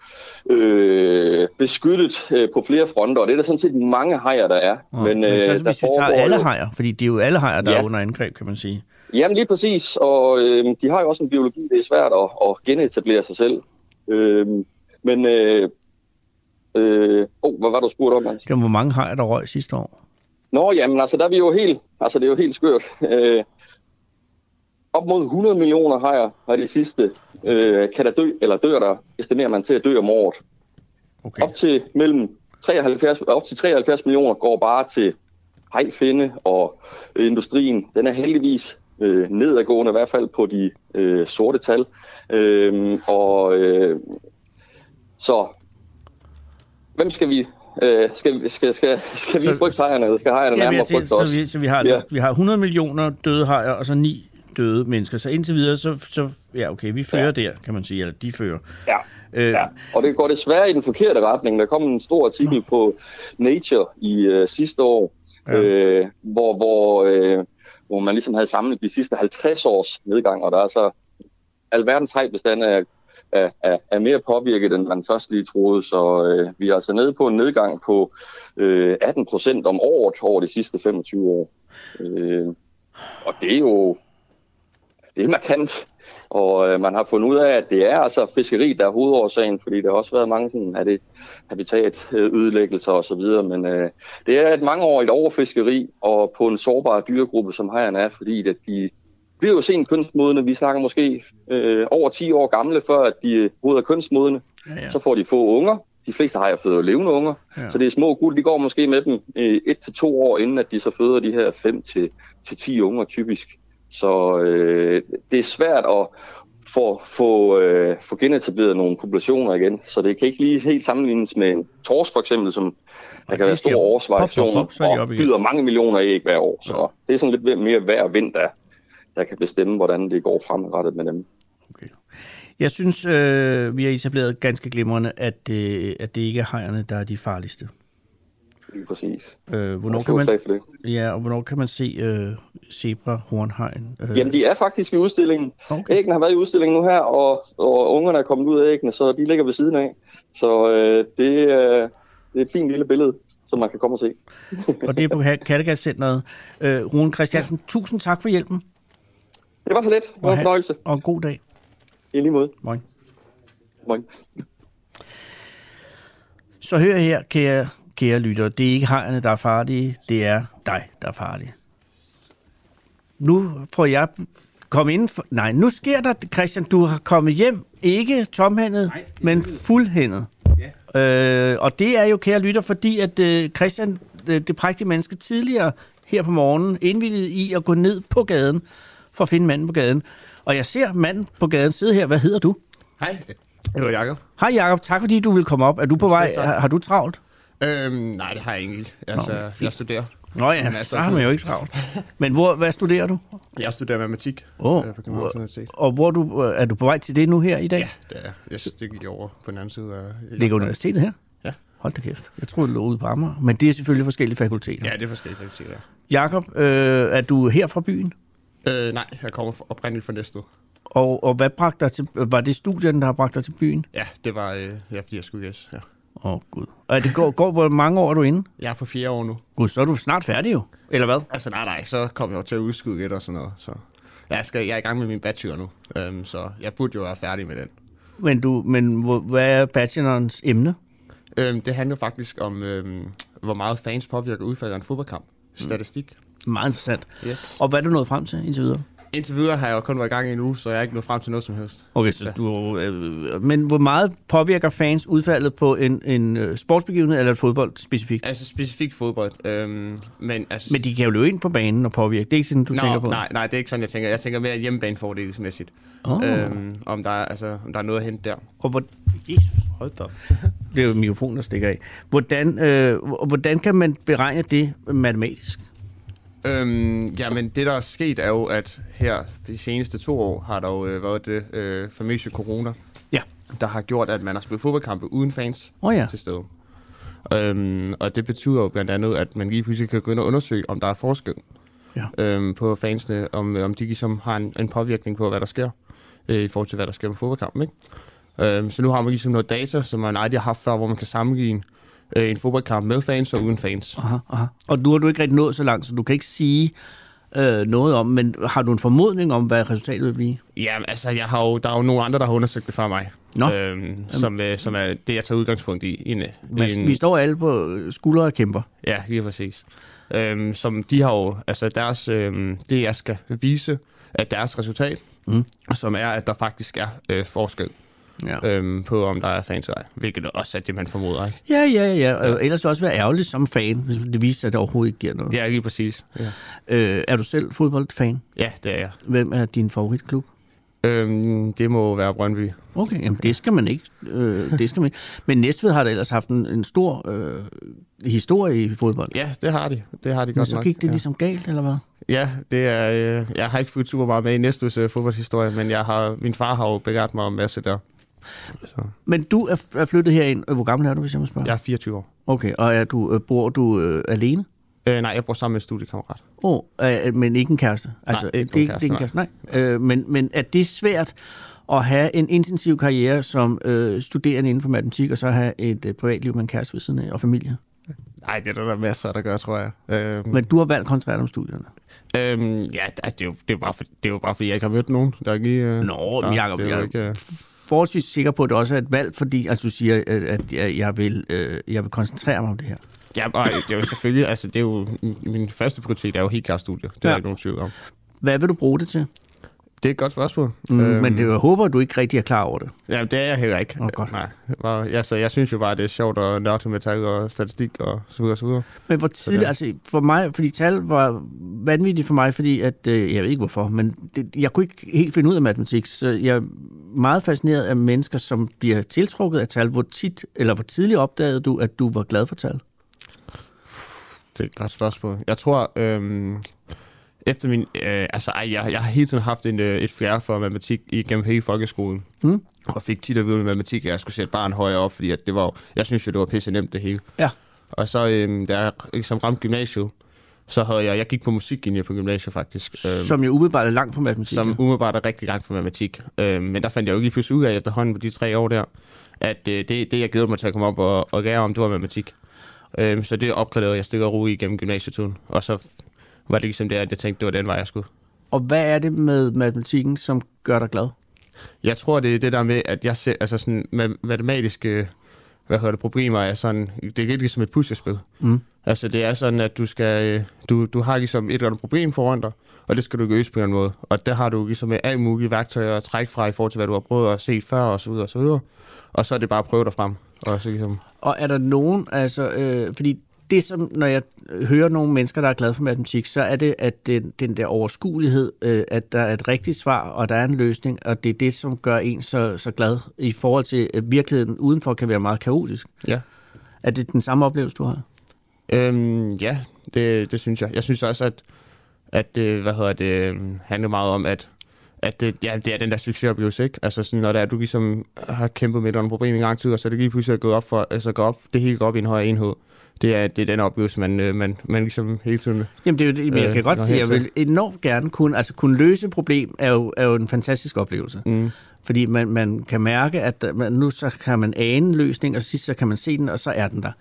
øh, beskyttet øh, på flere fronter, og det er der sådan set mange hajer, der er. Men, Men så, øh, hvis vi tager alle hajer, fordi det er jo alle hajer, der Ja. ja. er under angreb, kan man sige. Jamen lige præcis, og øh, de har jo også en biologi, det er svært at, at genetablere sig selv. Øh, men, øh, øh, oh, hvad var du spurgt om, Hans? Var, hvor mange hajer, der røg sidste år. Nå, jamen altså, der er vi jo helt, altså det er jo helt skørt. Øh, op mod 100 millioner hajer har de sidste, øh, kan der dø, eller dør der, estimerer man til at dø om året. Okay. Op til mellem 73, op til 73 millioner går bare til hejfinde og øh, industrien. Den er heldigvis øh, nedadgående, i hvert fald på de øh, sorte tal. Øh, og øh, så, hvem skal vi Øh, skal, skal, skal, skal vi Så- frygte hejerne, eller skal hejerne Ja, nærmere frygte os? så, vi, så vi har, altså, Ja. vi har 100 millioner døde hajer, og så ni døde mennesker. Så indtil videre, så, så ja, okay, vi fører ja. der, kan man sige, eller de fører. Ja. Øh, Ja, og det går desværre i den forkerte retning. Der kom en stor artikel på Nature i øh, sidste år, Ja. øh, hvor, hvor, øh, hvor man ligesom havde samlet de sidste 50 års nedgang, og der er så alverdens hejbestand er, er, er, er mere påvirket, end man først lige troede. Så øh, vi er altså nede på en nedgang på øh, 18 procent om året over de sidste 25 år. Øh, og det er jo det er markant. Og øh, man har fundet ud af, at det er altså fiskeri, der er hovedårsagen, fordi der har også været mange sådan, er det habitatødelæggelser øh, og så videre, men øh, det er et mangeårigt overfiskeri, og på en sårbar dyregruppe, som hejerne er, fordi at de bliver jo sent kønsmodne. Vi snakker måske øh, over 10 år gamle, før at de overhovedet er kønsmodne. Ja, ja. Så får de få unger. De fleste føder jo levende unger. Ja. Ja. Så det er små gutter, de går måske med dem øh, et til to år, inden at de så føder de her 5 til, til 10 unger typisk. Så øh, det er svært at få, få, øh, få genetableret nogle populationer igen. Så det kan ikke lige helt sammenlignes med en torsk for eksempel, som der kan være store årsvariationer er og byder mange millioner æg hver år. Så det er sådan lidt mere hver vind, der, der kan bestemme, hvordan det går fremadrettet med dem. Jeg synes, øh, vi har etableret ganske glimrende, at, øh, at det ikke er hajerne, der er de farligste. Lige præcis. Øh, hvornår, kan man, det. ja, og hvornår kan man se øh, zebra, hornhegn? Øh, Jamen, de er faktisk i udstillingen. Okay. Æggene har været i udstillingen nu her, og, og ungerne er kommet ud af æggene, så de ligger ved siden af. Så øh, det, er, det er et fint lille billede, som man kan komme og se. og det er på Kattegat-centret. Øh, Rune Christiansen, tusind tak for hjælpen, Det var så let. Det var Og en fornøjelse. og en god dag. I lige måde. Moin. Moin. Så hør her, kære, kære lytter. Det er ikke hejerne, der er farlige. Det er dig, der er farlig. Nu får jeg komme ind for... Nej, nu sker der, Christian, du har kommet hjem. Ikke tomhændet, men fuldhændet. Ja. Øh, og det er jo, kære lytter, fordi at øh, Christian, det, det prægtige menneske, tidligere her på morgenen indvilligede i at gå ned på gaden for at finde manden på gaden. Og jeg ser manden på gaden sidde her. Hvad hedder du? Hej, jeg hedder Jacob. Hej Jacob, tak fordi du vil komme op. Er du på vej? Har, har du travlt? Øhm, nej, det har jeg ikke. Altså, Nå, jeg studerer. Nå ja, Men altså, så har man jo ikke travlt. [laughs] Men hvor, hvad studerer du? Jeg studerer matematik øh, på Københavns Universitet. Og hvor er du, er du på vej til det nu her i dag? Ja, det er jeg. Jeg synes, det gik over på den anden side af... Ligger universitetet her? Ja. Hold da kæft. Jeg troede, det lå ude på Amager. Men det er selvfølgelig forskellige fakulteter. Ja, det er forskellige fakulteter. Jakob, øh, er du her fra byen? Øh, nej, jeg kommer oprindeligt fra Næstved. Og, og hvad bragte dig til, var det studien, der har bragt dig til byen? Ja, det var, øh, ja, fordi jeg skulle gæs. Ja. Åh, oh, gud. Og det går, går, hvor mange år er du inde? Jeg er på fjerde år nu. Gud, så er du snart færdig jo. Eller hvad? Altså, nej, nej, så kommer jeg jo til at udskyde lidt og sådan noget. Så jeg, skal, jeg er i gang med min bachelor nu, øhm, så jeg burde jo være færdig med den. Men, du, men hvad er bachelorens emne? Øhm, det handler faktisk om, øhm, hvor meget fans påvirker udfaldet af en fodboldkamp. Statistik. Meget interessant. Yes. Og hvad er du nået frem til indtil videre? Indtil videre har jeg jo kun været i gang i en uge, så jeg er ikke nået frem til noget som helst. Okay, så du, øh, men hvor meget påvirker fans udfaldet på en, en øh, sportsbegivenhed eller et fodbold specifikt? Altså specifikt fodbold. Øhm, men, altså, Men de kan jo løbe ind på banen og påvirke. Det er ikke sådan, du Nå, tænker på? Nej, nej, det er ikke sådan, jeg tænker. Jeg tænker mere hjemmebanefordelsmæssigt. Åh. Øhm, om, der er, altså, om der er noget at hente der. Og hvor... Jesus, hold da. Det er jo mikrofonen, der stikker af. Hvordan, øh, hvordan kan man beregne det matematisk? Øhm, jamen, det der er sket er jo, at her de seneste to år har der jo øh, været det øh, famøse corona, ja. der har gjort, at man har spillet fodboldkampe uden fans oh, ja. til stede. Øhm, og det betyder jo blandt andet, at man lige pludselig kan gå ind og undersøge, om der er forskel ja. øhm, på fansene, om, om de ligesom har en, en påvirkning på, hvad der sker, øh, i forhold til, hvad der sker på fodboldkampen. Ikke? Øhm, så nu har man ligesom noget data, som man aldrig har haft før, hvor man kan sammenligne øh, en fodboldkamp med fans og uden fans. Aha, aha. Og nu har du ikke rigtig nået så langt, så du kan ikke sige øh, noget om, men har du en formodning om, hvad resultatet vil blive? Ja, altså, jeg har jo, der er jo nogle andre, der har undersøgt det før mig. Nå. Øhm, som, øh, som er det, jeg tager udgangspunkt i. i en, Men en, vi står alle på skuldre og kæmper. Ja, lige præcis. Øhm, som de har jo, altså deres, øhm, det jeg skal vise, at deres resultat, mm. som er, at der faktisk er øh, forskel ja. øhm, på, om der er fans eller ej. Hvilket også er det, man formoder, ikke? Ja, ja, ja. Og ellers vil det også være ærgerligt som fan, hvis det viser sig, at det overhovedet ikke giver noget. Ja, lige præcis. Ja. Øh, er du selv fodboldfan? Ja, det er jeg. Hvem er din favoritklub? Øhm, det må være Brøndby. Okay, jamen det skal man ikke. Øh, det skal man ikke. Men Næstved har da ellers haft en, en stor øh, historie i fodbold. Ja, det har de. Det har de Men godt så nok. gik det ja. ligesom galt, eller hvad? Ja, det er, øh, jeg har ikke fulgt super meget med i Næstveds øh, fodboldhistorie, men jeg har, min far har jo begavet mig om masse der. Så. Men du er, flyttet herind. Hvor gammel er du, hvis jeg må spørge? Jeg er 24 år. Okay, og er du, øh, bor du øh, alene? Øh, nej, jeg bor sammen med en studiekammerat. Oh, øh, men ikke en kæreste? Altså, Nej, ikke det, nogen det er ikke en kæreste, nej. Øh, men, men er det svært at have en intensiv karriere som øh, studerende inden for matematik, og så have et øh, privatliv med en kæreste ved siden af, og familie? Nej, det er der, der masser, der gør, tror jeg. Øhm, Men du har valgt koncentreret om studierne? Øhm, ja, det er, jo, det, er bare for, det er jo bare, fordi jeg ikke har mødt nogen. Der er ikke øh, Nå, men Jacob, jeg ikke, øh, forholdsvis sikker på, at det også er et valg, fordi altså, du siger, at, jeg, vil, øh, jeg vil koncentrere mig om det her. Ja, og det er jo selvfølgelig, altså det er jo, min første prioritet er jo helt klart studier. Det er Ja. ja. ikke nogen tvivl om. Hvad vil du bruge det til? Det er et godt spørgsmål. Mm, øhm, men det, jeg håber, du ikke rigtig er klar over det. Ja, det er jeg heller ikke. Oh, godt. Nej. Og, ja, så jeg synes jo bare, det er sjovt at nørde med tal og statistik og så videre og så videre. Men hvor tidligt, altså for mig, fordi tal var vanvittigt for mig, fordi at, øh, jeg ved ikke hvorfor, men det, jeg kunne ikke helt finde ud af matematik, så jeg er meget fascineret af mennesker, som bliver tiltrukket af tal. Hvor tit, eller hvor tidligt opdagede du, at du var glad for tal? Det er et godt spørgsmål. Jeg tror, øhm, efter min... Øh, altså, ej, jeg, jeg har hele tiden haft en, øh, et fjerde for matematik igennem hele folkeskolen. Mm. Og fik tit at vide med matematik, at jeg skulle sætte barn højere op, fordi at det var, jeg synes jo, det var pisse nemt det hele. Ja. Og så, øhm, da jeg ligesom ramte gymnasiet, så havde jeg, jeg gik på musiklinje på gymnasiet faktisk. Øhm, Som jo umiddelbart er langt fra matematik. som umiddelbart er rigtig langt for matematik. Øhm, men der fandt jeg jo lige pludselig ud af efterhånden på de tre år der, at øh, det, det, jeg glæder mig til at komme op og, og lære om, det var matematik. Øhm, så det opgraderede jeg stille og roligt igennem gymnasietiden. Og så var det ligesom det, at jeg tænkte, det var den vej, jeg skulle. Og hvad er det med matematikken, som gør dig glad? Jeg tror, det er det der med, at jeg ser, altså sådan ma- matematiske hvad hedder det, problemer er sådan, det er lidt ligesom et puslespil. Mm. Altså det er sådan, at du skal, øh, du, du har ligesom et eller andet problem foran dig, og det skal du løse på en måde. Og der har du ligesom alt mulige værktøjer at trække fra i forhold til, hvad du har prøvet at se før, og så videre, og så videre. Og så er det bare at prøve dig frem. Og så ligesom, Og er der nogen, altså, øh, fordi det som, når jeg hører nogle mennesker, der er glade for matematik, så er det, at den, den der overskuelighed, øh, at der er et rigtigt svar, og der er en løsning, og det er det, som gør en så, så glad i forhold til at virkeligheden udenfor kan være meget kaotisk. Ja. Er det den samme oplevelse, du har? Øhm, ja, det, det synes jeg. Jeg synes også, at, at det, hvad hedder det, øhm, handler meget om, at, at det, ja, det er den der succesoplevelse, ikke? Altså sådan, når det er, at du ligesom har kæmpet med et eller andet problem i lang tid, og så er det lige pludselig gået op for, altså går op, det hele går op i en højere enhed. Det er, det er den oplevelse, man, øh, man, man ligesom hele tiden... Jamen det er jo det, jeg kan øh, godt sige, jeg vil enormt gerne kunne, altså kunne løse et problem, er jo, er jo en fantastisk oplevelse. Mm. Fordi man, man kan mærke, at man, nu så kan man ane en løsning, og sidst så kan man se den, og så er den der.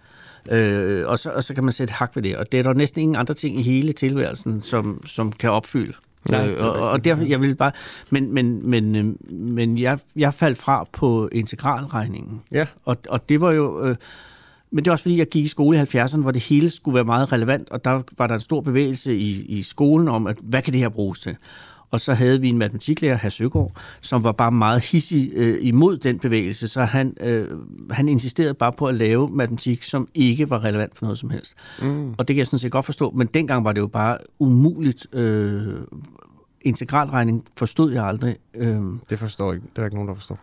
Øh, og, så, og så kan man sætte hak ved det. Og det er der næsten ingen andre ting i hele tilværelsen, som, som kan opfylde. Nej, øh, og, og derfor, jeg vil bare... Men, men, men, øh, men jeg, jeg faldt fra på integralregningen. Ja. Og, og det var jo... Øh, men det er også fordi, jeg gik i skole i 70'erne, hvor det hele skulle være meget relevant, og der var der en stor bevægelse i, i skolen om, at hvad kan det her bruges til? Og så havde vi en matematiklærer, herr Søgaard, som var bare meget hissig øh, imod den bevægelse, så han, øh, han insisterede bare på at lave matematik, som ikke var relevant for noget som helst. Mm. Og det kan jeg sådan set godt forstå, men dengang var det jo bare umuligt. Øh, integralregning forstod jeg aldrig. Øh, Det forstår ikke. Det er ikke nogen, der forstår.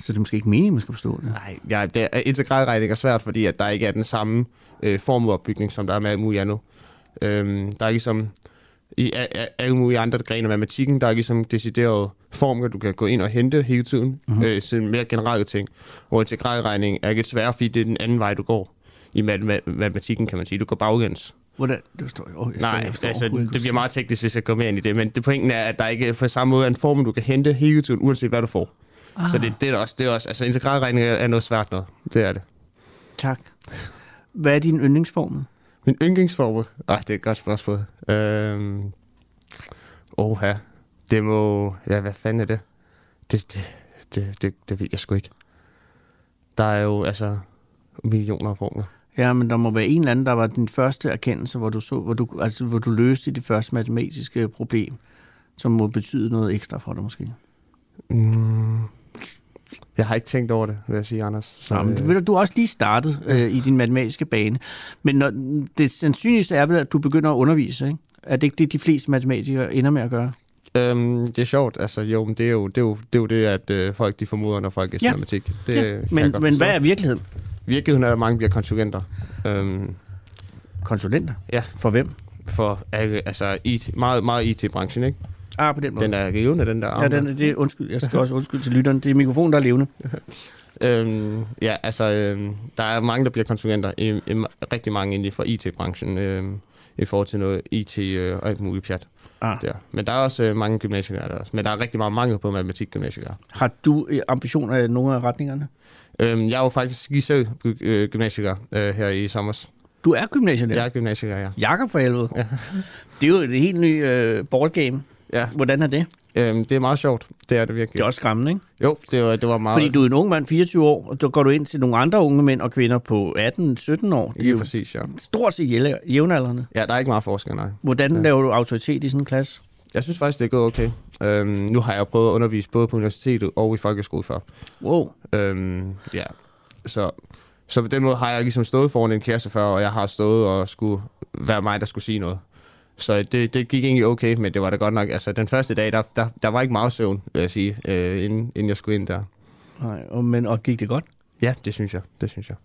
Så det er måske ikke meningen, man skal forstå det. Nej, ja, det er, integralregning er svært, fordi at der ikke er den samme øh, formueopbygning, som der er med alt muligt andet. Øhm, der er ligesom i alle mulige andre grene af matematikken, der er ligesom deciderede formler, du kan gå ind og hente hele tiden, Mhm. mm-hmm. øh, sådan mere generelle ting. Hvor integralregning er lidt sværere, fordi det er den anden vej, du går i mat- mat- matematikken, kan man sige. Du går baglæns. Hvordan? Det forstår jeg. Oh, jeg Nej, jeg forstår altså, det bliver meget teknisk, hvis jeg går mere ind i det, men det pointen er, at der ikke på samme måde er en formel, du kan hente hele tiden, uanset hvad du får. Ah. Så det, det, er også, det er også, altså integralregning er er noget svært noget. Det er det. Tak. Hvad er din yndlingsformel? Min yndlingsformel? Ej, det er et godt spørgsmål. Øhm... Oha. Det må... Ja, hvad fanden er det? Det, det, det, det, det ved jeg sgu ikke. Der er jo altså millioner af formler. Ja, men der må være en eller anden, der var din første erkendelse, hvor du, så, hvor du, altså, hvor du løste det første matematiske problem, som må betyde noget ekstra for dig måske. Mm. Jeg har ikke tænkt over det, vil jeg sige, Anders. Så, Nå, men du, ved du, du er også lige startet øh, i din matematiske bane. Men når, det sandsynligste er vel, at du begynder at undervise, ikke? Er det ikke det, de fleste matematikere ender med at gøre? Øhm, det er sjovt, altså jo, men det er jo det, er jo, det, er jo det at øh, folk de formoder, når folk er Ja. matematik. Det Ja, Men, men hvad er virkeligheden? Virkeligheden er, at mange bliver konsulenter. Øhm, Konsulenter? Ja. For hvem? For alle, altså IT, meget, meget IT-branchen, ikke? Ah, på den måde. Den er levende, den der Ja, arm den, der. det, undskyld, jeg skal også undskylde til lytteren. Det er mikrofonen, der er levende. [laughs] Øhm, ja, altså, øhm, der er mange, der bliver konsulenter. I, i, rigtig mange inden for IT-branchen. Øhm, I forhold til noget IT øh, og alt muligt pjat. Ah. Der. Men der er også øh, mange gymnasielærere der også. Men der er rigtig meget mangel på matematik-gymnasielærere. Har du øh, ambitioner i nogle af retningerne? Øhm, jeg er jo faktisk lige selv øh, gymnasielærer øh, her i sommer. Du er gymnasielærer? Jeg er gymnasielærer, ja. Jakob for helvede. Ja. Det er jo et helt ny øh, ballgame. Ja. Hvordan er det? Øhm, det er meget sjovt. Det er det virkelig. Det er også skræmmende, ikke? Jo, det var, det var meget... Fordi du er en ung mand, 24 år, og så går du ind til nogle andre unge mænd og kvinder på 18-17 år. De er jo præcis, ja. stort set jævnaldrende. Ja, der er ikke meget forskel, nej. Hvordan Ja. laver du autoritet i sådan en klasse? Jeg synes faktisk, det er gået okay. Øhm, nu har jeg prøvet at undervise både på universitetet og i folkeskole før. Wow. Øhm, ja, så, så på den måde har jeg ligesom stået foran en kæreste før, og jeg har stået og skulle være mig, der skulle sige noget. Så det, det gik egentlig okay, men det var da godt nok, altså den første dag, der, der, der var ikke meget søvn, vil jeg sige, øh, inden, inden jeg skulle ind der. Nej, og, men, og gik det godt? Ja, det synes jeg, det synes jeg.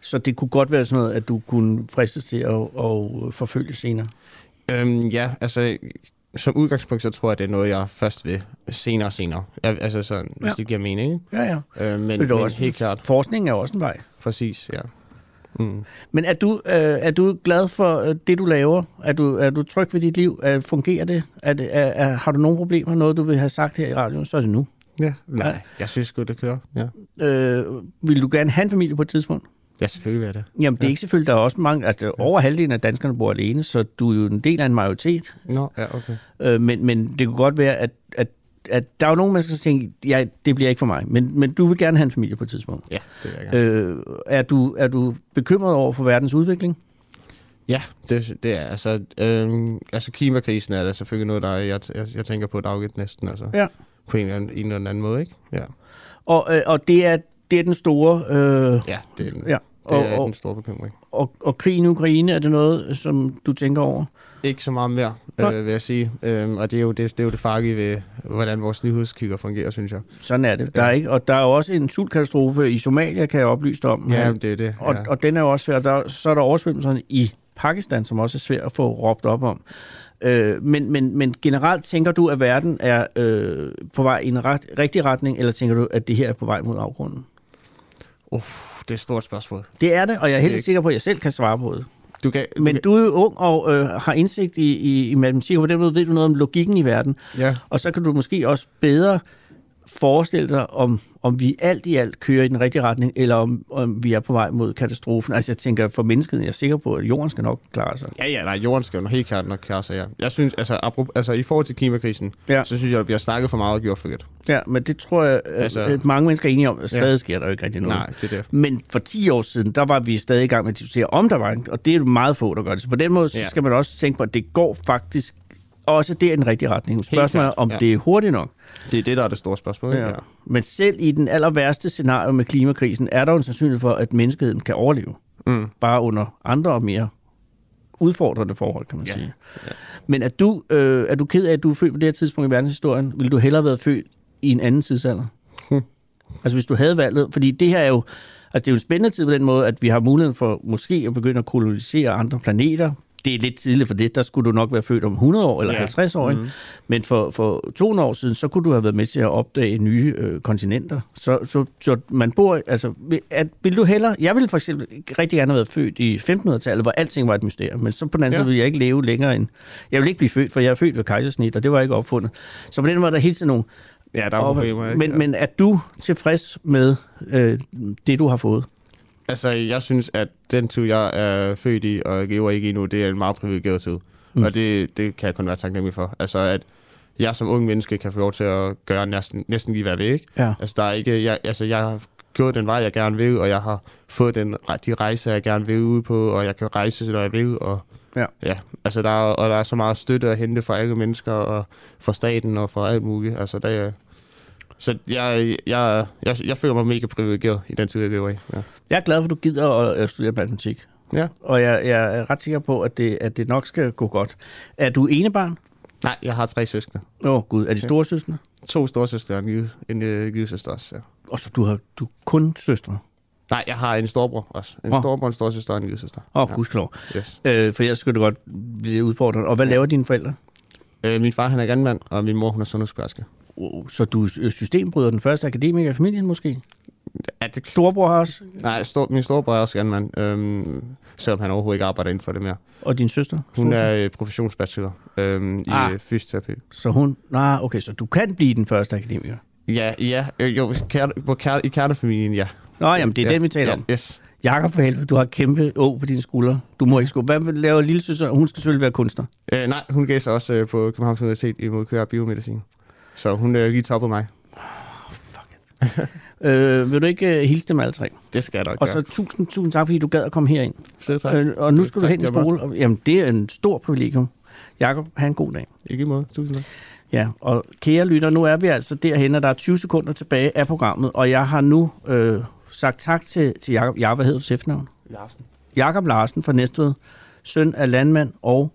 Så det kunne godt være sådan noget, at du kunne fristes til at, at forfølge senere? Øhm, ja, altså som udgangspunkt, så tror jeg, det er noget, jeg først vil senere og senere. Altså sådan, hvis Ja. det giver mening? Ja, ja. Øh, men, det er men også, helt klart. Forskningen er også en vej. Præcis, ja. Mm. Men er du, øh, er du glad for øh, det, du laver? Er du, er du tryg ved dit liv? Er, fungerer det? Er det er, er, har du nogle problemer? Noget, du vil have sagt her i radioen? Så er det nu. Ja, nej, jeg synes godt det kører. Ja, Øh, vil du gerne have en familie på et tidspunkt? ja selvfølgelig vil jeg det. Jamen, det er Ja. ikke selvfølgelig. Der er også mange... Altså, over halvdelen af danskerne bor alene, så du er jo en del af en majoritet. Nå, ja, okay. Øh, men, men det kunne godt være, at, at, at der er jo nogle mennesker, der tænker, ja, det bliver ikke for mig. Men, men du vil gerne have en familie på et tidspunkt. Ja, det vil jeg gerne. Øh, er, du, er du bekymret over for verdens udvikling? Ja, det, det er altså... Øhm, altså klimakrisen er da selvfølgelig noget, der er, jeg, jeg, jeg tænker på dagligt næsten, altså. Ja. På en eller anden, en eller anden måde, ikke? Ja, Og, øh, og det, er, det er den store... Øh, ja det er, den, ja. Det Og, er og, den store bekymring. og, og krigen i Ukraine, er det noget, som du tænker over? Ikke så meget mere, øh, vil jeg sige. Øhm, og det er, jo det, det er jo det farlige ved, hvordan vores nyhedskigger fungerer, synes jeg. Sådan er det. Der er ikke, og der er jo også en sultkatastrofe i Somalia, kan jeg oplyse dig om. Ja, det er det. Og, ja. og den er jo også svær. Der, så er der oversvømmelserne i Pakistan, som også er svært at få råbt op om. Øh, men, men, men generelt tænker du, at verden er øh, på vej i en ret, rigtig retning, eller tænker du, at det her er på vej mod afgrunden? Uff, det er et stort spørgsmål. Det er det, og jeg er helt ikke- sikker på, at jeg selv kan svare på det. Du kan, du Men du er jo ung og øh, har indsigt i, i, i matematik, og på den måde ved du noget om logikken i verden. Ja. Og så kan du måske også bedre forestille dig, om, om vi alt i alt kører i den rigtige retning, eller om, om vi er på vej mod katastrofen. Altså jeg tænker, for mennesket jeg er sikker på, at jorden skal nok klare sig. Ja, ja, nej, jorden skal jo helt klart nok klare sig, ja. Jeg synes, altså, apro- altså i forhold til klimakrisen, Ja. så synes jeg, der bliver snakket for meget og gjort for lidt. Ja, men det tror jeg, at, Altså- at mange mennesker er enige om, at stadig Ja. sker der jo ikke rigtig noget. Nej, det er det. Men for 10 år siden, der var vi stadig i gang med at diskutere, om der var en, og det er jo meget få, der gør det. Så på den måde, så Ja. skal man også tænke på, at det går faktisk også det er en rigtig retning. Spørgsmålet er, om ja. det er hurtigt nok. Det er det, der er det store spørgsmål. Ja. Men selv i den aller værste scenario med klimakrisen, er der jo en sandsynlighed for, at menneskeheden kan overleve. Mm. Bare under andre og mere udfordrende forhold, kan man Ja. sige. Men er du, øh, er du ked af, at du er født på det her tidspunkt i verdenshistorien? Vil du hellere have været født i en anden tidsalder? Hmm. Altså hvis du havde valget, fordi det her er jo, altså det er jo en spændende tid på den måde, at vi har muligheden for måske at begynde at kolonisere andre planeter. Det er lidt tidligt for det, der skulle du nok være født om 100 år eller Ja. 50 år. Ikke? Mhm. Men for, for 200 år siden, så kunne du have været med til at opdage nye øh, kontinenter. Så, så, så man bor, altså, vil, at, vil du hellere, jeg ville for eksempel rigtig gerne have været født i 1500-tallet, hvor alting var et mysterium, men så på den anden Ja. side ville jeg ikke leve længere end, jeg vil ikke blive født, for jeg er født ved kejsersnit, og det var ikke opfundet. Så på den måde er der hele tiden nogle, Ja, der er problemer. ikke? men, Ja. men er du tilfreds med øh, det, du har fået? Altså, jeg synes, at den tid, jeg er født i og lever ikke i nu, det er en meget privilegeret tid. Mm. Og det, det kan jeg kun være taknemmelig for. Altså, at jeg som ung menneske kan få lov til at gøre næsten, næsten lige, hvad jeg vil, ikke? Ja. Altså, der er ikke... Jeg, altså, jeg har gået den vej, jeg gerne vil, og jeg har fået den, de rejser, jeg gerne vil ud på, og jeg kan rejse, når jeg vil, og Ja. ja altså, der er, og der er så meget støtte at hente fra alle mennesker, og fra staten, og fra alt muligt. Altså, der er, så jeg, jeg, jeg, jeg føler mig mega privilegeret i den tid, jeg lever i. Ja. Jeg er glad for, at du gider at, studere matematik. Ja. Og jeg, jeg er ret sikker på, at det, at det nok skal gå godt. Er du enebarn? Nej, jeg har tre søskende. Åh, oh, gud. Er de store søskende? To storesøstre og en, lille- en øh, lille søster også, ja. Og så du har du kun søstre? Nej, jeg har en storbror også. En Åh. storbror, en storesøster og en lille søster. Åh, oh, gudskelov. Yes. Øh, for jeg skulle det godt blive udfordret. Og hvad laver dine forældre? Øh, min far, han er landmand, og min mor, hun er sundhedsplejerske. Så du er systembryder, den første akademiker i familien måske? Er det Storbror har også? Nej, stor, min storebror er også landmand, øhm, selvom han overhovedet ikke arbejder inden for det mere. Og din søster? Hun Storesøster? er øh, professionsbachelor øhm, i Ah. ah. fysioterapi. Så hun... Nej, okay, så du kan blive den første akademiker. Ja, ja, øh, jo, kær, på kær, i kernefamilien, ja. Nå, jamen, det er ja, den, vi taler ja, om. Yes. Jakob for helvede, du har kæmpe å på dine skuldre. Du må ikke skubbe. Hvad laver lille søster? Hun skal selvfølgelig være kunstner. Øh, nej, hun sig også øh, på Københavns Universitet i molekylær biomedicin. Så hun er lige toppet mig. [laughs] Øh, vil du ikke uh, hilse dem alle tre? Det skal jeg nok Og så gøre. tusind, tusind tak, fordi du gad at komme herind. Selv tak. Øh, og nu skal du hen i skole. Og, jamen, det er en stor privilegium. Jakob, have en god dag. Ikke i måde. Tusind tak. Ja, og kære lytter, nu er vi altså derhen, og der er 20 sekunder tilbage af programmet, og jeg har nu øh, sagt tak til, til Jakob. Ja, hvad hedder du efternavn? Larsen. Jakob Larsen fra Næstved, søn af landmand og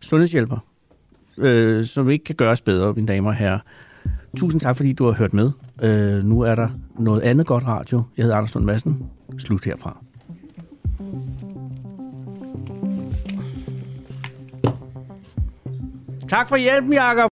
sundhedshjælper, øh, som ikke kan gøres bedre, mine damer og herrer. Tusind tak, fordi du har hørt med. Øh, nu er der noget andet godt radio. Jeg hedder Anders Lund Madsen. Slut herfra. Tak for hjælpen, Jakob.